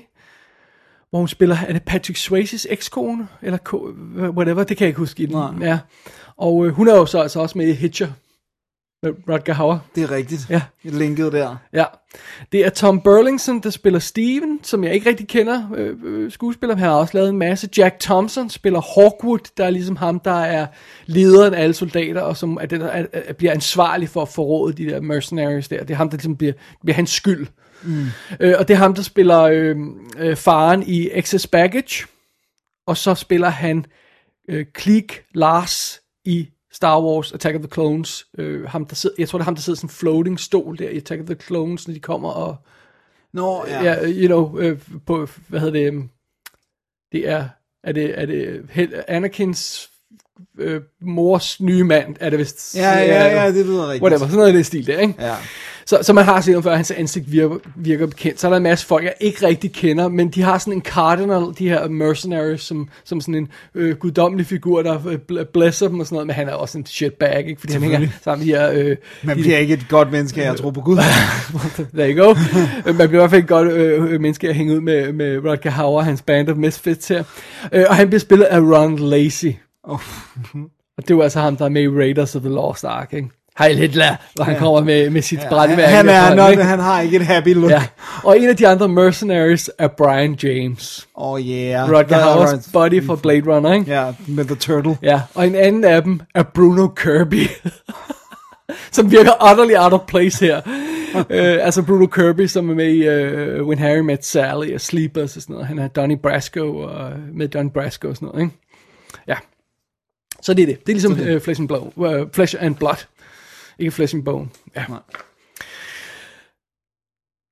hvor hun spiller, er det Patrick Swayze's ekskone? Eller ko- whatever, det kan jeg ikke huske i den. Ja. Og øh, hun er jo så altså også med i Hitcher. Med Rutger Hauer. Det er rigtigt. Ja. Et linket der. Ja. Det er Tom Burlington, der spiller Steven, som jeg ikke rigtig kender øh, øh, skuespiller. Han har også lavet en masse. Jack Thompson spiller Hawkwood, der er ligesom ham, der er lederen af alle soldater, og som er den, der er, er, bliver ansvarlig for at forråde de der mercenaries der. Det er ham, der ligesom bliver, bliver hans skyld. Mm. Øh, og det er ham, der spiller øh, øh, faren i Excess Baggage, og så spiller han øh, Cleek Lars i Star Wars Attack of the Clones. Øh, ham, der sidder, jeg tror, det er ham, der sidder sådan en floating stol der i Attack of the Clones, når de kommer og... Nå, ja. Ja, you know, øh, på, hvad hedder det... øhm, Det er... Er det, er det Anakins øh, mors nye mand, er det vist? Ja, ja, ja, det lyder rigtigt. Whatever, sådan noget i det stil der, ikke? Ja. Så, så man har set ham før, hans ansigt virker, virker bekendt. Så er der en masse folk, jeg ikke rigtig kender, men de har sådan en cardinal, de her mercenaries, som, som sådan en øh, guddommelig figur, der øh, bl- blæsser dem og sådan noget, men han er også en shitbag, ikke? Fordi han hænger sammen med de her... Øh, Man de, bliver ikke et godt menneske, jeg tror på Gud. There you go. Man bliver i hvert fald et godt øh, øh, menneske at hænge ud med, med Rutger Hauer, hans band of misfits her. Øh, og han bliver spillet af Ron Lacey. Oh. Og det jo altså ham, der er med i Raiders of the Lost Ark, ikke? Hej Hitler, hvor han kommer med, med sit ja, brændværk. han, er, not, ikke? han har ikke et happy look. Ja. Og en af de andre mercenaries er Brian James. Oh yeah. Er Hauers Ryan- buddy for Blade Runner, ikke? Ja, med The Turtle. Ja, og en anden af dem er Bruno Kirby. som virker utterly out of place her. uh, altså Bruno Kirby, som er med i uh, When Harry Met Sally og Sleepers og sådan noget. Han er Donnie Brasco og med Donnie Brasco og sådan noget, ikke? Ja. Så det er det. Det er ligesom uh, Flesh and Blood. Uh, Flesh and Blood. Ikke Flesh and Bone. Ja. Nej.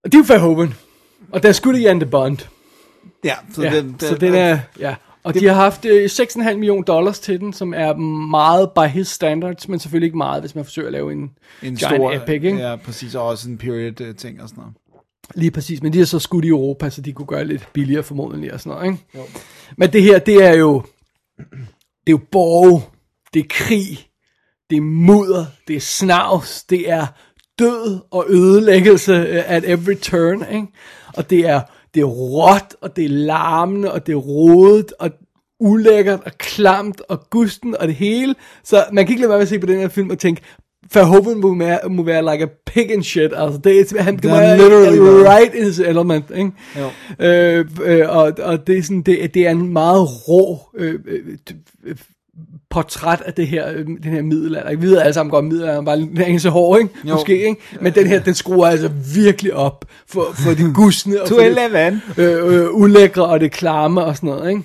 Og det er jo Verhoeven. Og der er skudt i Jan de Bond. Ja, så Ja, den, den, så den er, ja. Og de har haft øh, 6,5 millioner dollars til den, som er meget by his standards, men selvfølgelig ikke meget, hvis man forsøger at lave en, en giant stor, epic, ikke? Ja, præcis, og også en period uh, ting og sådan noget. Lige præcis, men de er så skudt i Europa, så de kunne gøre lidt billigere formodentlig og sådan noget, ikke? Jo. Men det her, det er jo, det er jo borg, det er krig, det er mudder, det er snavs, det er død og ødelæggelse øh, at every turn, ikke? Og det er, det er råt, og det er larmende, og det er rodet, og ulækkert, og klamt, og gusten, og det hele. Så man kan ikke lade være med at se på den her film og tænke, Verhoeven må være, må være like a pig and shit, altså det er, han er literally være that. right in his element, ikke? Jo. Øh, øh, og, og det er sådan, det, det er en meget rå øh, øh, portræt af det her, øh, den her middelalder. Vi ved alle sammen godt, at middelalderen var en anelse hård, ikke? Jo. Måske, ikke? Men den her, den skruer altså virkelig op for, for de gusne og for det, 11. øh, øh, ulækre og det klamme og sådan noget, ikke?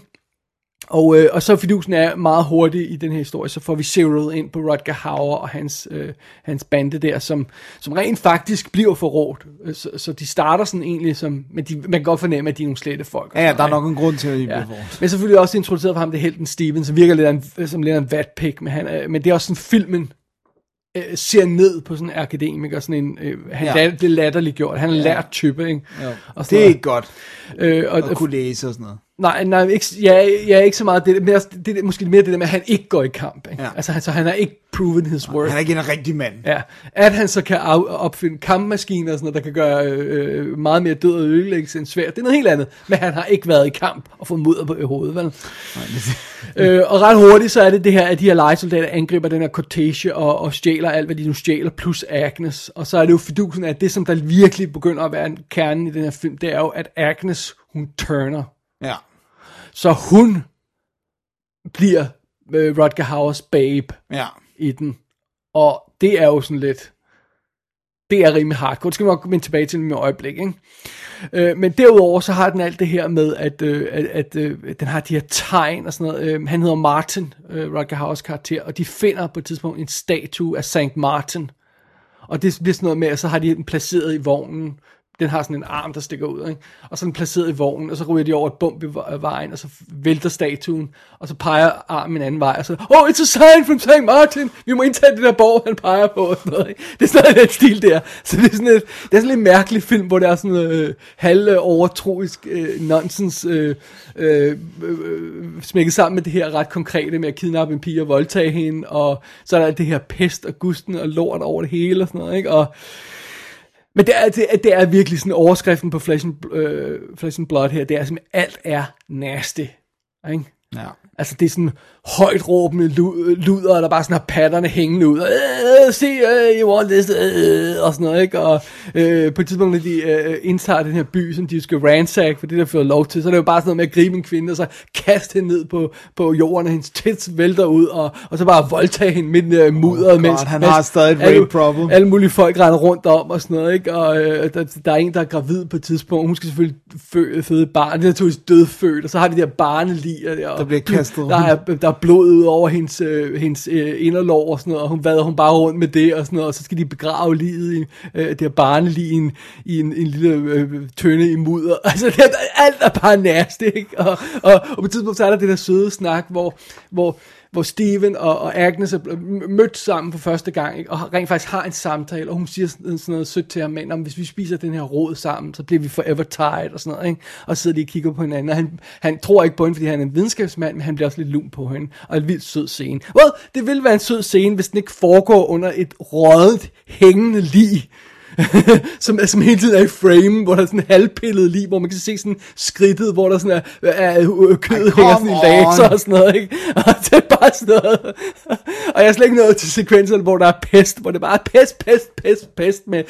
Og, øh, og så fidusen er meget hurtigt i den her historie, så får vi zeroet ind på Rutger Hauer og hans, øh, hans bande der, som, som rent faktisk bliver forrådt. Øh, Så, så de starter sådan egentlig som, men de, man kan godt fornemme, at de er nogle slette folk. Ja, ja, der er nok en grund til, at I Ja. bliver for. Men selvfølgelig også introduceret for ham, det er helten Steven, som virker lidt af en, som lidt af en vatpik, men, han, er- men det er også sådan filmen øh, ser ned på sådan en akademiker, sådan en, øh, han Ja. ja. det latterligt gjort, han er en lært type, ikke? Jo. Og Det er ikke godt øh, og, at kunne læse og sådan noget. Nej, nej, ikke, ja, ja, ikke så meget det, men også det, det, måske mere det der med, at han ikke går i kamp. Ikke? Ja. Altså, han, så han har ikke proven his worth. Han er ikke en rigtig mand. Ja, at han så kan af, opfinde kampmaskiner og sådan noget, der kan gøre øh, meget mere død og ødelæggelse end svært, det er noget helt andet. Men han har ikke været i kamp og fået mudder på hovedet, vel? øh, og ret hurtigt så er det det her, at de her legesoldater angriber den her cortege og, og stjæler alt, hvad de nu stjæler, plus Agnes. Og så er det jo fidusen, at det, som der virkelig begynder at være en kernen i den her film, det er jo, at Agnes, hun turner. Ja. Så hun bliver øh, Rutger Hauers babe Ja. i den. Og det er jo sådan lidt... Det er rimelig hardcore. Det skal vi nok vende tilbage til med et øjeblik, ikke? Øh, men derudover så har den alt det her med, at, øh, at, at øh, den har de her tegn og sådan noget. Øh, han hedder Martin, øh, Rutger Hauers karakter, og de finder på et tidspunkt en statue af St. Martin. Og det bliver sådan noget med, at så har de den placeret i vognen den har sådan en arm, der stikker ud, ikke? og så er den placeret i vognen, og så ryger de over et bump i vejen, og så vælter statuen, og så peger armen en anden vej, og så, oh, it's a sign from St. Martin, vi må indtage det der borg, han peger på, og sådan noget, ikke? Det er sådan noget, den stil der. Så det er sådan et, det er sådan en lidt mærkelig film, hvor der er sådan noget øh, halv overtroisk øh, nonsens, øh, øh, øh, smækket sammen med det her ret konkrete med at kidnappe en pige og voldtage hende, og så er der det her pest og gusten og lort over det hele og sådan noget, ikke? Og, men det er, det, det er virkelig sådan overskriften på Flesh and, øh, Flesh and Blood her, det er simpelthen, alt er nasty, ikke? Ja. Altså det er sådan højt råbende lu- luder, der bare sådan har patterne hængende ud, og øh, se, øh, you want this, øh, og sådan noget, ikke? Og øh, på et tidspunkt, når de øh, indtager den her by, som de skal ransack, for det der fører lov til, så er det jo bare sådan noget med at gribe en kvinde, og så kaste hende ned på, på jorden, og hendes tits vælter ud, og, og så bare voldtage hende midt i mudderet, God, mens, han mens har stadig et alle- rape problem. alle mulige folk render rundt om og sådan noget, ikke? Og øh, der, der er en, der er gravid på et tidspunkt. Hun skal selvfølgelig fø, føde et barn. Det er naturligvis dødfødt, og så har de der barneliger der. Der bliver kastet Der er, der er blod ud over hendes, øh, hendes øh, inderlov og sådan noget, og hun vader hun bare rundt med det og sådan noget, og så skal de begrave livet i øh, det her barnelig i en, i en, en lille øh, tønde i mudder. Altså, det, er- alt er bare nasty, ikke? Og, og, og på et tidspunkt, så er der det der søde snak, hvor, hvor hvor Steven og, og Agnes er mødt sammen for første gang, ikke? og rent faktisk har en samtale, og hun siger sådan, sådan noget sødt til ham, men om hvis vi spiser den her råd sammen, så bliver vi forever tired, og sådan noget, ikke? og så sidder de og kigger på hinanden, og han, han tror ikke på hende, fordi han er en videnskabsmand, men han bliver også lidt lun på hende, og en vildt sød scene. Well, det ville være en sød scene, hvis den ikke foregår under et rådet, hængende lig, som, som hele tiden er i frame, hvor der er sådan halvpillet lige, hvor man kan se sådan skridtet, hvor der sådan er, er, kødet hænger sådan i laser og sådan noget, ikke? Og det er bare sådan noget. Og jeg er slet ikke nået til sekvenserne, hvor der er pest, hvor det bare er pest, pest, pest, pest med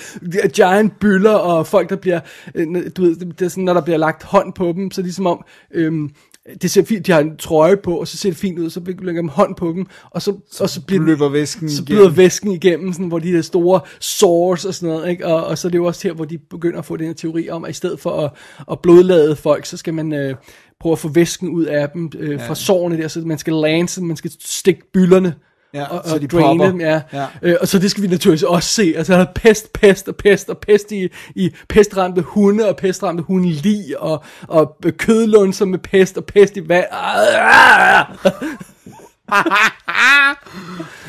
giant byller og folk, der bliver, øh, du ved, det er sådan, når der bliver lagt hånd på dem, så er det som om, øhm, det ser fint, de har en trøje på, og så ser det fint ud, så lægger man hånd på dem, og så, og så bliver løber væsken så igennem. bløder væsken igennem, sådan, hvor de der store sores og sådan noget, ikke? Og, og så er det jo også her, hvor de begynder at få den her teori om, at i stedet for at, at blodlade folk, så skal man øh, prøve at få væsken ud af dem øh, fra sårene der, så man skal lance man skal stikke byllerne, Ja, og, så og de draine popper. dem, ja. Ja. Øh, og så det skal vi naturligvis også se. Altså, der er pest, pest og pest og pest i, i pestramte hunde og pestramte hunde og, og kødlunser med pest og pest i vand.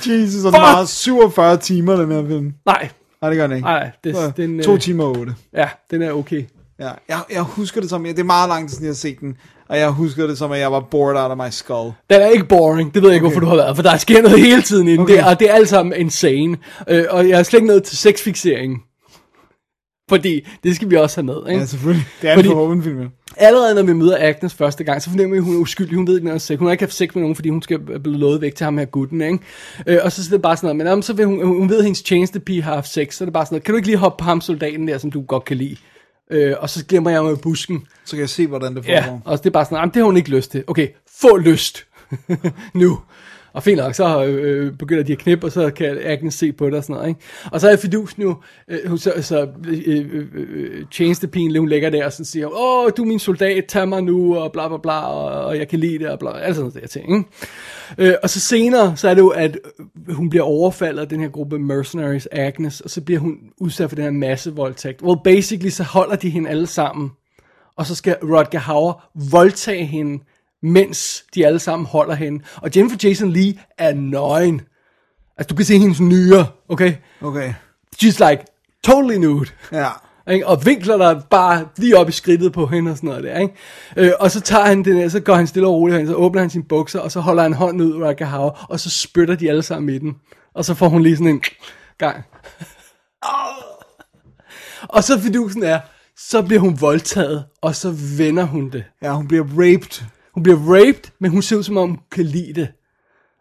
Jesus, og den var 47 timer, den her film. Nej, Nej, det gør den ikke. nej, det, Så, den, øh, To timer og otte. Ja, den er okay. Ja, jeg, jeg husker det som, det er meget lang tid siden, jeg har set den, og jeg husker det som, at jeg var bored out of my skull. Den er ikke boring, det ved jeg ikke, okay. hvorfor du har været, for der sker noget hele tiden i den, Okay. det, og det er alt sammen insane. Øh, og jeg er slet ikke nået til sexfixering. Fordi det skal vi også have med, ikke? Ja, selvfølgelig. Det er en Fordi- forhåbentlig film. ja. Allerede når vi møder Agnes første gang, så fornemmer vi, at hun er uskyldig. Hun ved ikke noget om sex. Hun har ikke haft sex med nogen, fordi hun skal blive lovet væk til ham her gutten, ikke? Øh, og så er det bare sådan noget, men jamen, så vil hun, hun ved, at hendes tjenestepige har haft sex, så er det bare sådan noget, kan du ikke lige hoppe på ham soldaten der, som du godt kan lide? Øh, og så glemmer jeg mig i busken. Så kan jeg se, hvordan det Ja, foregår. og det er bare sådan, det har hun ikke lyst til. Okay, få lyst. nu. Og fint nok, så øh, øh, begynder de at knippe, og så kan Agnes se på det og sådan noget, ikke? Og så er Fidus nu, øh, hun, så, så øh, øh, øh, øh tjenestepigen, hun ligger der, og så siger, åh, du er min soldat, tag mig nu, og bla bla bla, og, og jeg kan lide det, og bla, alt sådan noget der ting, ikke? Øh, og så senere, så er det jo, at øh, hun bliver overfaldet af den her gruppe mercenaries, Agnes, og så bliver hun udsat for den her masse voldtægt. Well, basically, så holder de hende alle sammen, og så skal Rodger Hauer voldtage hende, mens de alle sammen holder hende. Og Jennifer Jason Lee er nøgen. Altså, du kan se hendes nyre, okay? Okay. She's like totally nude. Ja. Ikke? Og vinkler der bare lige op i skridtet på hende og sådan noget der, ikke? Øh, og så tager han den så går han stille og roligt hen, så åbner han sine bukser, og så holder han hånden ud, Hauer, og så spytter de alle sammen i den. Og så får hun lige sådan en gang. Og så fidusen er, så bliver hun voldtaget, og så vender hun det. Ja, hun bliver raped. Hun bliver raped, men hun ser ud som om hun kan lide det.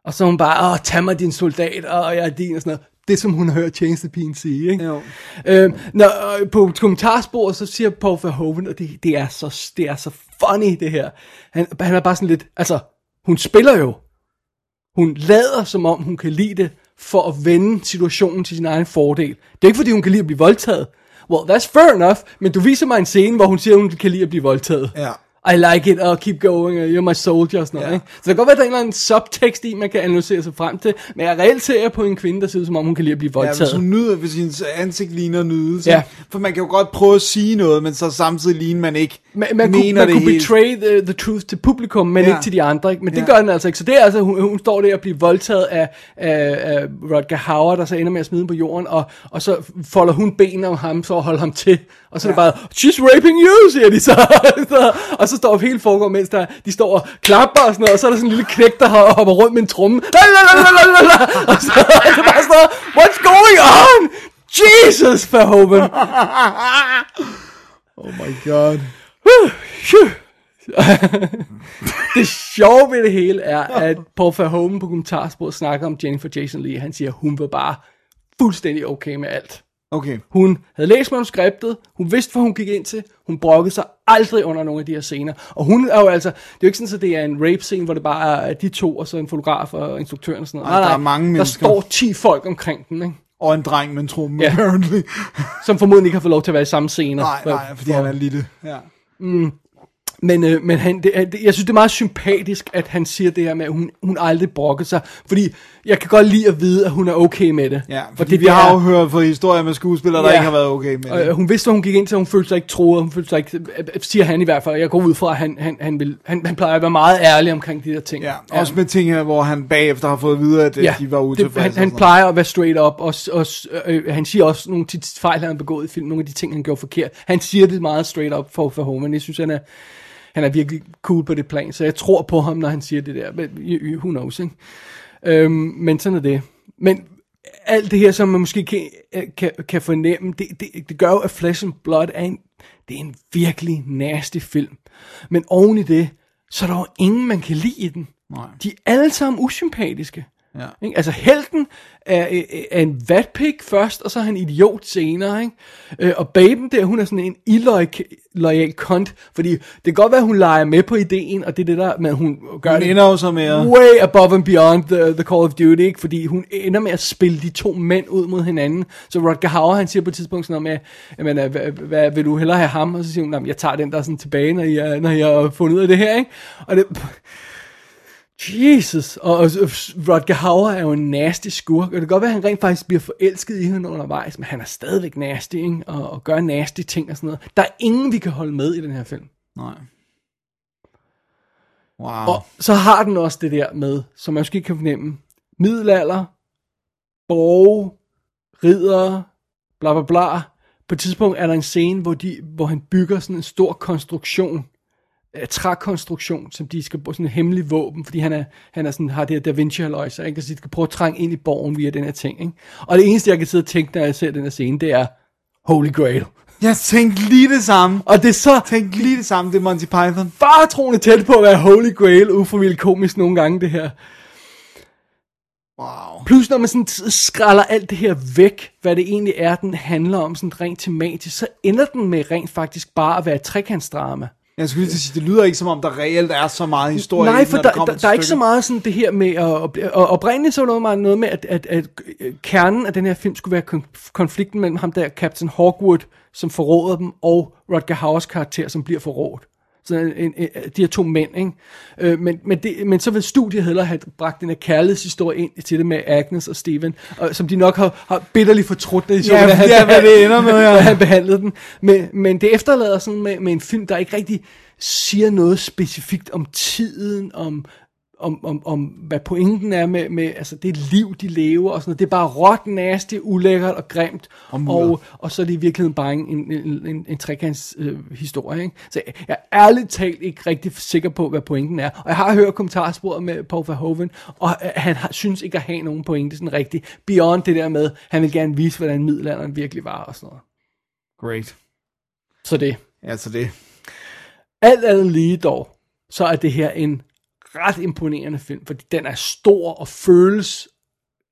Og så hun bare, åh, tag mig din soldat, og jeg er din, og sådan noget. Det som hun har hørt tjenestepigen sige, ikke? Jo. Øhm, når, øh, på kommentarsporet, så siger Paul Verhoeven, og det, det, er så, det er så funny, det her. Han, han er bare sådan lidt, altså, hun spiller jo. Hun lader, som om hun kan lide det, for at vende situationen til sin egen fordel. Det er ikke, fordi hun kan lide at blive voldtaget. Well, that's fair enough, men du viser mig en scene, hvor hun siger, hun kan lide at blive voldtaget. Ja. I like it, og keep going, og you're my soldier og sådan noget. Ja. Ikke? Så det kan godt være, at der er en eller anden subtekst i, man kan analysere sig frem til, men jeg reelt ser på en kvinde, der ser ud som om, hun kan lide at blive Ja, voldtaget. hvis hun nyder, hvis hendes ansigt ligner nydelse. Ja. For man kan jo godt prøve at sige noget, men så samtidig ligne man ikke Man, man, kunne, mener man det kunne helt. betray the, the truth til publikum, men Ja. ikke til de andre. Ikke? Men det Ja. gør den altså ikke. Så det er altså, hun, hun står der og bliver voldtaget af, af, af Rodger Hauer, der så ender med at smide på jorden, og, og så folder hun benene om ham, så holder ham til. Og så ja. er det bare, she's raping you, siger de så. og så står hele foregår, mens der, de står og klapper og sådan noget, og så er der sådan en lille knæk, der ho- hopper rundt med en tromme. Og så er det bare sådan noget, what's going on? Jesus, Verhoeven. Oh my god. Det sjove ved det hele er, at Paul Verhoeven på kommentarsporet snakker om Jennifer Jason Leigh. Han siger, hun var bare fuldstændig okay med alt. Okay. Hun havde læst manuskriptet, hun vidste, hvad hun gik ind til, hun brokkede sig aldrig under nogle af de her scener. Og hun er jo altså, det er jo ikke sådan, at det er en rape-scene, hvor det bare er de to, og så en fotograf og instruktøren og sådan noget. Nej, der er mange Der mennesker. står 10 folk omkring den, ikke? Og en dreng med en tromme, Ja. apparently. som formodentlig ikke har fået lov til at være i samme scener. nej, For- nej, fordi han er lille. Ja. Men, øh, men han, det, det, jeg synes, det er meget sympatisk, at han siger det her med, at hun, hun aldrig brokker sig. Fordi jeg kan godt lide at vide, at hun er okay med det. Ja, For fordi det vi har jo hørt fra historier med skuespillere, der Ja. ikke har været okay med Og, det. øh, hun vidste, hvad hun gik ind til, hun følte sig ikke troet, hun følte sig ikke, øh, siger han i hvert fald, jeg går ud fra, at han, han, han, vil, han, han plejer at være meget ærlig omkring de der ting. Ja, også med ting hvor han bagefter har fået at vide, at ja, de var utilfredse. han, og han plejer at være straight up, og, og øh, han siger også nogle de fejl, han har begået i film, nogle af de ting, han gjorde forkert. Han siger det meget straight up for, for Homan. Jeg synes, han er, han er virkelig cool på det plan, så jeg tror på ham, når han siger det der. Men who knows, ikke? Øhm, men sådan er det. Men alt det her, som man måske kan, øh, kan, kan fornemme, det, det, det gør jo, at Flesh and Blood er en, det er en virkelig nasty film. Men oven i det, så er der jo ingen, man kan lide i den. Nej. De er alle sammen usympatiske. Ja. Ikke? Altså helten er, er, en vatpig først, og så er han idiot senere. Ikke? Øh, og baben der, hun er sådan en illoyal kont, fordi det kan godt være, hun leger med på ideen, og det er det der, men hun gør Hun det ender så at- way above and beyond the, the Call of Duty, ikke? fordi hun ender med at spille de to mænd ud mod hinanden. Så Rodger Hauer, han siger på et tidspunkt sådan noget med, jamen, øh, hvad, hvad, vil du hellere have ham? Og så siger hun, "Nå, men jeg tager den der sådan tilbage, når jeg, når jeg har fundet ud af det her. Ikke? Og det, Jesus, og, og Rodger Hauer er jo en nasty skurk, og det kan godt være, at han rent faktisk bliver forelsket i hende undervejs, men han er stadigvæk nasty, ikke? Og, og gør nasty ting og sådan noget. Der er ingen, vi kan holde med i den her film. Nej. Wow. Og så har den også det der med, som man måske kan fornemme, middelalder, borg, ridder, bla bla bla. På et tidspunkt er der en scene, hvor, de, hvor han bygger sådan en stor konstruktion, øh, trækonstruktion, som de skal bruge sådan en hemmelig våben, fordi han, er, han er sådan, har det her Da Vinci halløjse, ikke? Så de skal prøve at trænge ind i borgen via den her ting, ikke? Og det eneste, jeg kan sidde og tænke, når jeg ser den her scene, det er Holy Grail. Jeg tænkte lige det samme. Og det er så Tænkte lige det samme, det er Monty Python. faretroende tæt på at være Holy Grail, ufrivilligt komisk nogle gange, det her. Wow. Plus når man sådan skralder alt det her væk, hvad det egentlig er, den handler om, sådan rent tematisk, så ender den med rent faktisk bare at være et trekantsdrama. Jeg skulle lige sige, det lyder ikke som om, der reelt er så meget historie. i Nej, for der, der, til der er ikke så meget sådan det her med, at, og oprindeligt så var meget noget med, at, at, at kernen af den her film skulle være kon- konflikten mellem ham der, Captain Hawkwood, som forråder dem, og Rodger Hauers karakter, som bliver forrådt. Så en, en, en, de her to mænd, ikke? Øh, men, men, det, men så vil studiet hellere have bragt den her kærlighedshistorie ind til det med Agnes og Steven, og, som de nok har, har bitterligt fortrudt, når de så, Ja, han, ja, hvad det ender med, ja. han behandlede den. Men, men det efterlader sådan med, med en film, der ikke rigtig siger noget specifikt om tiden, om, om, om, om hvad pointen er med, med altså det liv, de lever og sådan noget. Det er bare råt, nasty, ulækkert og grimt. Og, og, og så er det i virkeligheden bare en, en, en, en, en trekants øh, historie. Ikke? Så jeg, jeg er ærligt talt ikke rigtig sikker på, hvad pointen er. Og jeg har hørt kommentarsporet med Paul Verhoeven, og øh, han har, synes ikke at have nogen pointe sådan rigtigt. Beyond det der med, han vil gerne vise, hvordan middelalderen virkelig var og sådan noget. Great. Så det. Altså det. Alt andet lige dog, så er det her en ret imponerende film, fordi den er stor og føles,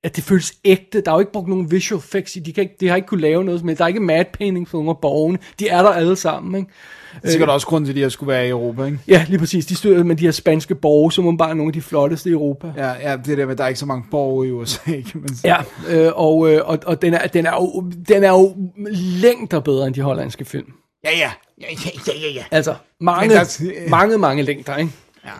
at det føles ægte. Der er jo ikke brugt nogen visual effects i, de, kan ikke, de har ikke kunne lave noget, men der er ikke mad painting på nogle af borgerne. De er der alle sammen, ikke? Det er sikkert også grund til, at de her skulle være i Europa, ikke? Ja, lige præcis. De stod med de her spanske borge, som er bare nogle af de flotteste i Europa. Ja, ja det der med, at der er ikke så mange borgere i USA, man sige. Ja, øh, og, øh, og, og den, er, den, er jo, den er jo længder bedre end de hollandske film. Ja, ja. Ja, ja, ja, ja. Altså, mange, Men der- mange, mange længder, ikke? ja.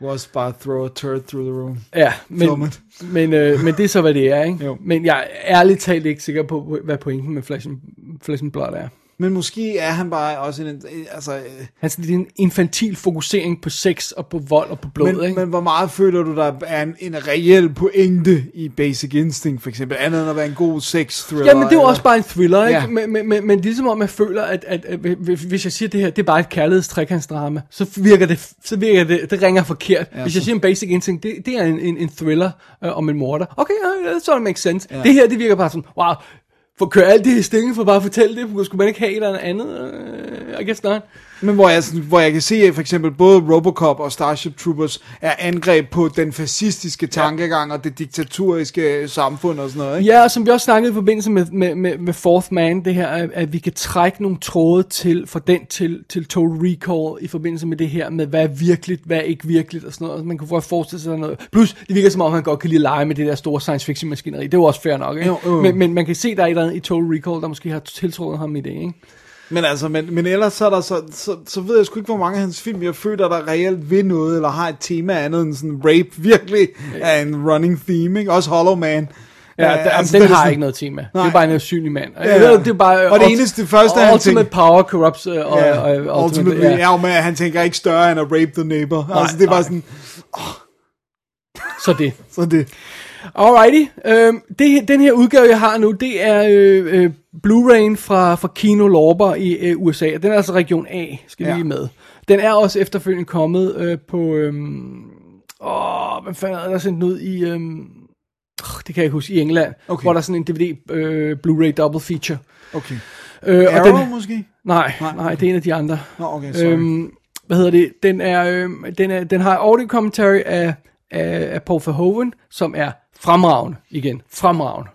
Was bare throw a turd through the room. Ja, men, men, øh, men det er så, hvad det er, ikke? Jo. Men jeg er ærligt talt ikke sikker på, hvad pointen med Flesh and, Flesh and Blood er. Men måske er han bare også en... Altså, øh, Han det er en infantil fokusering på sex og på vold og på blod, men, ikke? men hvor meget føler du, der er en, en reel pointe i Basic Instinct, for eksempel? Andet end at være en god sex thriller. Jamen, det er jo eller- også bare en thriller, ikke? Ja. Ja. Men, men, men, men det er som om, jeg føler, at, at, at, hvis jeg siger det her, det er bare et kærlighedstrekantsdrama, så virker det, så virker det, det ringer forkert. Ja, hvis jeg siger en basic instinct, det, det er en, en, en thriller øh, om en morder. Okay, ja, så det makes sense. Ja. Det her, det virker bare sådan, wow, for at køre alt det her stænge for bare at fortælle det, skulle man ikke have et eller andet? Uh, I guess not. Men hvor jeg, sådan, hvor jeg kan se, at for eksempel både Robocop og Starship Troopers er angreb på den fascistiske tankegang og det diktaturiske samfund og sådan noget, ikke? Ja, og som vi også snakkede i forbindelse med, med, med, med Fourth Man, det her, at, at vi kan trække nogle tråde til, fra den til, til Total Recall, i forbindelse med det her, med hvad er virkeligt, hvad er ikke virkeligt, og sådan noget. Man kan få forestille sig noget. Plus, det virker som om, han godt kan lide at lege med det der store science fiction maskineri. Det er jo også fair nok, ikke? Jo, jo. Men, men man kan se, der er et eller andet i Total Recall, der måske har tiltrådt ham i det, ikke? Men altså, men, men ellers så, er der så, så, så ved jeg sgu ikke, hvor mange af hans film, jeg føler, der reelt vil noget, eller har et tema andet end sådan rape, virkelig er en running theme, ikke? Også Hollow Man. Ja, der, altså, den det har sådan- ikke noget tema. Det Nej. er bare en usynlig mand. Ja, Ja, ja. Det er bare, Og det eneste første, han Ultimate tænkte- power corrupts, uh, og, Ja, og, og, ultimately, ja. ja, men han tænker ikke større end at rape the neighbor. Nej, altså, det er bare nej. sådan, Så det. så det. Alrighty. Øhm, det, den her udgave, jeg har nu, det er øh, øh, Blu-ray'en fra, fra Kino Lorber i øh, USA. Den er altså region A, skal vi Ja. lige med. Den er også efterfølgende kommet øh, på... Øhm, åh, hvad fanden er der sendt den ud i... Øhm, det kan jeg ikke huske, i England. Okay. Hvor der er sådan en DVD øh, Blu-ray double feature. Okay. Øh, Arrow den, måske? nej, nej, det er en af de andre. Nå, okay, sorry. Øhm, hvad hedder det? Den, er, øhm, den, er, den har audio commentary af, af, af Paul Verhoeven, som er fremragende igen. Fremragende.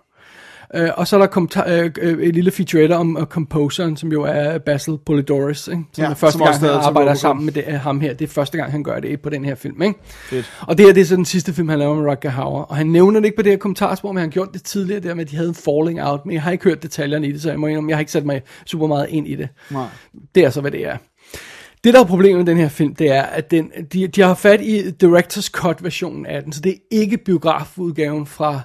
Øh, og så er der kommentar, øh, øh, et lille featurette om uh, composeren, som jo er Basil Polidoris, ikke? som Ja, er første som gang, han arbejder sammen med det, uh, ham her. Det er første gang, han gør det på den her film. Ikke? Fedt. Og det her det er så den sidste film, han laver med Rutger Hauer. Og han nævner det ikke på det her kommentarspor, men han gjort det tidligere, der med, at de havde en falling out. Men jeg har ikke hørt detaljerne i det, så jeg må indrømme, jeg har ikke sat mig super meget ind i det. Nej. Det er så, hvad det er. Det, der er problemet med den her film, det er, at den, de, de har fat i Directors Cut-versionen af den, så det er ikke biografudgaven fra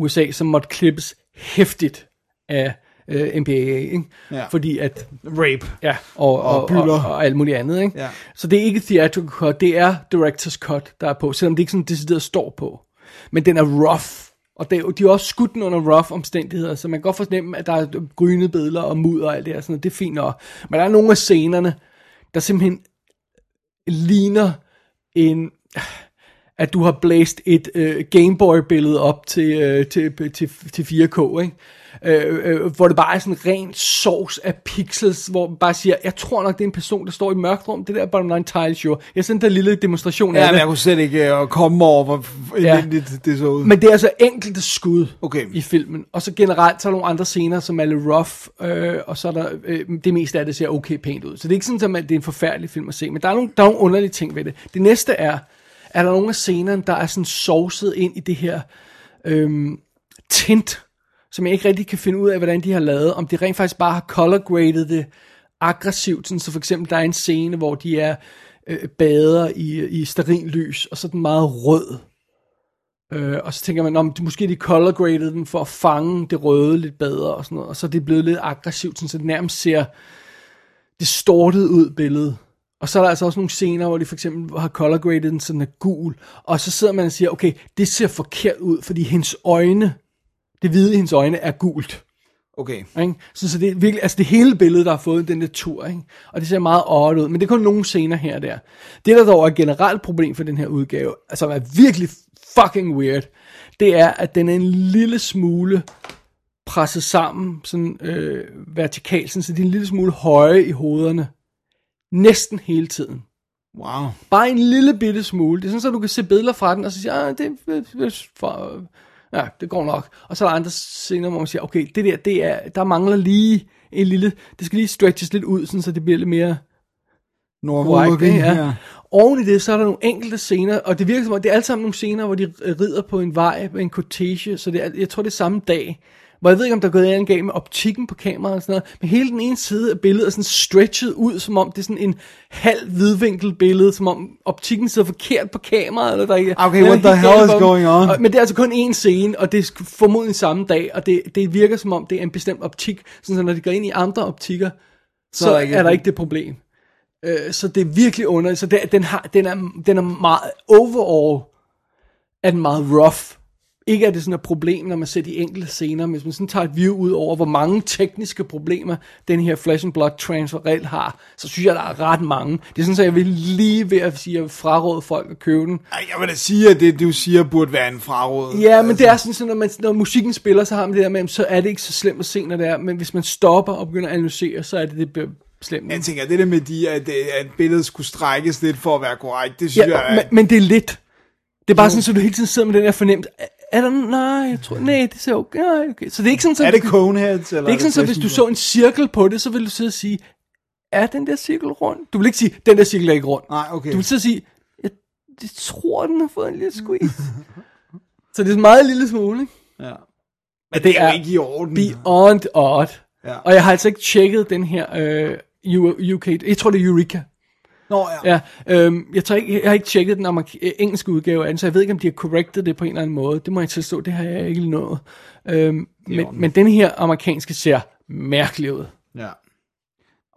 USA, som måtte klippes hæftigt af øh, MPAA, ikke? Ja. Fordi at, Rape. ja, og, og, og, og, og alt muligt andet, ikke? Ja. Så det er ikke theatrical cut, det er Directors Cut, der er på, selvom det ikke sådan decideret står på. Men den er rough, og det, er de er også skudt under rough omstændigheder, så man kan godt fornemme, at der er grønne billeder og mudder og alt det her, sådan noget, det er fint nok. Men der er nogle af scenerne, der simpelthen ligner en at du har blæst et øh, Gameboy-billede op til, øh, til, til, til 4K, ikke? Øh, øh, hvor det bare er sådan en ren sovs af pixels, hvor man bare siger, jeg tror nok, det er en person, der står i mørkt rum, det der bottom line tile show. Jeg sendte en lille demonstration Ja, af det. jeg kunne slet ikke uh, komme over, hvor Ja. elendigt det så ud. Men det er altså enkelte skud Okay. i filmen. Og så generelt, så er der nogle andre scener, som er lidt rough, øh, og så er der, øh, det meste af det ser okay pænt ud. Så det er ikke sådan, at det er en forfærdelig film at se, men der er nogle, der er nogle underlige ting ved det. Det næste er, er der nogle af scenerne, der er sådan sovset ind i det her øhm, tint, som jeg ikke rigtig kan finde ud af, hvordan de har lavet. Om de rent faktisk bare har color graded det aggressivt, sådan, så for eksempel der er en scene, hvor de er øh, bader i, i lys, og så er den meget rød. Øh, og så tænker man, om de, måske de color graded den for at fange det røde lidt bedre og sådan noget. Og så er det blevet lidt aggressivt, sådan, så det nærmest ser distortet ud billedet. Og så er der altså også nogle scener, hvor de for eksempel har color graded den sådan er gul. Og så sidder man og siger, okay, det ser forkert ud, fordi hendes øjne, det hvide i hendes øjne er gult. Okay. Ikke? Så, så det er virkelig, altså det hele billede, der har fået den der tur, ikke? og det ser meget odd ud, men det er kun nogle scener her og der. Det, der dog er et generelt problem for den her udgave, altså er virkelig fucking weird, det er, at den er en lille smule presset sammen, sådan øh, vertikalt, sådan, så de er en lille smule høje i hovederne, næsten hele tiden. Wow. Bare en lille bitte smule. Det er sådan, så du kan se billeder fra den, og så siger, ah, det, for, ja, det går nok. Og så er der andre scener, hvor man siger, okay, det der, det er, der mangler lige en lille, det skal lige stretches lidt ud, sådan, så det bliver lidt mere ikke? Ja. Oven i det, så er der nogle enkelte scener, og det virker som om, det er alle sammen nogle scener, hvor de rider på en vej, med en cortege, så det er, jeg tror, det er samme dag, hvor jeg ved ikke, om der er gået en galt med optikken på kameraet og sådan noget, men hele den ene side af billedet er sådan stretchet ud, som om det er sådan en halv hvidvinkel billede, som om optikken sidder forkert på kameraet, eller der ikke Okay, der what the hell is going on? Og, men det er altså kun én scene, og det er formodentlig samme dag, og det, det virker som om, det er en bestemt optik, sådan så når de går ind i andre optikker, så, er så der er, ikke er der ikke det problem. Øh, så det er virkelig underligt. Så det, den, har, den, er, den er meget, overall er den meget rough. Ikke er det sådan et problem, når man ser de enkelte scener, men hvis man sådan tager et view ud over, hvor mange tekniske problemer den her Flesh and Blood transfer reelt har, så synes jeg, der er ret mange. Det er sådan, så jeg vil lige ved at sige, at jeg vil fraråde folk at købe den. Ej, Jeg vil da sige, at det, du siger, burde være en fraråd. Ja, men det er sådan, så når, man, når musikken spiller, så har man det der med, så er det ikke så slemt at se, når det er, men hvis man stopper og begynder at analysere, så er det det slemt. Jeg tænker, det der med de, at, at billedet skulle strækkes lidt for at være korrekt, det synes Ja, jeg men, men det er lidt. Det er bare sådan, så du hele tiden sidder med den der fornemmelse. Er- Er der, nej, jeg tror, nej, det ser okay, nej, okay. Så det er ikke sådan, så, Er det Coneheads? Eller det er ikke sådan, så hvis du så en cirkel på det, så vil du sidde og sige, er den der cirkel rund? Du vil ikke sige, den der cirkel er ikke rund. Nej, okay. Du vil og sige, jeg, jeg tror, den har fået en lille squeeze. så det er en meget lille smule, ikke? Ja. Men det er jo ikke i orden. Beyond odd. Ja. Og jeg har altså ikke tjekket den her øh, UK, jeg tror det er Eureka. Nå, ja. Ja, øhm, jeg, tror ikke, jeg har ikke tjekket den amerik- øh, engelske udgave af den, så jeg ved ikke, om de har corrected det på en eller anden måde. Det må jeg tilstå, det har jeg ikke nået. Øhm, men, men den her amerikanske ser mærkelig ud. ja.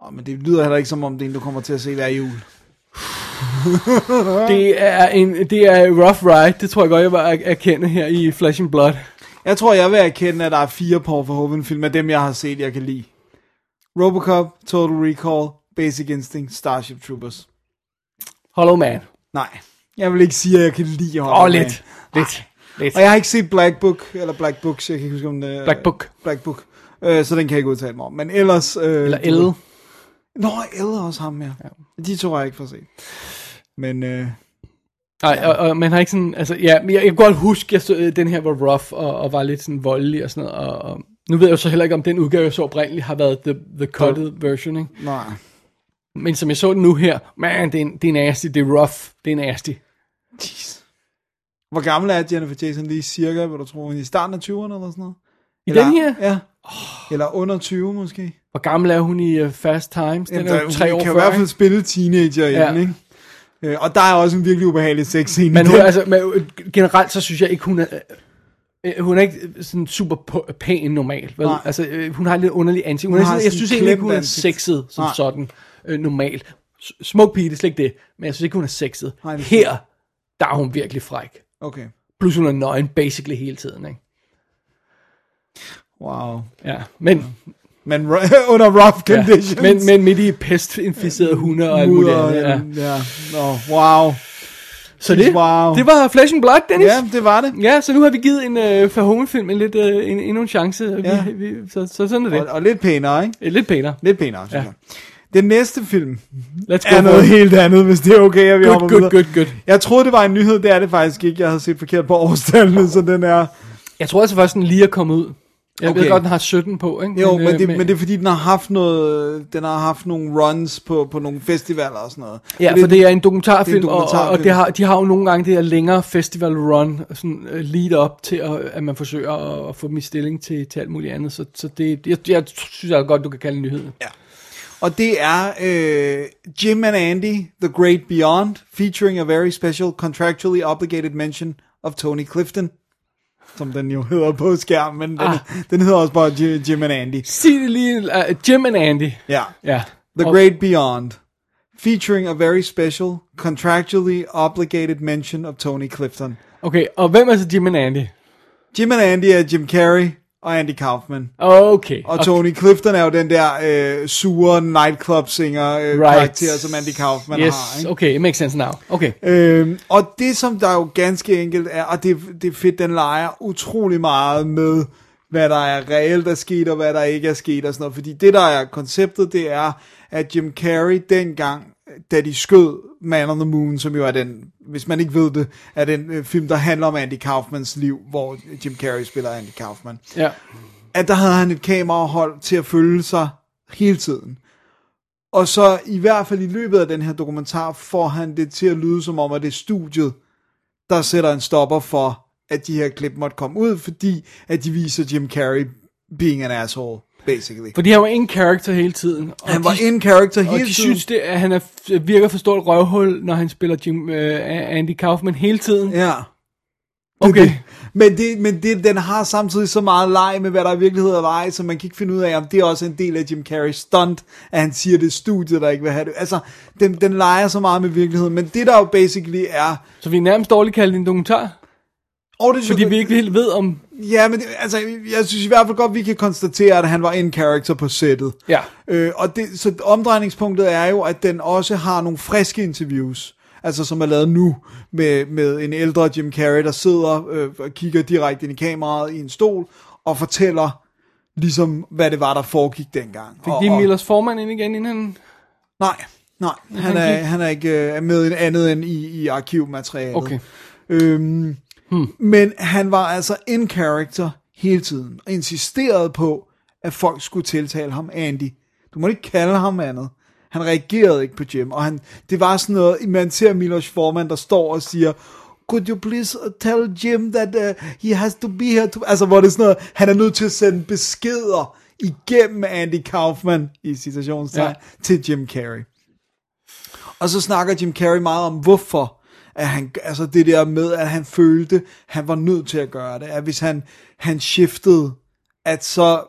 Oh, men det lyder heller ikke som om, det er en, du kommer til at se hver jul. Det er en det er rough ride, det tror jeg godt, jeg var erkende her i Flesh and Blood. Jeg tror, jeg vil erkende, at der er fire Paul Verhoeven film af dem, jeg har set, jeg kan lide. Robocop, Total Recall, Basic Instinct, Starship Troopers. Hollow Man. Nej, jeg vil ikke sige, at jeg kan lide Hollow oh, Man. lidt. Lidt. lidt. Og jeg har ikke set Black Book, eller Black Books, jeg kan ikke huske om det Black Book. Black Book. Øh, så den kan jeg ikke udtale mig om. Men ellers... Øh, Eller Elle. Nå, Elle også ham, ja. ja. De to har jeg ikke fået set. Men øh, Nej, og, og man har ikke sådan, altså, ja, jeg, jeg kan godt huske, at jeg så, øh, den her var rough, og, og var lidt sådan voldelig og sådan noget, og, og nu ved jeg jo så heller ikke, om den udgave, jeg så oprindeligt, har været the, the cutted version, ikke? nej. Men som jeg så den nu her, man, det er, det er nasty, det er rough, det er nasty. Hvor gammel er Jennifer Jason lige cirka, vil du tro? I starten af 20'erne eller sådan noget? I eller, den her? Ja. Eller under 20 måske. Hvor gammel er hun i uh, Fast Times? Den Jamen, er jo tre hun år kan i før, hvert fald spille teenager i Ja. den, ikke? Øh, og der er også en virkelig ubehagelig sexscene. Men i hun, altså, men, øh, generelt så synes jeg ikke, hun er... øh, Hun er ikke sådan super pæn normalt. Vel? Nej. Altså, øh, hun har lidt underlig ansigt. Hun Hun er sådan, jeg synes egentlig ikke, hun er sexet som Nej. sådan øh, normalt. Smuk pige, det er slet ikke det. Men jeg synes ikke, hun er sexet. Nej, det er Her, der er hun virkelig fræk. Okay. Plus hun er nøgen basically hele tiden. Ikke? Wow. Ja, men, Men ru- under rough ja, conditions. men, men midt i pestinficerede hunde og alt muligt andet. Ja. ja. Nå, wow. Så det, Wow. det var Flesh and Blood, Dennis. Ja, det var det. Ja, så nu har vi givet en uh, Verhoeven-film en lidt, uh, en, endnu en chance. Ja. Vi, vi, så, så sådan er det. Og, og lidt pænere, ikke? Øh, Lidt pænere. Lidt pænere, synes Ja. jeg. Den næste film Let's go er for noget it. helt andet, hvis det er okay, at vi Good, hopper good, videre. good, good. Jeg troede, det var en nyhed. Det er det faktisk ikke. Jeg havde set forkert på årstallene, så den er... Jeg tror altså faktisk, den lige er kommet ud. Jeg okay. ved godt, den har 17 på, ikke? Jo, men, øh, det, men det er fordi, den har haft noget... Den har haft nogle runs på, på nogle festivaler og sådan noget. Ja, Så for det er en dokumentarfilm, det er en og, og dokumentarfilm. det har, de har jo nogle gange det her længere festival run, sådan uh, lead up til, at, at man forsøger at, at få dem i stilling til, til alt muligt andet. Så, så det, jeg, jeg synes jeg godt, du kan kalde en nyhed. Ja. Og det er øh, Jim and Andy, The Great Beyond, featuring a very special contractually obligated mention of Tony Clifton, som den jo hedder på skærmen, men den, Ah. den hedder også bare Jim, and Andy. Sig det lige, uh, Jim and Andy. Ja. Ja. The Og- Great Beyond, featuring a very special contractually obligated mention of Tony Clifton. Okay, og hvem er så Jim and Andy? Jim and Andy er Jim Carrey og Andy Kaufman. Okay. Og okay. Tony Clifton er jo den der øh, sure nightclub singer øh, Right. karakter, som Andy Kaufman Yes, har. Ikke? okay, it makes sense now. Okay. Øhm, og det som der jo ganske enkelt er, og det, det er fedt, den leger utrolig meget med, hvad der er reelt er sket, og hvad der ikke er sket og sådan noget. Fordi det der er konceptet, det er, at Jim Carrey dengang, da de skød Man on the Moon, som jo er den, hvis man ikke ved det, er den øh, film, der handler om Andy Kaufmans liv, hvor Jim Carrey spiller Andy Kaufman Ja. at der havde han et kamerahold til at følge sig hele tiden. Og så i hvert fald i løbet af den her dokumentar får han det til at lyde som om, at det er studiet, der sætter en stopper for, at de her klip måtte komme ud, fordi at de viser Jim Carrey being an asshole, basically. Fordi han var in character hele tiden. Og Han var de, in character og hele de tiden. synes, det, at han er, virker for stort røvhul, når han spiller Jim, uh, Andy Kaufman hele tiden. Ja. Okay. Det, men det, men det, den har samtidig så meget leg med, hvad der i virkeligheden er leg, så man kan ikke finde ud af, om det er også en del af Jim Carrey's stunt, at han siger, det er studiet, der ikke vil have det. Altså, den, den leger så meget med virkeligheden, men det der jo basically er... Så vi er nærmest dårligt kaldt en dokumentar. Og det, Fordi vi ikke helt ved om... Ja, men det, altså, jeg synes i hvert fald godt, vi kan konstatere, at han var en character på sættet. Ja. Øh, og det, så omdrejningspunktet er jo, at den også har nogle friske interviews, altså som er lavet nu, med, med en ældre Jim Carrey, der sidder øh, og kigger direkte ind i kameraet i en stol, og fortæller ligesom, hvad det var, der foregik dengang. Fik de Millers formand ind igen, inden han... Nej, nej, han er, han er ikke øh, med i andet end i, i arkivmaterialet. Okay. Øhm, hmm. Men han var altså in character hele tiden, og insisterede på, at folk skulle tiltale ham Andy. Du må ikke kalde ham andet. Han reagerede ikke på Jim, og han, det var sådan noget, man ser Milos Forman, der står og siger, could you please tell Jim that uh, he has to be here to... Altså, hvor det er sådan noget, han er nødt til at sende beskeder igennem Andy Kaufman, i citationstegn, ja. til Jim Carrey. Og så snakker Jim Carrey meget om, hvorfor at han, altså det der med, at han følte, han var nødt til at gøre det, at hvis han, han shiftede, at så,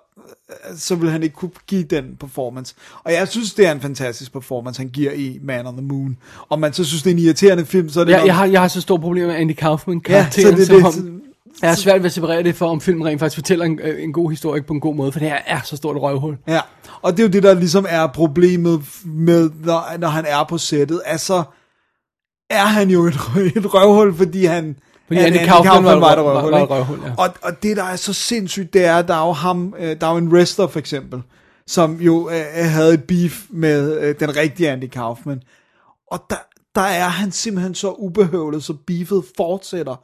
så ville han ikke kunne give den performance. Og jeg synes, det er en fantastisk performance, han giver i Man on the Moon. Og man så synes, det er en irriterende film, så er det Jeg, nok- jeg, har, jeg har så store problemer med Andy Kaufman Ja, karakteren, så det, som det, om, jeg har svært ved at separere det for, om filmen rent faktisk fortæller en, øh, en god historie på en god måde, for det her er så stort et røvhul. Ja, og det er jo det, der ligesom er problemet med, når, når han er på sættet. Altså, er han jo et, et røvhul, fordi han... Fordi at Andy Kaufman var- et røvhul, var et røvhul, ja. og, og det, der er så sindssygt, det er, der er jo ham, øh, der er jo en wrestler for eksempel, som jo øh, havde et beef med øh, den rigtige Andy Kaufman. Og der, der er han simpelthen så ubehøvlet, så beefet fortsætter.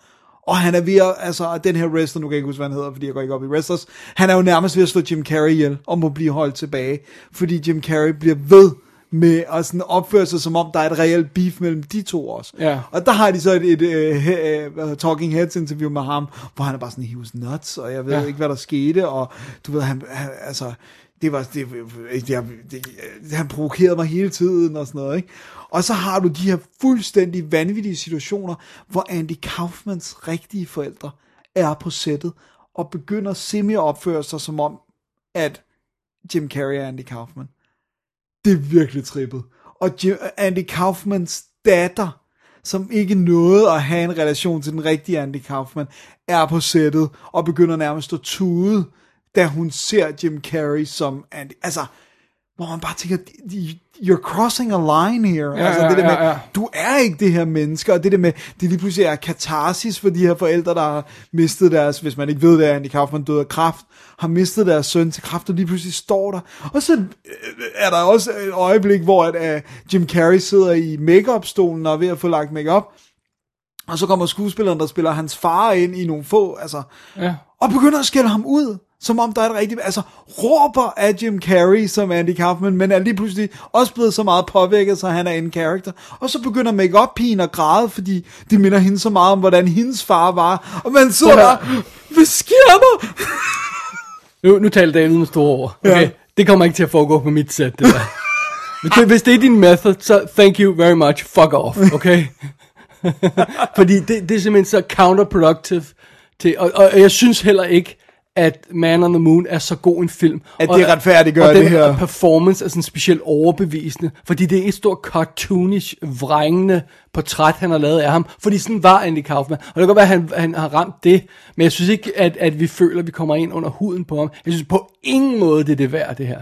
Og han er ved at, altså den her wrestler, nu kan jeg ikke huske, hvad han hedder, fordi jeg går ikke op i wrestlers, han er jo nærmest ved at slå Jim Carrey ihjel, og må blive holdt tilbage, fordi Jim Carrey bliver ved med at sådan opføre sig, som om der er et reelt beef mellem de to også. Ja. Og der har de så et, et, et, et, et Talking Heads interview med ham, hvor han er bare sådan, he was nuts, og jeg ved Ja. ikke, hvad der skete, og du ved, han, han altså, det var, det, det, det, det, han provokerede mig hele tiden, og sådan noget, ikke? Og så har du de her fuldstændig vanvittige situationer, hvor Andy Kaufmans rigtige forældre er på sættet, og begynder semi at opføre sig som om, at Jim Carrey er Andy Kaufman. Det er virkelig trippet. Og Andy Kaufmans datter, som ikke nåede at have en relation til den rigtige Andy Kaufman, er på sættet og begynder nærmest at tude, da hun ser Jim Carrey som Andy. Altså, hvor man bare tænker, you're crossing a line here. Ja, altså, ja, det der med, ja, ja. du er ikke det her menneske, og det der med, det lige pludselig er katarsis for de her forældre, der har mistet deres, hvis man ikke ved det, Andy Kaufman døde af kraft, har mistet deres søn til kraft, og lige pludselig står der. Og så øh, er der også et øjeblik, hvor at, uh, Jim Carrey sidder i make-up-stolen og er ved at få lagt make-up, og så kommer skuespilleren, der spiller hans far ind i nogle få, altså, Ja. og begynder at skælde ham ud, som om der er et rigtigt, altså råber af Jim Carrey som Andy Kaufman, men er lige pludselig også blevet så meget påvirket, så han er en character. Og så begynder make up pigen at græde, fordi det minder hende så meget om, hvordan hendes far var. Og man sidder at der, hvad sker der? Nu, nu taler David med store ord. Okay? Ja. Det kommer ikke til at foregå på mit sæt, det der. hvis, det, hvis det er din method, så thank you very much. Fuck off, okay? Fordi det, det er simpelthen så counterproductive. Til, og, og jeg synes heller ikke, at Man on the Moon er så god en film. At det retfærdiggør og den det her. performance er sådan specielt overbevisende. Fordi det er et stort cartoonish, vrængende portræt, han har lavet af ham. Fordi sådan var Andy Kaufman. Og det kan godt være, at han, han har ramt det. Men jeg synes ikke, at, at vi føler, at vi kommer ind under huden på ham. Jeg synes på ingen måde, det er det værd, det her.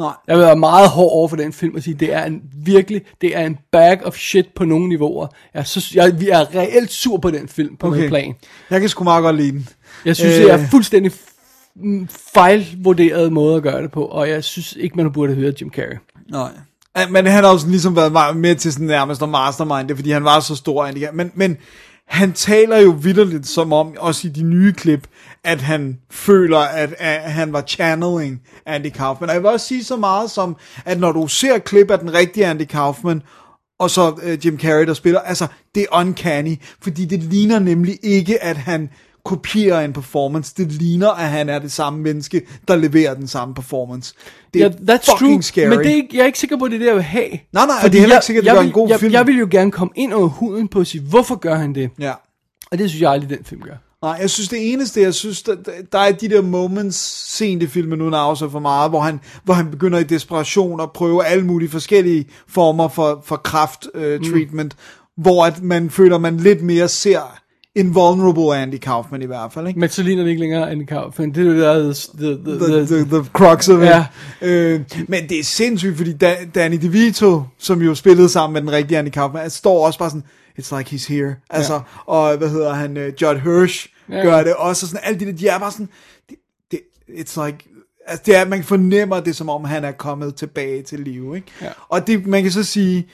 Nej. Jeg vil være meget hård over for den film og sige, det er en virkelig, det er en bag of shit på nogle niveauer. Jeg synes, jeg, vi er reelt sur på den film på okay. noget plan. Jeg kan sgu meget godt lide den. Jeg synes, øh. det er fuldstændig f- mm, fejlvurderet måde at gøre det på, og jeg synes ikke, man burde høre Jim Carrey. Nej. Men han har også ligesom været med til sådan nærmest at mastermind det, fordi han var så stor. Men, men han taler jo vidderligt som om, også i de nye klip, at han føler, at, at han var channeling Andy Kaufman. Og jeg vil også sige så meget som, at når du ser klip af den rigtige Andy Kaufman, og så uh, Jim Carrey, der spiller, altså, det er uncanny, fordi det ligner nemlig ikke, at han kopierer en performance. Det ligner, at han er det samme menneske, der leverer den samme performance. Det er Ja, that's fucking true, scary. men det er ikke, jeg er ikke sikker på, at det er det, jeg vil have. Nej, nej, Fordi det er heller ikke sikkert, det jeg gør en god jeg, film. Jeg vil jo gerne komme ind over huden på at sige, hvorfor gør han det? Ja. Og det synes jeg aldrig, den film gør. Nej, jeg synes det eneste, jeg synes, der, der er de der moments sent i filmen, uden at afsløre for meget, hvor han, hvor han begynder i desperation at prøve alle mulige forskellige former for, for kraft-treatment, mm. hvor at man føler, man lidt mere ser en vulnerable Andy Kaufman i hvert fald, ikke? Men så ligner det ikke længere Andy Kaufman. Det er jo det, der er the, the, The, the, the, the crux of it. Ja. Øh, men det er sindssygt, fordi da, Danny DeVito, som jo spillede sammen med den rigtige Andy Kaufman, står også bare sådan, it's like he's here. Altså, ja. og hvad hedder han, uh, Judd Hirsch Ja, gør det også, og sådan, alle de der, de er bare sådan, det, det, it's like, altså det er, man fornemmer det, som om han er kommet tilbage til live, ikke? Ja. Og det, man kan så sige,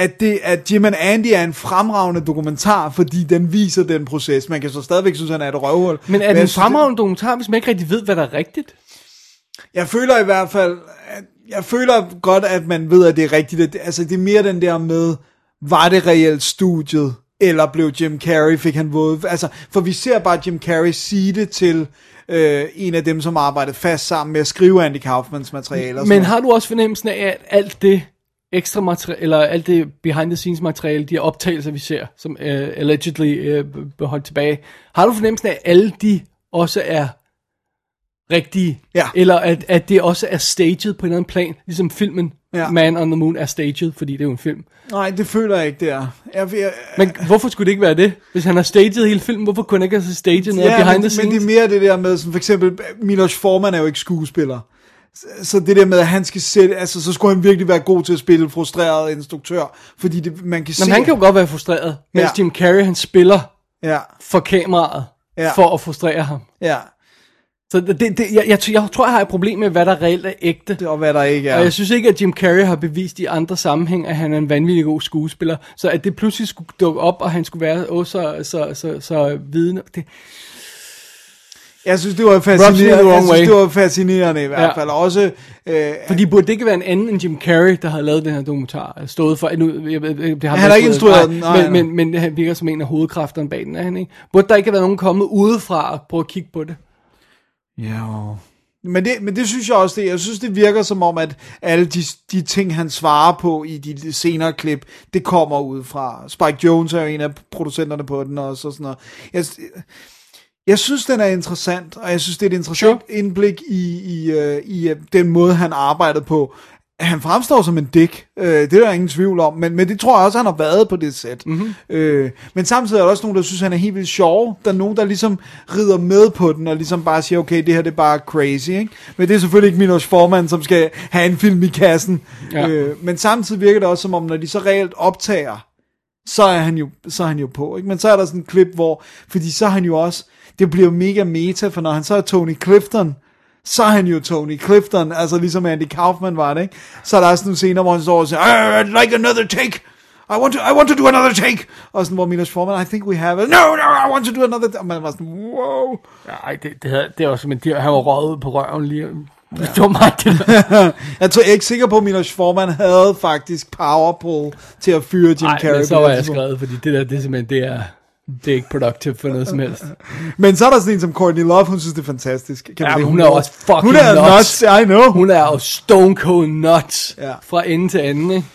at, det, at Jim and Andy er en fremragende dokumentar, fordi den viser den proces. Man kan så stadigvæk synes, at han er et røvhul. Men er det en synes, fremragende dokumentar, hvis man ikke rigtig ved, hvad der er rigtigt? Jeg føler i hvert fald, at jeg føler godt, at man ved, at det er rigtigt. At det, altså, det er mere den der med, var det reelt studiet, eller blev Jim Carrey, fik han våde? Altså, for vi ser bare Jim Carrey sige det til øh, en af dem, som arbejdede fast sammen med at skrive Andy Kaufmans materiale. og sådan Men har du også fornemmelsen af, at alt det ekstra materiale, eller alt det behind the scenes materiale, de her optagelser, vi ser, som uh, allegedly uh, beholdt tilbage, har du fornemmelsen af, at alle de også er rigtige? Ja. Eller at, at det også er staged på en eller anden plan, ligesom filmen Ja. Man on the Moon er staged, fordi det er jo en film. Nej, det føler jeg ikke, det er. Jeg, jeg, Men hvorfor skulle det ikke være det? Hvis han har staged hele filmen, hvorfor kunne han ikke have staged noget ja, behind men, the men scenes? det er mere det der med, som for eksempel, Milos Forman er jo ikke skuespiller. Så- Så det der med, at han skal sætte, altså så skulle han virkelig være god til at spille frustreret instruktør, fordi det, man kan Nå, se... men han kan jo godt være frustreret, mens Ja. Jim Carrey han spiller Ja, for kameraet, Ja. for at frustrere ham. ja, Så det, det, jeg, jeg, jeg tror, jeg har et problem med, hvad der reelt er ægte. det er hvad der ikke er. Og jeg synes ikke, at Jim Carrey har bevist i andre sammenhæng, at han er en vanvittig god skuespiller. Så at det pludselig skulle dukke op, og han skulle være åh, så, så, så, så vidende. Det, Jeg synes, det var fascinerende. Jeg synes, det var fascinerende i hvert Ja. fald. Også, øh, fordi burde det ikke være en anden end Jim Carrey, der havde lavet den her dokumentar? Stået for, nu, jeg, jeg, det har Han har ikke instrueret den, nej, men, men, men, han virker som en af hovedkræfterne bag den, er han ikke? Burde der ikke have været nogen kommet udefra og prøve at kigge på det? Ja. Men det, men det synes jeg også, det, jeg synes, det virker som om, at alle de, de ting, han svarer på i de, de senere klip, det kommer ud fra. Spike Jones er jo en af producenterne på den også, og sådan noget. Jeg, jeg synes, den er interessant, og jeg synes, det er et interessant sure. indblik i, i, uh, i uh, den måde, han arbejdede på. Han fremstår som en dick, øh, det er der ingen tvivl om, men, men det tror jeg også, han har været på det sæt. Mm-hmm. Øh, men samtidig er der også nogen, der synes, han er helt vildt sjov. Der er nogen, der ligesom rider med på den, og ligesom bare siger, okay, det her det er bare crazy. Ikke? Men det er selvfølgelig ikke Milos Forman, som skal have en film i kassen. Ja. Øh, men samtidig virker det også som om, når de så reelt optager, så er han jo, så er han jo på. Ikke? Men så er der sådan en klip, hvor, fordi så er han jo også, det bliver mega meta, for når han så er Tony Clifton, så er han jo Tony Clifton, altså ligesom Andy Kaufman var det, ikke? Så er der også nogle scener, hvor han står og siger, I'd like another take, I want to, I want to do another take, og sådan, hvor Milos Forman, I think we have it, no, no, I want to do another, og man var sådan, wow. Nej, det, det, havde, det er også, men de, han var røget på røven lige. Det var mig, det der. Jeg, tror, jeg er ikke sikker på, at Milos Forman havde faktisk power pull til at fyre Jim Nej, Carrey. men så var jeg skrevet, fordi det der, det er simpelthen, det er, det er ikke productive for noget som helst. Men så er der sådan en som Courtney Love, hun synes det er fantastisk. Kan man Ja, sige. hun er også fucking Hun er nuts. nuts, I know. Hun er jo stone cold nuts Ja. fra ende til anden, ikke?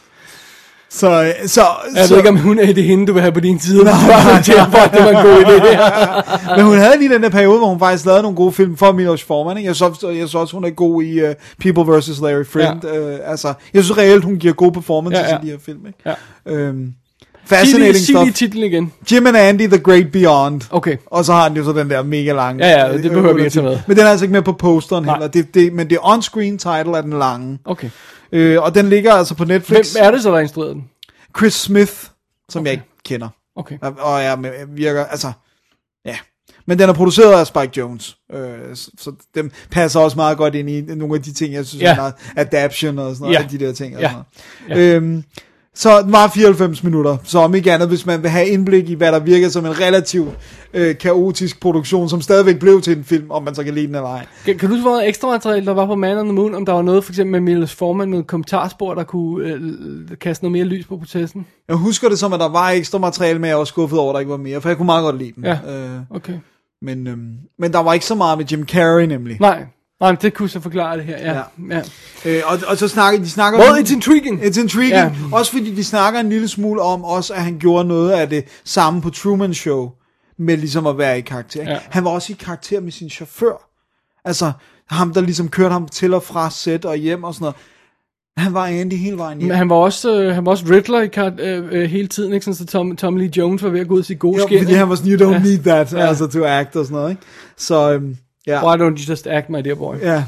Så, så, Jeg så, ved ikke, om hun er det hende, du vil have på din side. Nej, nej, for, at det var en god idé. Men hun havde lige den der periode, hvor hun faktisk lavede nogle gode film for Milos Forman. Ikke? Jeg synes, jeg synes også, hun er god i uh, People vs. Larry Friend. Ja. Uh, altså, jeg synes reelt, hun giver gode performances Ja, ja. i de her film. Ikke? Ja. Øhm, fascinating sig stuff. titlen igen. Jim and Andy, The Great Beyond. Okay. Og så har han jo så den der mega lange. Ja, ja, det behøver vi ikke tage med. Men den er altså ikke med på posteren Nej. heller. Det, det, men det on-screen title er den lange. Okay. Øh, og den ligger altså på Hvem Netflix. er det så, der har instrueret den? Chris Smith, som Okay. jeg ikke kender. Okay. Og, og jeg virker, altså, ja. Men den er produceret af Spike Jones, øh, så, den passer også meget godt ind i nogle af de ting, jeg synes, Ja. ja. er adaption og sådan noget, Ja. ja. de der ting. Og Ja. sådan noget. Øhm, så den var 94 minutter, så om ikke andet, hvis man vil have indblik i, hvad der virker som en relativt øh, kaotisk produktion, som stadigvæk blev til en film, om man så kan lide den eller ej. Kan, kan du huske, noget ekstra materiale, der var på Man on the Moon? Om der var noget, for eksempel med Milos Forman, noget kommentarspor, der kunne øh, kaste noget mere lys på processen? Jeg husker det som, at der var ekstra materiale, men jeg var skuffet over, at der ikke var mere, for jeg kunne meget godt lide den. Ja. Øh, Okay. Men, øhm, men der var ikke så meget med Jim Carrey nemlig. Nej, nej, men det kunne så forklare det her, ja. Ja. ja. Øh, og, og så snakker de snakker Well, it's intriguing. It's intriguing. Ja. Også fordi de snakker en lille smule om også, at han gjorde noget af det samme på Truman Show, med ligesom at være i karakter. Ja. Han var også i karakter med sin chauffør. Altså, ham der ligesom kørte ham til og fra sæt og hjem og sådan noget. Han var Andy hele vejen hjem. Men han var også, øh, han var også Riddler i kart, øh, øh, hele tiden, ikke? Sådan, så Tom, Tom Lee Jones var ved at gå ud til gode Jo, skin. fordi han var sådan, you don't Ja. need that, Ja. altså to act og sådan noget, ikke? Så, øhm, ja. Why don't you just act, my dear boy? ja.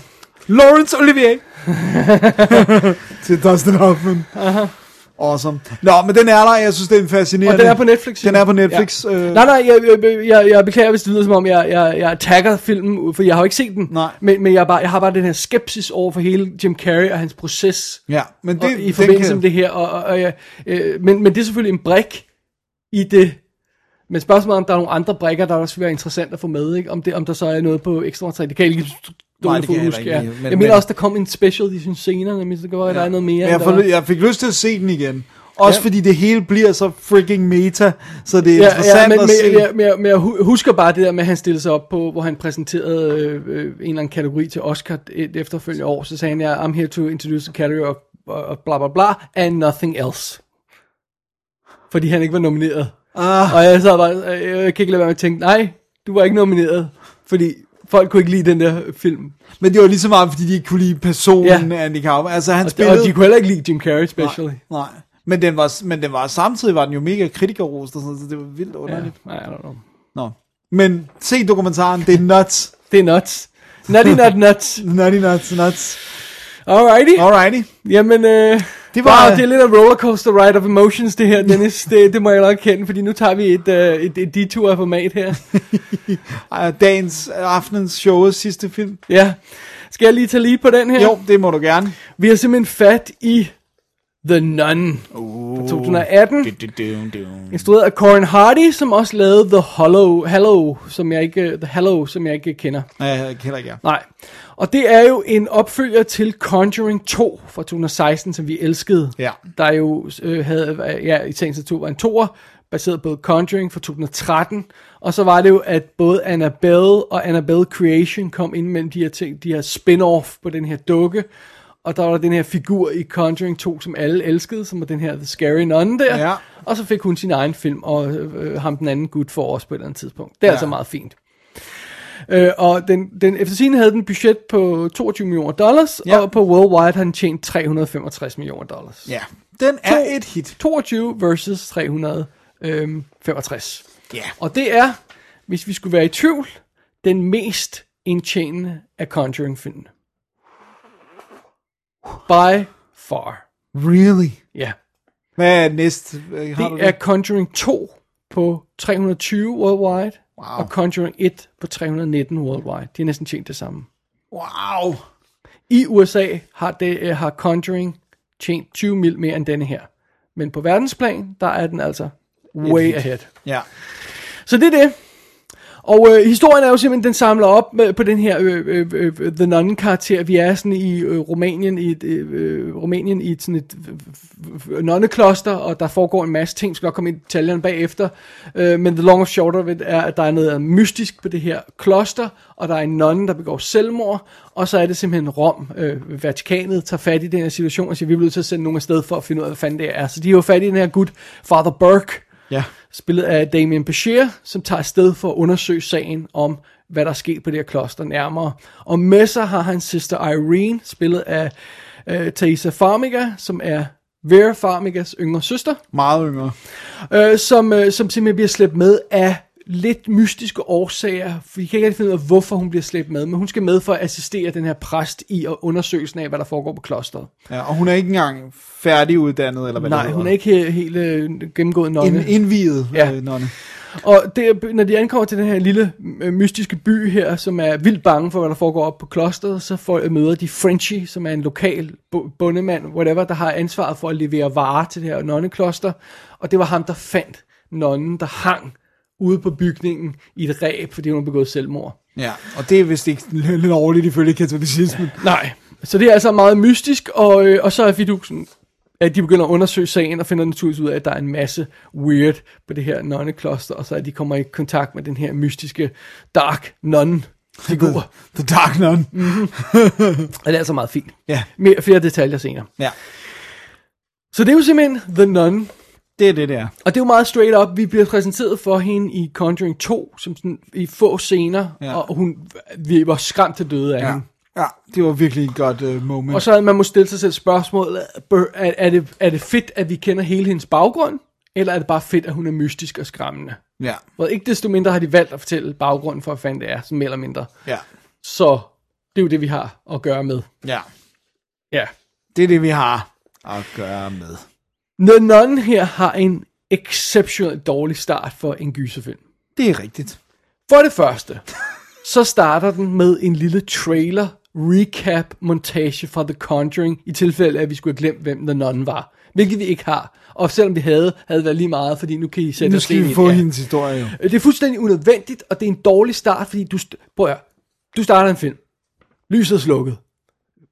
Laurence Olivier. til Dustin Hoffman. Awesome. Nå, men den er der, jeg synes, det er en fascinerende. Og den er på Netflix. Den er på Netflix. Ja. Øh, Nej, nej, jeg, jeg, jeg, jeg beklager, hvis det lyder som om, jeg, jeg, jeg attacker filmen, for jeg har jo ikke set den. Nej. Men, men jeg, bare, jeg har bare den her skepsis over for hele Jim Carrey og hans proces. Ja, men det, og, i forbindelse kan- med det her. Og, og, og, ja, øh, men, men det er selvfølgelig en brik i det. Men spørgsmålet er, om der er nogle andre brikker, der også vil være interessant at få med. Ikke? Om, det, om der så er noget på ekstra materiale. Det kan jeg ikke Nej, det for kan huske. Ja. ikke, men- jeg mener men- også, der kom en special i sine scener, men så være, at der er noget mere. Jeg, var. jeg fik lyst til at se den igen. Også Ja. fordi det hele bliver så freaking meta, så det er Ja, ja, interessant men, at se. men, ja, men, jeg- men jeg hu- husker bare det der med, at han stillede sig op på, hvor han præsenterede øh, øh, en eller anden kategori til Oscar et efterfølgende år. Så sagde han, ja, I'm here to introduce a category of, of bla bla bla, and nothing else. Fordi han ikke var nomineret. Ah. Og jeg så bare, øh, jeg kan ikke lade være med at tænke, nej, du var ikke nomineret. Fordi folk kunne ikke lide den der film. Men det var lige så meget, fordi de ikke kunne lide personen Ja. ja. Andy Kaufman. Altså, han Og, spillede... og de kunne heller ikke lide Jim Carrey, specially. Nej, nej. Men den, var, men den var samtidig var den jo mega kritikerrost og sådan så det var vildt Ja, underligt. nej, I don't know. Nå. Men se dokumentaren, det er nuts. Det er nuts. Nutty nut nuts. Nutty nuts, nuts. Alrighty. Alrighty. Jamen, øh, Det wow, var- det er lidt af rollercoaster ride of emotions, det her, Dennis. det, det må jeg nok kende, fordi nu tager vi et, øh, et, et detur af format her. Dagens, aftenens show, sidste film. ja. Skal jeg lige tage lige på den her? Jo, det må du gerne. Vi har simpelthen fat i The Nun uh. fra 2018. Instrueret af Corin Hardy, som også lavede The Hollow, Hallow, som jeg ikke, The Hallow, som jeg ikke kender. Nej, jeg kender ikke jer. Nej. Og det er jo en opfølger til Conjuring 2 fra 2016, som vi elskede. Ja. Der jo øh, havde, ja, i sagens natur var en toer, baseret på Conjuring fra 2013. Og så var det jo, at både Annabelle og Annabelle Creation kom ind mellem de her ting, de her spin-off på den her dukke. Og der var den her figur i Conjuring 2, som alle elskede, som var den her The Scary Nun der. Ja. Og så fik hun sin egen film, og øh, ham den anden gut for os på et eller andet tidspunkt. Det er ja. altså meget fint. Øh, og den, den, efter sin havde den budget på 22 millioner dollars, Ja. og på Worldwide har den tjent 365 millioner dollars. Ja. Den er et hit. 22 versus 365. Ja. Og det er, hvis vi skulle være i tvivl, den mest indtjenende af Conjuring-filmene. By far. Really? Ja. Hvad er næste? Øh, Har du Det er Conjuring 2 på 320 worldwide, Wow. og Conjuring 1 på 319 worldwide. De har næsten tjent det samme. Wow. I USA har, det, øh, har Conjuring tjent 20 mil mere end denne her. Men på verdensplan, der er den altså way ahead. Ja. Så det er det. Og øh, historien er jo simpelthen, den samler op med, på den her øh, øh, øh, øh, The Nun-karakter. Vi er sådan i øh, Rumænien, i et, øh, øh Rumænien i et, sådan et øh, nonnekloster, og der foregår en masse ting, skal nok komme ind i detaljerne bagefter. Øh, men the long of short of it er, at der er noget mystisk på det her kloster, og der er en nonne, der begår selvmord, og så er det simpelthen Rom, øh, Vatikanet, tager fat i den her situation og siger, vi bliver nødt til at sende nogen afsted for at finde ud af, hvad fanden det er. Så de er jo fat i den her gut, Father Burke, Ja. spillet af Damien Bashir, som tager afsted for at undersøge sagen om, hvad der er sket på det her kloster nærmere. Og med sig har han Sister Irene, spillet af øh, Thaisa Farmiga, som er Vera Farmigas yngre søster, Meget yngre. øh, som, øh, som simpelthen bliver slæbt med af lidt mystiske årsager. Vi kan ikke finde ud af, hvorfor hun bliver slæbt med, men hun skal med for at assistere den her præst i at undersøgelsen af, hvad der foregår på klosteret. Ja, og hun er ikke engang færdiguddannet, eller hvad Nej, det hedder. hun er ikke he- helt øh, gennemgået nonne. En, indviet Ja. øh, nonne. Og det, når de ankommer til den her lille øh, mystiske by her, som er vildt bange for, hvad der foregår op på klosteret, så får, møder de Frenchie, som er en lokal bondemand, whatever, der har ansvaret for at levere varer til det her nonnekloster. Og det var ham, der fandt nonnen, der hang ude på bygningen i et ræb, fordi hun har begået selvmord. Ja, og det er vist ikke lidt lovligt ifølge katolicismen. Nej, så det er altså meget mystisk, og, øh, og så er fidusen at de begynder at undersøge sagen og finder naturligvis ud af, at der er en masse weird på det her nonnekloster, og så at de kommer i kontakt med den her mystiske dark nun figur. The Dark Nun. og det er altså meget fint. Ja. Mere, flere detaljer senere. Ja, Så det er jo simpelthen The Nun, det er det der. og det er jo meget straight up. Vi bliver præsenteret for hende i Conjuring 2, som sådan, i få scener, Ja. og hun, vi var skræmt til døde af Ja. hende. ja, det var virkelig et godt uh, moment. Og så man må stille sig selv spørgsmålet, bør- er, er, det, er det fedt, at vi kender hele hendes baggrund, eller er det bare fedt, at hun er mystisk og skræmmende? Ja, Og ikke desto mindre har de valgt at fortælle baggrunden for, hvad fanden det er, sådan mere eller mindre. ja, Så det er jo det, vi har at gøre med. ja. Ja. Det er det, vi har at gøre med. The Nun her har en exceptionelt dårlig start for en gyserfilm. Det er rigtigt. For det første, så starter den med en lille trailer recap montage fra The Conjuring, i tilfælde af, at vi skulle have glemt, hvem The Nun var. Hvilket vi ikke har. Og selvom vi havde, havde det været lige meget, fordi nu kan I sætte Nu os skal ind vi i få det. Ja. hendes historie jo. Øh, Det er fuldstændig unødvendigt, og det er en dårlig start, fordi du, prøv at, du starter en film. Lyset er slukket.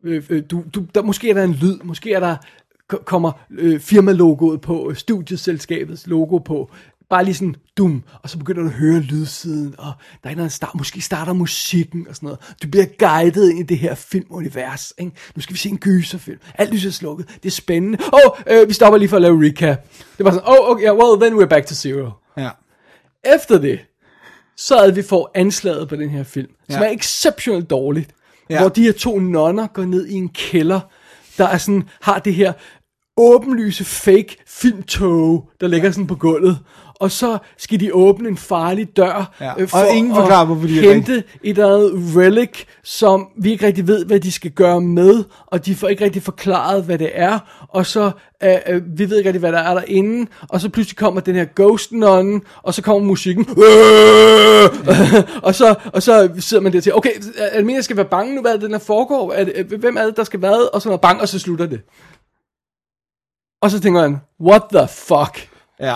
Øh, øh, du, du, der, måske er der en lyd, måske er der, kommer øh, firmalogoet på, øh, studieselskabets logo på, bare lige sådan, dum, og så begynder du at høre lydsiden, og der er en, start, måske starter musikken og sådan noget. Du bliver guidet ind i det her filmunivers, ikke? Nu skal vi se en gyserfilm. Alt lyset er slukket. Det er spændende. Åh, oh, øh, vi stopper lige for at lave recap. Det var sådan, oh, okay, well, then we're back to zero. Ja. Efter det, så havde vi får anslaget på den her film, som Ja. er exceptionelt dårligt. Ja. Hvor de her to nonner går ned i en kælder, der er sådan, har det her åbenlyse fake filmtog, der ligger sådan på gulvet. Og så skal de åbne en farlig dør, Ja. øh, Og ingen forklarer, at hvorfor de hente et eller andet relic, som vi ikke rigtig ved, hvad de skal gøre med, og de får ikke rigtig forklaret, hvad det er, og så, øh, øh, vi ved ikke rigtig, hvad der er derinde, og så pludselig kommer den her ghost nun, og så kommer musikken, og, så, og så sidder man der til, okay, det jeg skal være bange nu, hvad er det, den her foregår, er det, øh, hvem er det, der skal være, og så er bang, og så slutter det. Og så tænker man, what the fuck? ja.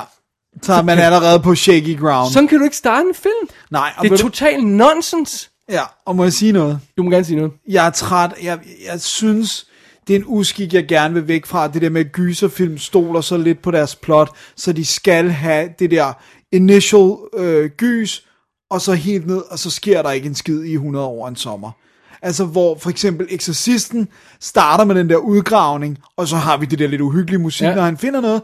Så man allerede på shaky ground. Sådan kan du ikke starte en film. Nej, og Det er du- total nonsens. Ja, og må jeg sige noget? Du må gerne sige noget. Jeg er træt. Jeg, jeg synes, det er en uskik, jeg gerne vil væk fra. Det der med, at gyserfilm stoler så lidt på deres plot, så de skal have det der initial øh, gys, og så helt ned, og så sker der ikke en skid i 100 år en sommer. Altså hvor for eksempel Exorcisten starter med den der udgravning, og så har vi det der lidt uhyggelige musik, ja. Når han finder noget.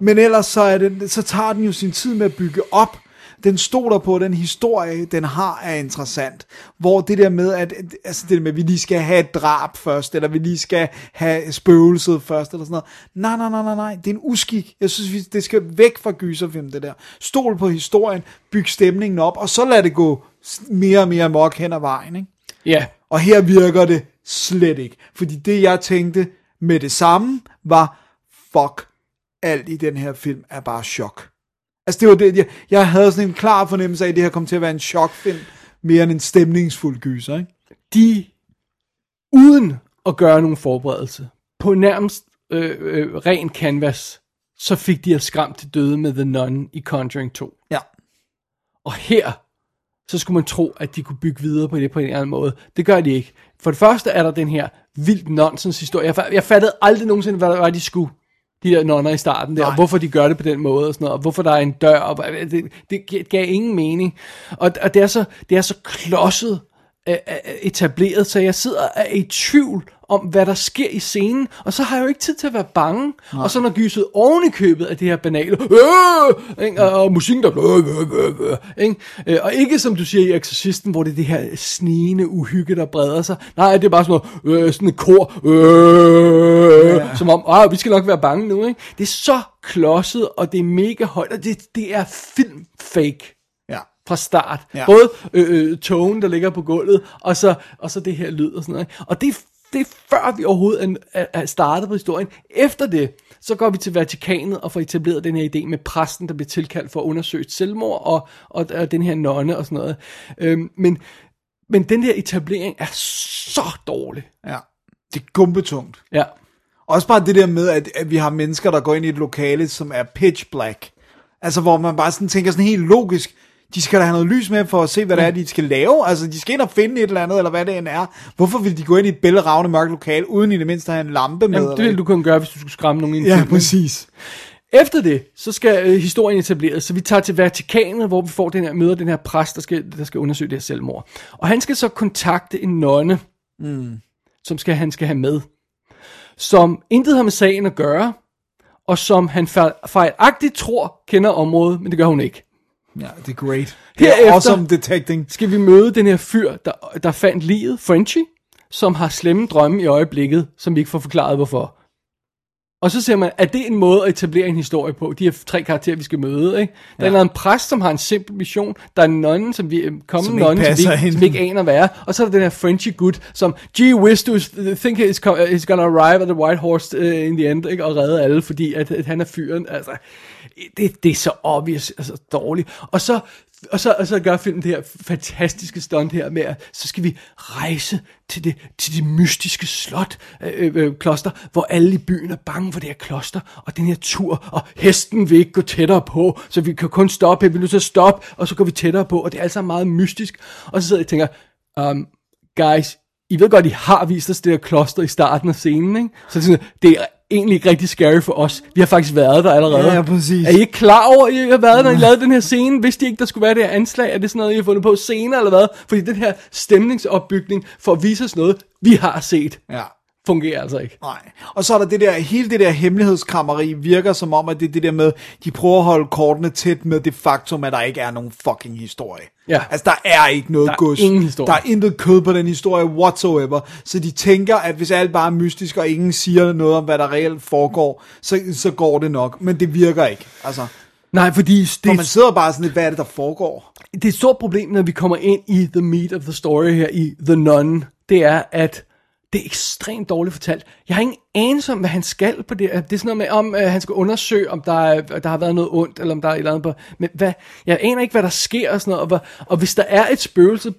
Men ellers så, er det, så tager den jo sin tid med at bygge op. Den stoler på, at den historie, den har, er interessant. Hvor det der med, at, altså det der med, at vi lige skal have et drab først, eller vi lige skal have spøgelset først, eller sådan noget. Nej, nej, nej, nej, nej. Det er en uskik. Jeg synes, vi- det skal væk fra gyserfilm, det der. Stol på historien, byg stemningen op, og så lad det gå mere og mere mok hen ad vejen, ikke? Ja, Og her virker det slet ikke. Fordi det, jeg tænkte med det samme, var, fuck, alt i den her film er bare chok. Altså det var det, jeg, jeg havde sådan en klar fornemmelse af, at det her kom til at være en chokfilm, mere end en stemningsfuld gyser, ikke? de, uden at gøre nogen forberedelse, på nærmest øh, øh, ren canvas, så fik de os skræmt til døde med The Nun i Conjuring 2. Ja. Og her, så skulle man tro, at de kunne bygge videre på det på en eller anden måde. Det gør de ikke. For det første er der den her vildt nonsens historie. Jeg, jeg fattede aldrig nogensinde, hvad var, de skulle. De der nonner i starten der, og hvorfor de gør det på den måde og sådan noget, og hvorfor der er en dør, og hvad- det, det gav ingen mening. Og, og det, er så, det er så klodset øh, etableret, så jeg sidder er i tvivl om, hvad der sker i scenen, og så har jeg jo ikke tid til at være bange. Nej. Og så når gyset oven i købet af det her banale, øh, ikke? Og, og musikken der, øh, øh, øh, øh, ikke? Øh, og ikke som du siger i Exorcisten, hvor det er det her snigende uhygge, der breder sig. Nej, det er bare sådan noget, øh, sådan et kor, øh, ja. som om, ah, vi skal nok være bange nu, ikke? Det er så klodset, og det er mega højt, og det, det er film fake Ja. Fra start. Ja. Både øh, øh, togen, der ligger på gulvet, og så, og så det her lyd og sådan noget. ikke? Og det, er- det er før vi overhovedet er, er, startet på historien. Efter det, så går vi til Vatikanet og får etableret den her idé med præsten, der bliver tilkaldt for at undersøge selvmord, og, og, og den her nonne og sådan noget. Øhm, men, men den der etablering er så dårlig. Ja. Det er gumbetungt. Ja. Også bare det der med, at, at vi har mennesker, der går ind i et lokale, som er pitch black. Altså, hvor man bare sådan tænker sådan helt logisk, de skal da have noget lys med for at se, hvad det er, de skal lave. Altså, de skal ind og finde et eller andet, eller hvad det end er. Hvorfor vil de gå ind i et bælgeravne mørkt lokal, uden i det mindste at have en lampe med? Jamen, det ville du kunne gøre, hvis du skulle skræmme nogen ind Ja, filmen. præcis. Efter det, så skal øh, historien etableres, så vi tager til Vatikanet, hvor vi får den her, møder den her præst, der skal, der skal undersøge det her selvmord. Og han skal så kontakte en nonne, mm. som skal, han skal have med, som intet har med sagen at gøre, og som han fejl- fejlagtigt tror kender området, men det gør hun ikke. Ja, det er great. Det er awesome detecting. Skal vi møde den her fyr, der, der fandt livet, Frenchie, som har slemme drømme i øjeblikket, som vi ikke får forklaret hvorfor. Og så ser man, er det en måde at etablere en historie på? De her tre karakterer, vi skal møde, ikke? Der ja. er en præst, som har en simpel mission. Der er en nonne, som vi kommer Som nonne, som vi, som vi ikke aner, hvad er. Og så er der den her Frenchie gut, som, gee whiz, du think he's, he's gonna arrive at the White Horse uh, in the end, ikke? Og redde alle, fordi at, at han er fyren. Altså, det, det er så obvious, altså dårligt. Og så, og så, og så gør filmen det her fantastiske stunt her med, at så skal vi rejse til det, til det mystiske slot, øh, øh, øh, kloster, hvor alle i byen er bange for det her kloster, og den her tur, og hesten vil ikke gå tættere på, så vi kan kun stoppe, vi er nødt til at stoppe, og så går vi tættere på, og det er altså meget mystisk. Og så sidder jeg og tænker, um, guys, I ved godt, I har vist os det her kloster i starten af scenen, ikke? Så det er, sådan, det er egentlig ikke rigtig scary for os. Vi har faktisk været der allerede. Ja, præcis. Er I ikke klar over, at I har været der, når I lavede den her scene? Vidste I ikke, der skulle være det her anslag? Er det sådan noget, I har fundet på senere, eller hvad? Fordi den her stemningsopbygning for at vise os noget, vi har set, Ja. Fungerer altså ikke. Nej. Og så er der det der, hele det der hemmelighedskrammeri virker som om, at det er det der med, de prøver at holde kortene tæt med det faktum, at der ikke er nogen fucking historie. Ja. Altså, der er ikke noget Der er gods. ingen historie. Der er intet kød på den historie whatsoever. Så de tænker, at hvis alt bare er mystisk, og ingen siger noget om, hvad der reelt foregår, så, så går det nok. Men det virker ikke. Altså, Nej, fordi det, for man sidder bare sådan lidt, hvad er det, der foregår? det er et stort problem, når vi kommer ind i the meat of the story her i The Nun, det er, at det er ekstremt dårligt fortalt. Jeg har ingen anelse om, hvad han skal på det. Det er sådan noget med, om øh, han skal undersøge, om der, er, der har været noget ondt, eller om der er et eller andet på... Men hvad, jeg aner ikke, hvad der sker og sådan noget. Og, hvad, og hvis der er et spøgelse,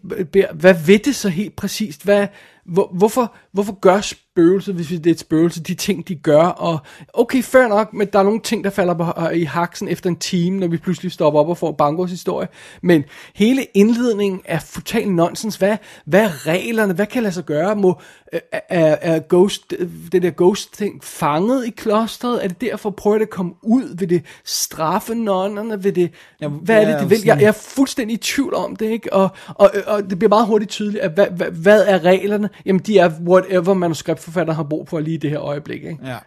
hvad ved det så helt præcist? Hvad, hvor, hvorfor, hvorfor gør spøgelser, hvis det er et spøgelse, de ting, de gør? Og okay, fair nok, men der er nogle ting, der falder på, øh, i haksen efter en time, når vi pludselig stopper op og får Bangos historie. Men hele indledningen er total nonsens. Hvad, hvad er reglerne? Hvad kan lade sig gøre? Må, er, er, ghost, det der ghost-ting fanget i klosteret? Er det derfor, prøver det at komme ud? Vil det straffe nonnerne? Vil det, ja, hvad er det, det vil? Jeg, jeg er fuldstændig i tvivl om det, ikke? Og, og, og det bliver meget hurtigt tydeligt, at hvad, hvad, hvad er reglerne? Jamen, de er whatever manuskriptforfatter har brug for lige i det her øjeblik, ikke? Ja.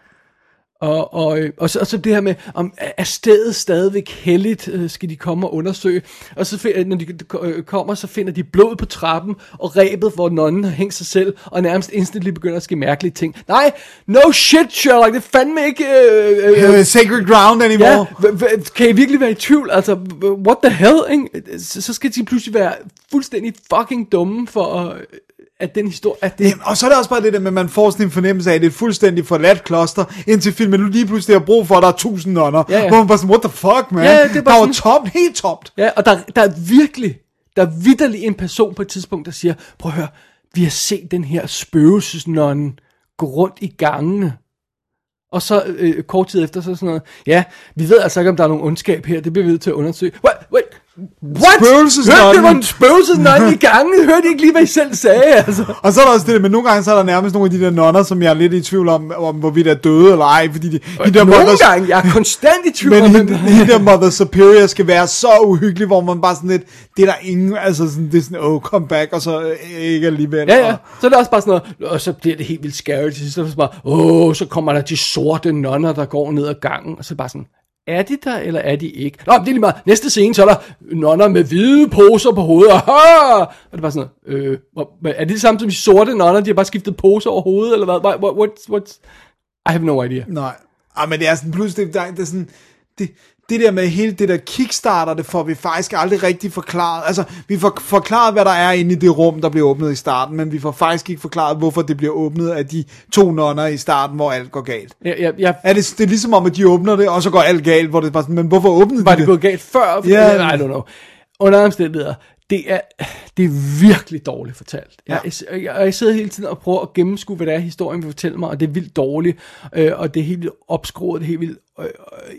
Og, og, øh, og, så, og så det her med, om er stedet stadigvæk heldigt, øh, skal de komme og undersøge. Og så find, når de øh, kommer, så finder de blod på trappen, og rebet, hvor nonnen har hængt sig selv, og nærmest instantly begynder at ske mærkelige ting. Nej, no shit, Sherlock, det er fandme ikke... Øh, øh, sacred ground anymore. Ja, kan I virkelig være i tvivl? Altså, what the hell, ikke? Så, så skal de pludselig være fuldstændig fucking dumme for, øh, at den historie... At det, Jamen, og så er det også bare det der med, at man får sådan en fornemmelse af, at det er et fuldstændig forladt kloster, indtil filmen nu lige pludselig har brug for, at der er tusind nonner. Ja, ja. Hvor man bare sådan, what the fuck, man? Ja, ja, det er bare der var sådan- tomt, helt tomt. Ja, og der, der er virkelig, der er vidderlig en person på et tidspunkt, der siger, prøv at høre, vi har set den her spøgelsesnonne gå rundt i gangene. Og så øh, kort tid efter, så sådan noget, ja, vi ved altså ikke, om der er nogen ondskab her, det bliver vi nødt til at undersøge. What? What? What? Spøgelsesnonnen. Hørte det var en spøgelsesnonne i gangene? Hørte I ikke lige, hvad I selv sagde, altså? Og så er der også det men nogle gange så er der nærmest nogle af de der nonner, som jeg er lidt i tvivl om, om hvorvidt er døde eller ej, fordi de, de der Nogle mothers- gange, jeg er konstant i tvivl men om, hende, hende der Mother Superior skal være så uhyggelig, hvor man bare sådan lidt, det er der ingen, altså sådan, det er sådan, oh, come back, og så øh, ikke alligevel. Ja, ja. Og, Så er det også bare sådan noget, og så bliver det helt vildt scary til sidst. Så er det bare, åh, så kommer der de sorte nonner, der går ned ad gangen. Og så bare sådan, er de der, eller er de ikke? Nå, men det er lige meget. Næste scene, så er der nonner med hvide poser på hovedet. Aha! Og det er bare sådan øh, er det det samme som de sorte nonner? De har bare skiftet poser over hovedet, eller hvad? What, what, what's, what's... I have no idea. Nej, ah, men det er sådan, pludselig, der, det er sådan, det, det der med hele det der kickstarter, det får vi faktisk aldrig rigtig forklaret. Altså, vi får forklaret, hvad der er inde i det rum, der bliver åbnet i starten, men vi får faktisk ikke forklaret, hvorfor det bliver åbnet af de to nonner i starten, hvor alt går galt. Jeg, jeg, jeg, Er det, det er ligesom om, at de åbner det, og så går alt galt, hvor det bare sådan, men hvorfor åbnede var de det gået galt før? Ja. I don't know. Under omstændigheder, det er, det er virkelig dårligt fortalt. Ja. Jeg, jeg, jeg, jeg sidder hele tiden og prøver at gennemskue, hvad det er, historien vil fortælle mig, og det er vildt dårligt, øh, og det er helt vildt opskruet, det er helt vildt øh,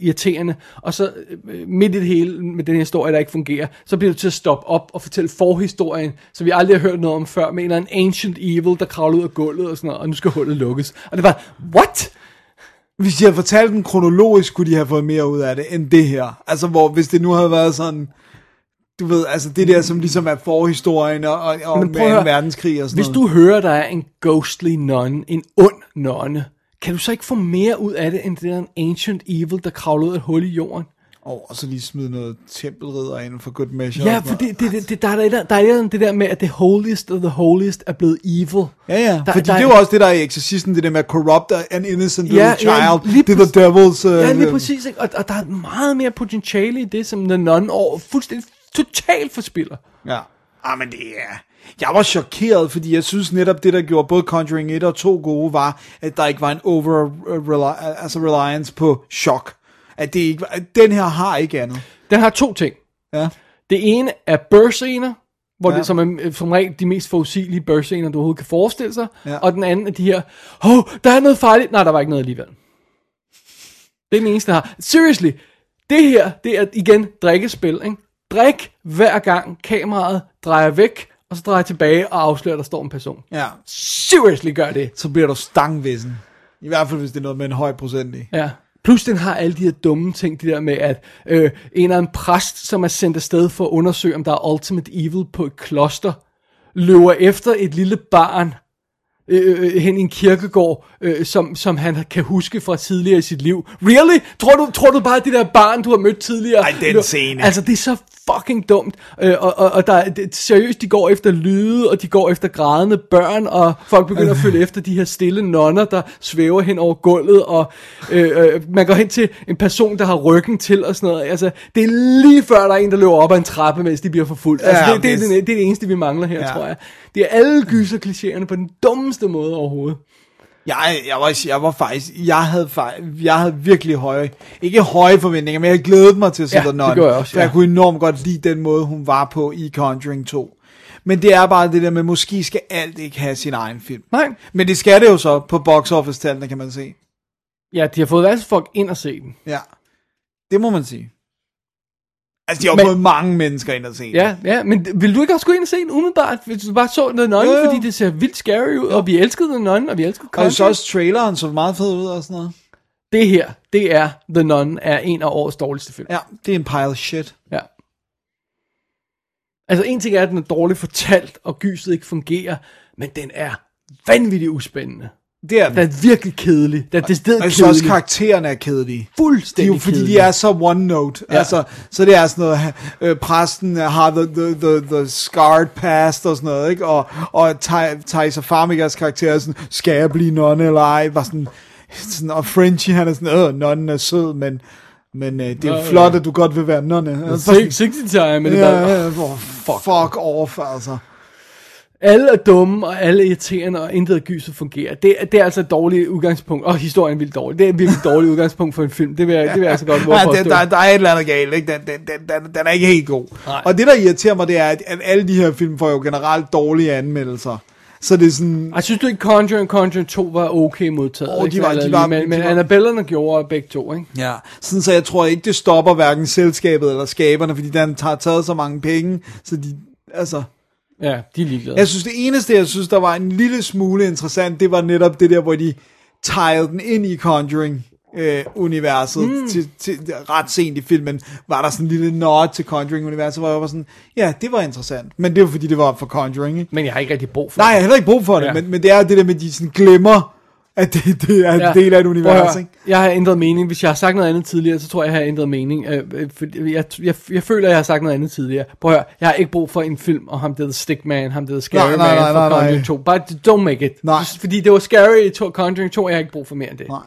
irriterende. Og så øh, midt i det hele med den historie, der ikke fungerer, så bliver du til at stoppe op og fortælle forhistorien, som vi aldrig har hørt noget om før, med en eller anden ancient evil, der kravler ud af gulvet og sådan noget, og nu skal hullet lukkes. Og det var, what? Hvis de havde fortalt den kronologisk, kunne de have fået mere ud af det, end det her. Altså, hvor hvis det nu havde været sådan, du ved, altså det der, som ligesom er forhistorien og, og, og Men med prøv at 2. høre, verdenskrig og sådan Hvis noget. du hører, der er en ghostly nun, en ond nonne, kan du så ikke få mere ud af det, end det der en ancient evil, der kravler ud af et hul i jorden? Oh, og så lige smide noget tempelridder inden for good measure. Ja, og for det, det, det, det, der er der, der, er det der med, at det holiest of the holiest er blevet evil. Ja, ja, Der- fordi der det er jo også det, der er i Exorcisten, det der med corrupt an innocent little Ja, ja, child. lige det er the devil's... Uh, Ja, lige præcis, ikke? Og, og der er meget mere potentiale i det, som The Nun over fuldstændig totalt forspiller. Ja. Ah, men det er... Jeg var chokeret, fordi jeg synes netop det, der gjorde både Conjuring 1 og 2 gode, var, at der ikke var en over uh, rely, altså reliance på chok. At det ikke var, at den her har ikke andet. Den har to ting. Ja. Det ene er børscener, hvor Ja. ja. det som er øh, som regel de mest forudsigelige børscener, du overhovedet kan forestille sig. Ja. Og den anden er de her, åh, oh, der er noget farligt. Nej, der var ikke noget alligevel. Det er den eneste, der har. Seriously, det her, det er igen drikkespil, ikke? Drik hver gang kameraet drejer væk, og så drejer tilbage og afslører, at der står en person. Ja. Seriously, gør det. Så bliver du stangvissen. I hvert fald, hvis det er noget med en høj procent i. Ja. Plus den har alle de her dumme ting, de der med, at øh, en eller anden præst, som er sendt afsted for at undersøge, om der er ultimate evil på et kloster, løber efter et lille barn øh, øh, hen i en kirkegård, øh, som, som han kan huske fra tidligere i sit liv. Really? Tror du, tror du bare, at det der barn, du har mødt tidligere... Ej, den scene. Altså, det er så fucking dumt. Øh, og, og, og der, er- det, seriøst, de går efter lyde, og de går efter grædende børn, og folk begynder at følge efter de her stille nonner, der svæver hen over gulvet, og øh, øh, man går hen til en person, der har ryggen til, og sådan noget. Altså, det er lige før, der er en, der løber op ad en trappe, mens de bliver forfulgt. Altså, Ja, det, det, er det- det, det er det eneste, vi mangler her, Ja. ja. tror jeg. Det er alle gyser klichéerne på den dummeste måde overhovedet. Jeg, jeg, var, jeg var faktisk, jeg havde, jeg havde virkelig høje, ikke høje forventninger, men jeg glædede mig til at se Ja, The det Nun, gjorde jeg også, for jeg ja. kunne enormt godt lide den måde, hun var på i Conjuring 2. Men det er bare det der med, måske skal alt ikke have sin egen film. Nej. Men det skal det jo så på box office tallene, kan man se. Ja, de har fået værste folk ind og se den. Ja, det må man sige. Altså, de har jo Men- fået mange mennesker ind og se. Ja, ja, men vil du ikke også gå ind og se den umiddelbart, hvis du bare så The Nun, Jo, jo. fordi det ser vildt scary ud, og vi elskede The Nun, og vi elskede Og jeg så Conjuring. også traileren så meget fed ud og sådan noget. Det her, det er The Nun, er en af årets dårligste film. Ja, det er en pile of shit. Ja. Altså en ting er, at den er dårligt fortalt, og gyset ikke fungerer, men den er vanvittigt uspændende. Det er den. Den er virkelig kedelig. Den er decideret Og jeg synes også, kedelig. karaktererne er kedelige. De er Fuldstændig jo, fordi kedelig. de er så one note. Ja. Ja. Altså, så det er sådan noget, øh, præsten har the, the, the, the scarred past og sådan noget, ikke? Og, og Thaisa Farmigers karakter er sådan, skal jeg blive nonne eller ej? Var sådan, sådan, og Frenchie, han er sådan, øh, nonnen er sød, men, men øh, det er jo Nå, flot, at du godt vil være nonne. Altså, Six- 60 time, men det er ja, bare, ja, oh, fuck, fuck off, altså. Alle er dumme, og alle er irriterende, og intet af gyset fungerer. Det, er- det er altså et dårligt udgangspunkt, og historien er vildt dårlig. Det er et virkelig dårligt udgangspunkt for en film. Det vil jeg, det vil jeg altså godt Ja, den, der, der er et eller andet galt, ikke? Den, den, den, den, den er ikke helt god. Nej. Og det, der irriterer mig, det er, at, alle de her film får jo generelt dårlige anmeldelser. Så det er sådan... Jeg synes du ikke Conjuring Conjuring 2 var okay modtaget? Ikke? de var- de var- men, men Annabellerne gjorde begge to, ikke? Ja, sådan så jeg tror ikke, det stopper hverken selskabet eller skaberne, fordi den har taget så mange penge, så de, altså... Ja, de er ligeglade. Jeg synes, det eneste, jeg synes, der var en lille smule interessant, det var netop det der, hvor de tegede den ind i Conjuring, øh, universet mm. til, til, ret sent i filmen, var der sådan en lille nod til Conjuring-universet, hvor jeg var sådan, ja, det var interessant. Men det var fordi, det var for Conjuring, ikke? Men jeg har ikke rigtig brug for Nej, jeg har heller ikke brug for det, ja. Men, men det er det der med, at de sådan glemmer, at det, det er en Ja. del af et univers, ikke? Jeg har ændret mening. Hvis jeg har sagt noget andet tidligere, så tror jeg, jeg har ændret mening. Øh, øh, for jeg, jeg, jeg føler, jeg har sagt noget andet tidligere. Prøv at høre, jeg har ikke brug for en film om ham, der hedder Stickman, ham der hedder Scary Nej, nej, Man fra nej, nej. Conjuring 2. Bare don't make it. Nej. Just Fordi det var scary i to, Conjuring 2, og jeg har ikke brug for mere end det. Nej.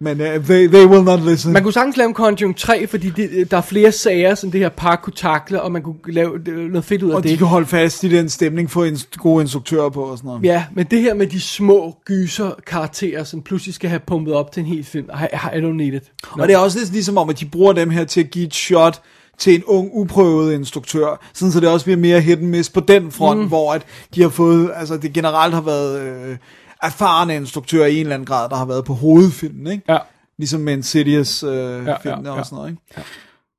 Men uh, they, they will not listen. Man kunne sagtens lave en Conjuring 3, fordi det, der er flere sager, som det her par kunne takle, og man kunne lave det- noget fedt ud af og det. de kan holde fast i den stemning, få en gode instruktører på og sådan noget. Ja, men det her med de små gyser karakterer, som pludselig skal have pumpet op til en hel film, I, I don't need it. No. Og det er også lidt ligesom om, at de bruger dem her til at give et shot til en ung, uprøvet instruktør, sådan så det også bliver mere hit and miss på den front, mm. hvor at de har fået, altså det generelt har været øh, erfarne instruktører i en eller anden grad, der har været på hovedfilmen, ikke? Ja. Ligesom med Insidious øh, ja, ja, film ja. og sådan noget, ikke?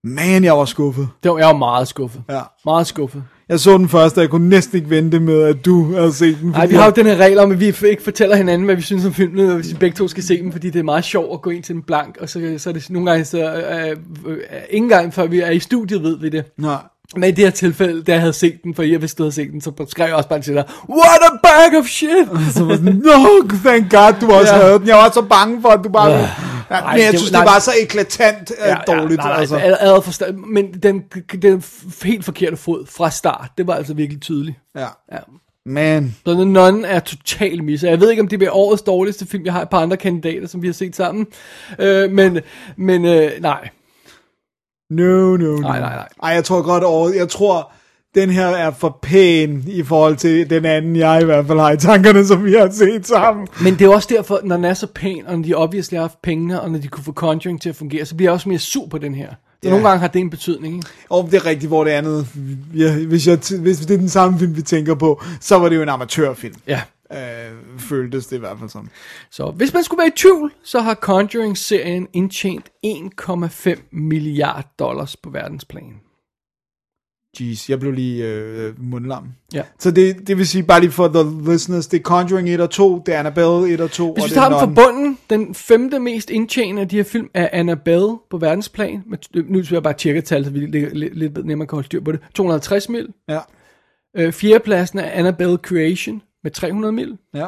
Man, jeg var skuffet. Det var, jeg var meget skuffet. Ja. Meget skuffet. Jeg så den første, og jeg kunne næsten ikke vente med, at du havde set den. Nej, vi har jo den her regel om, at vi ikke fortæller hinanden, hvad vi synes om filmen, hvis vi begge to skal se dem, fordi det er meget sjovt at gå ind til en blank, og så, så er det nogle gange, så, øh, øh, ikke engang før vi er i studiet, ved vi det. Nej. Men i det her tilfælde, da jeg havde set den, for jeg vidste, du havde set den, så skrev jeg også bare til dig, What a bag of shit! Så var sådan, no, thank God, du også Ja. ja. havde den. Jeg var så bange for, at du bare... Ja, nej, men jeg det- synes, nej. det var så eklatant ja, dårligt. nej, nej, altså. forstand, men den, den helt forkerte fod fra start, det var altså virkelig tydeligt. Ja. Ja. Man. Så The Nun er totalt misset. Jeg ved ikke, om det bliver årets dårligste film. Jeg har et par andre kandidater, som vi har set sammen. Øh, men men øh, nej. No, no, no. Nej, nej, nej. Ej, jeg tror godt over... Jeg tror, den her er for pæn i forhold til den anden, jeg i hvert fald har i tankerne, som vi har set sammen. Men det er også derfor, når den er så pæn, og når de obviously har haft pengene, og når de kunne få Conjuring til at fungere, så bliver jeg også mere sur på den her. Så Ja. nogle gange har det en betydning. Ikke? Og det er rigtigt, hvor det andet... Ja, hvis, jeg, hvis det er den samme film, vi tænker på, så var det jo en amatørfilm. Ja. Øh, føltes det i hvert fald som. Så hvis man skulle være i tvivl, så har Conjuring-serien indtjent 1,5 milliard dollars på verdensplan. Jeez, jeg blev lige øh, mundlam. Ja. Så det, det vil sige, bare lige for the listeners, det er Conjuring 1 og 2, det er Annabelle 1 og 2, Hvis og vi er tager dem fra bunden, den femte mest indtjenende af de her film er Annabelle på verdensplan. Med, nu skal jeg bare tjekke tal, så vi ligger lidt, lidt nemmere kan holde styr på det. 250 mil. Ja, Øh, fjerdepladsen er Annabelle Creation med 300 mil. ja.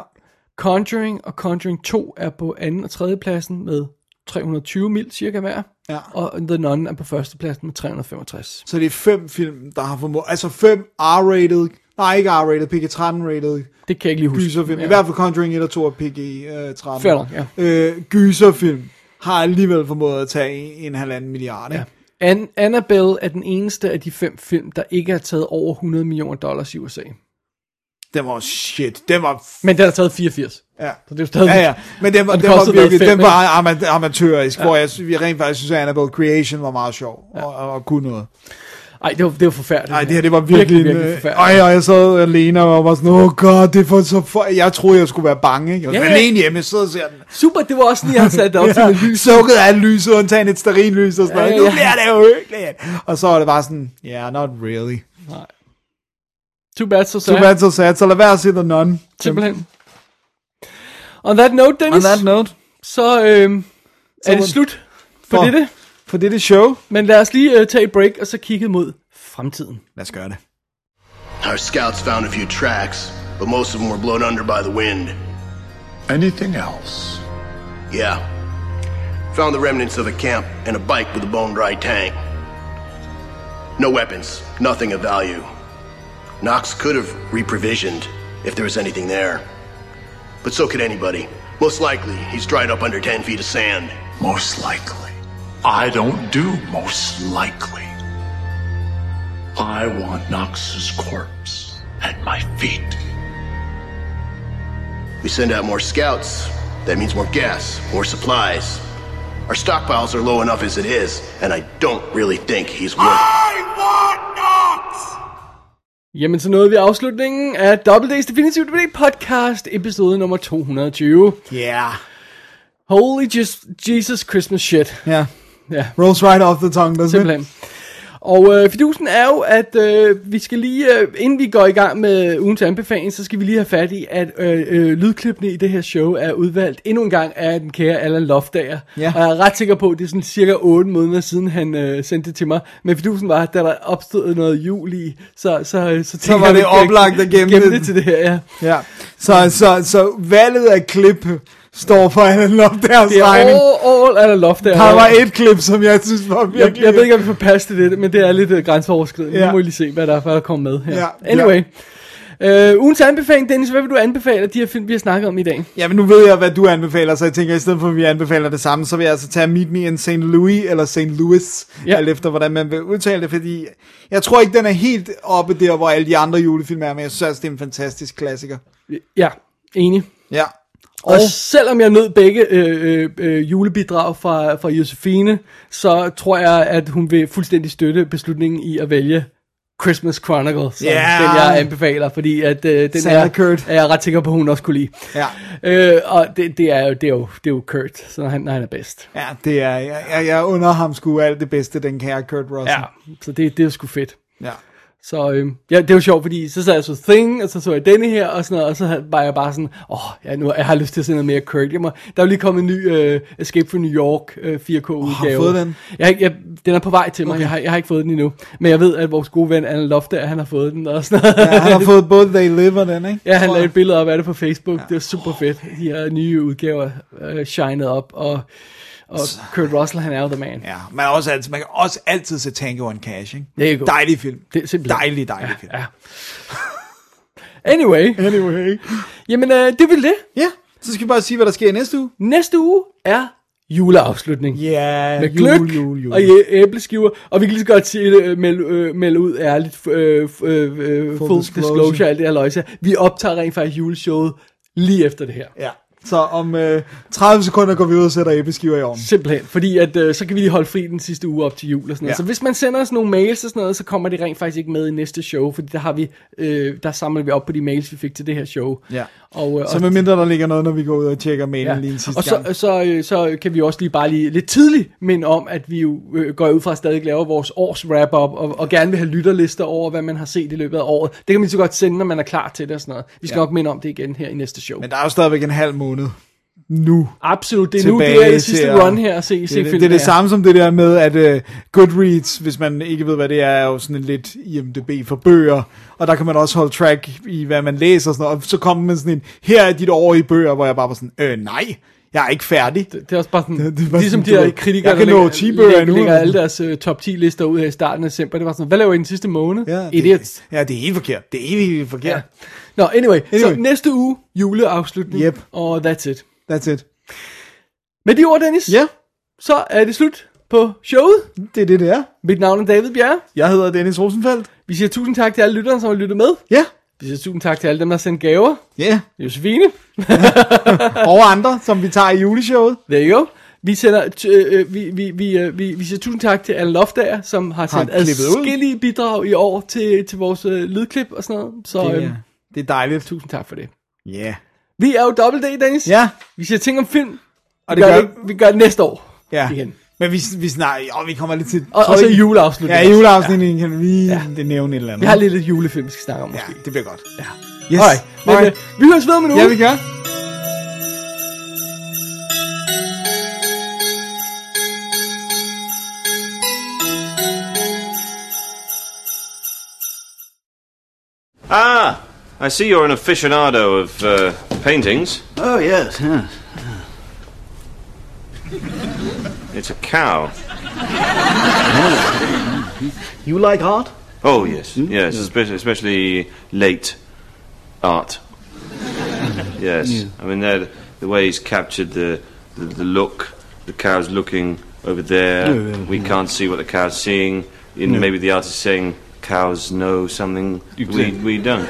Conjuring og Conjuring 2 er på anden og tredje pladsen med 320 mil cirka hver. Ja. Og The Nun er på førstepladsen med 365. Så det er fem film, der har formået, altså fem R-rated, nej ikke R-rated, PG-13-rated Det kan jeg ikke lige huske. gyserfilm. Ja. I hvert fald Conjuring 1 og 2 er PG-13. Fair nok, ja. Øh, gyserfilm har alligevel formået at tage en, en halvanden milliard, ikke? An- Annabelle er den eneste af de fem film, der ikke har taget over 100 millioner dollars i USA. Den var shit. Den var... Men den har taget 84. ja. Så det er jo stadig... Ja, ja. Men den var, den den var virkelig, fem, den var ama- amatørisk, ja. hvor jeg, vi rent faktisk synes, at Annabelle Creation var meget sjov, ja. og, og, kunne noget. Ej, det var, det var forfærdeligt. Nej, det her, det var virkelig, virkelig, virkelig en, forfærdeligt. Ej, og jeg sad alene og var sådan, oh god, det for så for... Jeg troede, jeg skulle være bange? Jeg var Ja, ja, ja. alene hjemme, jeg sidder og ser den. Super, det var også lige, han satte op til med lys. Sukket af lyset, undtagen et stearinlys og sådan noget. Ja, Nu ja. bliver det jo hyggeligt. Og så var det bare sådan, yeah, not really. Too bad, so sad. Too bad, so sad. Så lad være at se The Nun. Simpelthen. On that note, Dennis. On that note, så øhm, er det slut for for- dette. for dette show, Men lad os lige uh, tage et break, og så kigge mod fremtiden. lad os gøre det. Our scouts found a few tracks, but most of them were blown under by the wind. Anything else? Yeah. Found the remnants of a camp and a bike with a bone dry tank. No weapons, nothing of value. Knox could have reprovisioned if there was anything there. But so could anybody. Most likely, he's dried up under 10 feet of sand. Most likely. I don't do most likely. I want Knox's corpse at my feet. We send out more scouts. That means more gas, more supplies. Our stockpiles are low enough as it is, and I don't really think he's worth. Jamen, så nåede vi afslutningen af Double Days Definitive DVD podcast, episode nummer 220. Yeah. Holy just, Jesus Christmas shit. Ja. Ja, Rolls right off the tongue, doesn't it? Og øh, fidusen er jo, at øh, vi skal lige, øh, inden vi går i gang med ugens anbefaling, så skal vi lige have fat i, at øh, øh, lydklippene i det her show er udvalgt endnu en gang af den kære Allan Loftager. Ja. Og jeg er ret sikker på, at det er sådan cirka 8 måneder siden, han øh, sendte det til mig. Men fidusen var, at da der opstod noget jul i, så, så, så, så, var jeg, det jeg oplagt at gemme gemme det. det til det her, ja. Ja. Så, så, så valget af klip står for Alan Loftages Det er regning. all, all Allan Loftager. Der var et klip, som jeg synes var Jeg, virkelig... jeg ved ikke, om vi får plads til det, men det er lidt uh, grænseoverskridende. Ja. Ja. Nu må vi lige se, hvad der er, hvad der kommer med her. Ja, Anyway. Uh, ugens anbefaling, Dennis, hvad vil du anbefale de her film, vi har snakket om i dag? Ja, men nu ved jeg, hvad du anbefaler, så jeg tænker, at i stedet for, at vi anbefaler det samme, så vil jeg altså tage Meet Me in St. Louis, eller St. Louis, Ja. ja. alt efter, hvordan man vil udtale det, fordi jeg tror ikke, den er helt oppe der, hvor alle de andre julefilm er, men jeg synes altså, det er en fantastisk klassiker. Ja, enig. Ja. Og selvom jeg nød begge øh, øh, øh, julebidrag fra, fra Josefine, så tror jeg, at hun vil fuldstændig støtte beslutningen i at vælge Christmas Chronicle, som Ja. den jeg anbefaler, fordi at, øh, den Sarah er, Kurt. er jeg ret sikker på, hun også kunne lide. Ja. Øh, og det, det, er jo, det, er jo, det er jo Kurt, så han, han er bedst. Ja, det er, jeg, jeg, under ham sgu alt det bedste, den kære Kurt Russell. Ja, så det, det er sgu fedt. ja. Så øh, ja, det var sjovt, fordi så sad jeg så Thing, og så så jeg denne her, og sådan noget, og så var jeg bare sådan, åh, ja, nu, jeg har lyst til at se noget mere Kirk. Jeg må, der er jo lige kommet en ny øh, Escape from New York øh, 4K-udgave. Har du fået den? Jeg, jeg, den er på vej til mig, okay. jeg, har, jeg har ikke fået den endnu. Men jeg ved, at vores gode ven Anna Lofter, han har fået den og sådan noget. ja, han har fået både They Live og den, ikke? Ja, han lagde et billede op af det på Facebook. Ja. Det var super fedt. De her nye udgaver øh, shined op, og, og Kurt Russell, han er jo the man. Ja, man, er også altid, man kan også altid se Tango and Cash, ikke? You go. Dejlig film. Det er simpelthen- Dejlig, dejlig film. Ja. Anyway, Anyway. jamen øh, det vil det. Ja, så skal vi bare sige, hvad der sker i næste uge. Næste uge er juleafslutning. Ja, med jul, gløk jul, jul. og æ- æbleskiver. Og vi kan lige så godt sige det, øh, melde, øh, melde ud ærligt, øh, øh, øh, full, full disclosure. disclosure, alt det her løjse. Vi optager rent faktisk juleshowet lige efter det her. Ja. Så om øh, 30 sekunder går vi ud og sætter æbleskiver i ovnen. Simpelthen, fordi at, øh, så kan vi lige holde fri den sidste uge op til jul og sådan noget. Ja. Så hvis man sender os nogle mails og sådan noget, så kommer det rent faktisk ikke med i næste show, fordi der har vi, øh, der samler vi op på de mails, vi fik til det her show. Ja. Og, øh, Så og- medmindre der ligger noget, når vi går ud og tjekker mailen Ja. lige en sidste og så, gang. så, øh, så kan vi også lige bare lige lidt tidligt minde om, at vi jo øh, går ud fra at stadig lave vores års wrap-up, og, og gerne vil have lytterlister over, hvad man har set i løbet af året. Det kan man så godt sende, når man er klar til det og sådan noget. Vi skal ja. nok minde om det igen her i næste show. Men der er jo stadigvæk en halv måned nu. Absolut, det er nu, det er det til sidste run her at se, Det, se det, det er det her. samme som det der med, at uh, Goodreads, hvis man ikke ved, hvad det er, er jo sådan en lidt IMDB for bøger, og der kan man også holde track i, hvad man læser og sådan noget, og så kommer man sådan en, her er dit år i bøger, hvor jeg bare var sådan, øh, nej, jeg er ikke færdig. Det, det er også bare sådan, Det- det, bare ligesom de sådan, der ved, kritikere, jeg kan der nå lægger- 10 bøger lægger- endnu, lægger alle deres uh, top 10 lister ud her i starten af december. Det var sådan, hvad laver I den sidste måned? Ja, det, ja, det er helt forkert. Det er helt, helt forkert. Ja. Nå, anyway, anyway, så næste uge, juleafslutning, Yep. og that's it. That's it. Med de ord, Dennis, Ja, så er det slut på showet. det er det, det er. Mit navn er David Bjerre. Jeg hedder Dennis Rosenfeldt. Vi siger tusind tak til alle lytterne, som har lyttet med. Ja, Vi siger tusind tak til alle dem, der har sendt gaver. ja. Josefine, Og andre, som vi tager i juleshowet. there you go. Vi, sender, t- øh, vi, vi, vi, øh, vi, vi siger tusind tak til Anne Loftager, som har sendt adskillige bidrag i år til, til vores øh, lydklip og sådan noget. Så Det, øh, er- det er dejligt. tusind tak for det. Ja. Yeah. Vi er jo Double D, Dennis. Ja, Vi siger ting om film. og Vi det gør, gør, det, vi gør det næste år ja. igen. Men vi, vi snakker, jo, vi kommer lidt til... Og, og så ikke- juleafslutning. Ja, også. juleafsnitningen kan vi lige ja. det nævne et eller andet. Vi har lidt et julefilm, vi skal snakke om Ja, måske. det bliver godt. Ja. Yes. Alright. Men, Alright. øh, vi høres ved om en uge. Ja, vi gør. Ah, I see you're an aficionado of uh, paintings. Oh, yes, yes. It's a cow. You like art? Oh yes, yes, especially, especially late art. yes, I mean the the way he's captured the, the the look. The cow's looking over there. Yeah, yeah, we can't see what the cow's seeing. In maybe the artist saying cows know something we Exactly. we don't.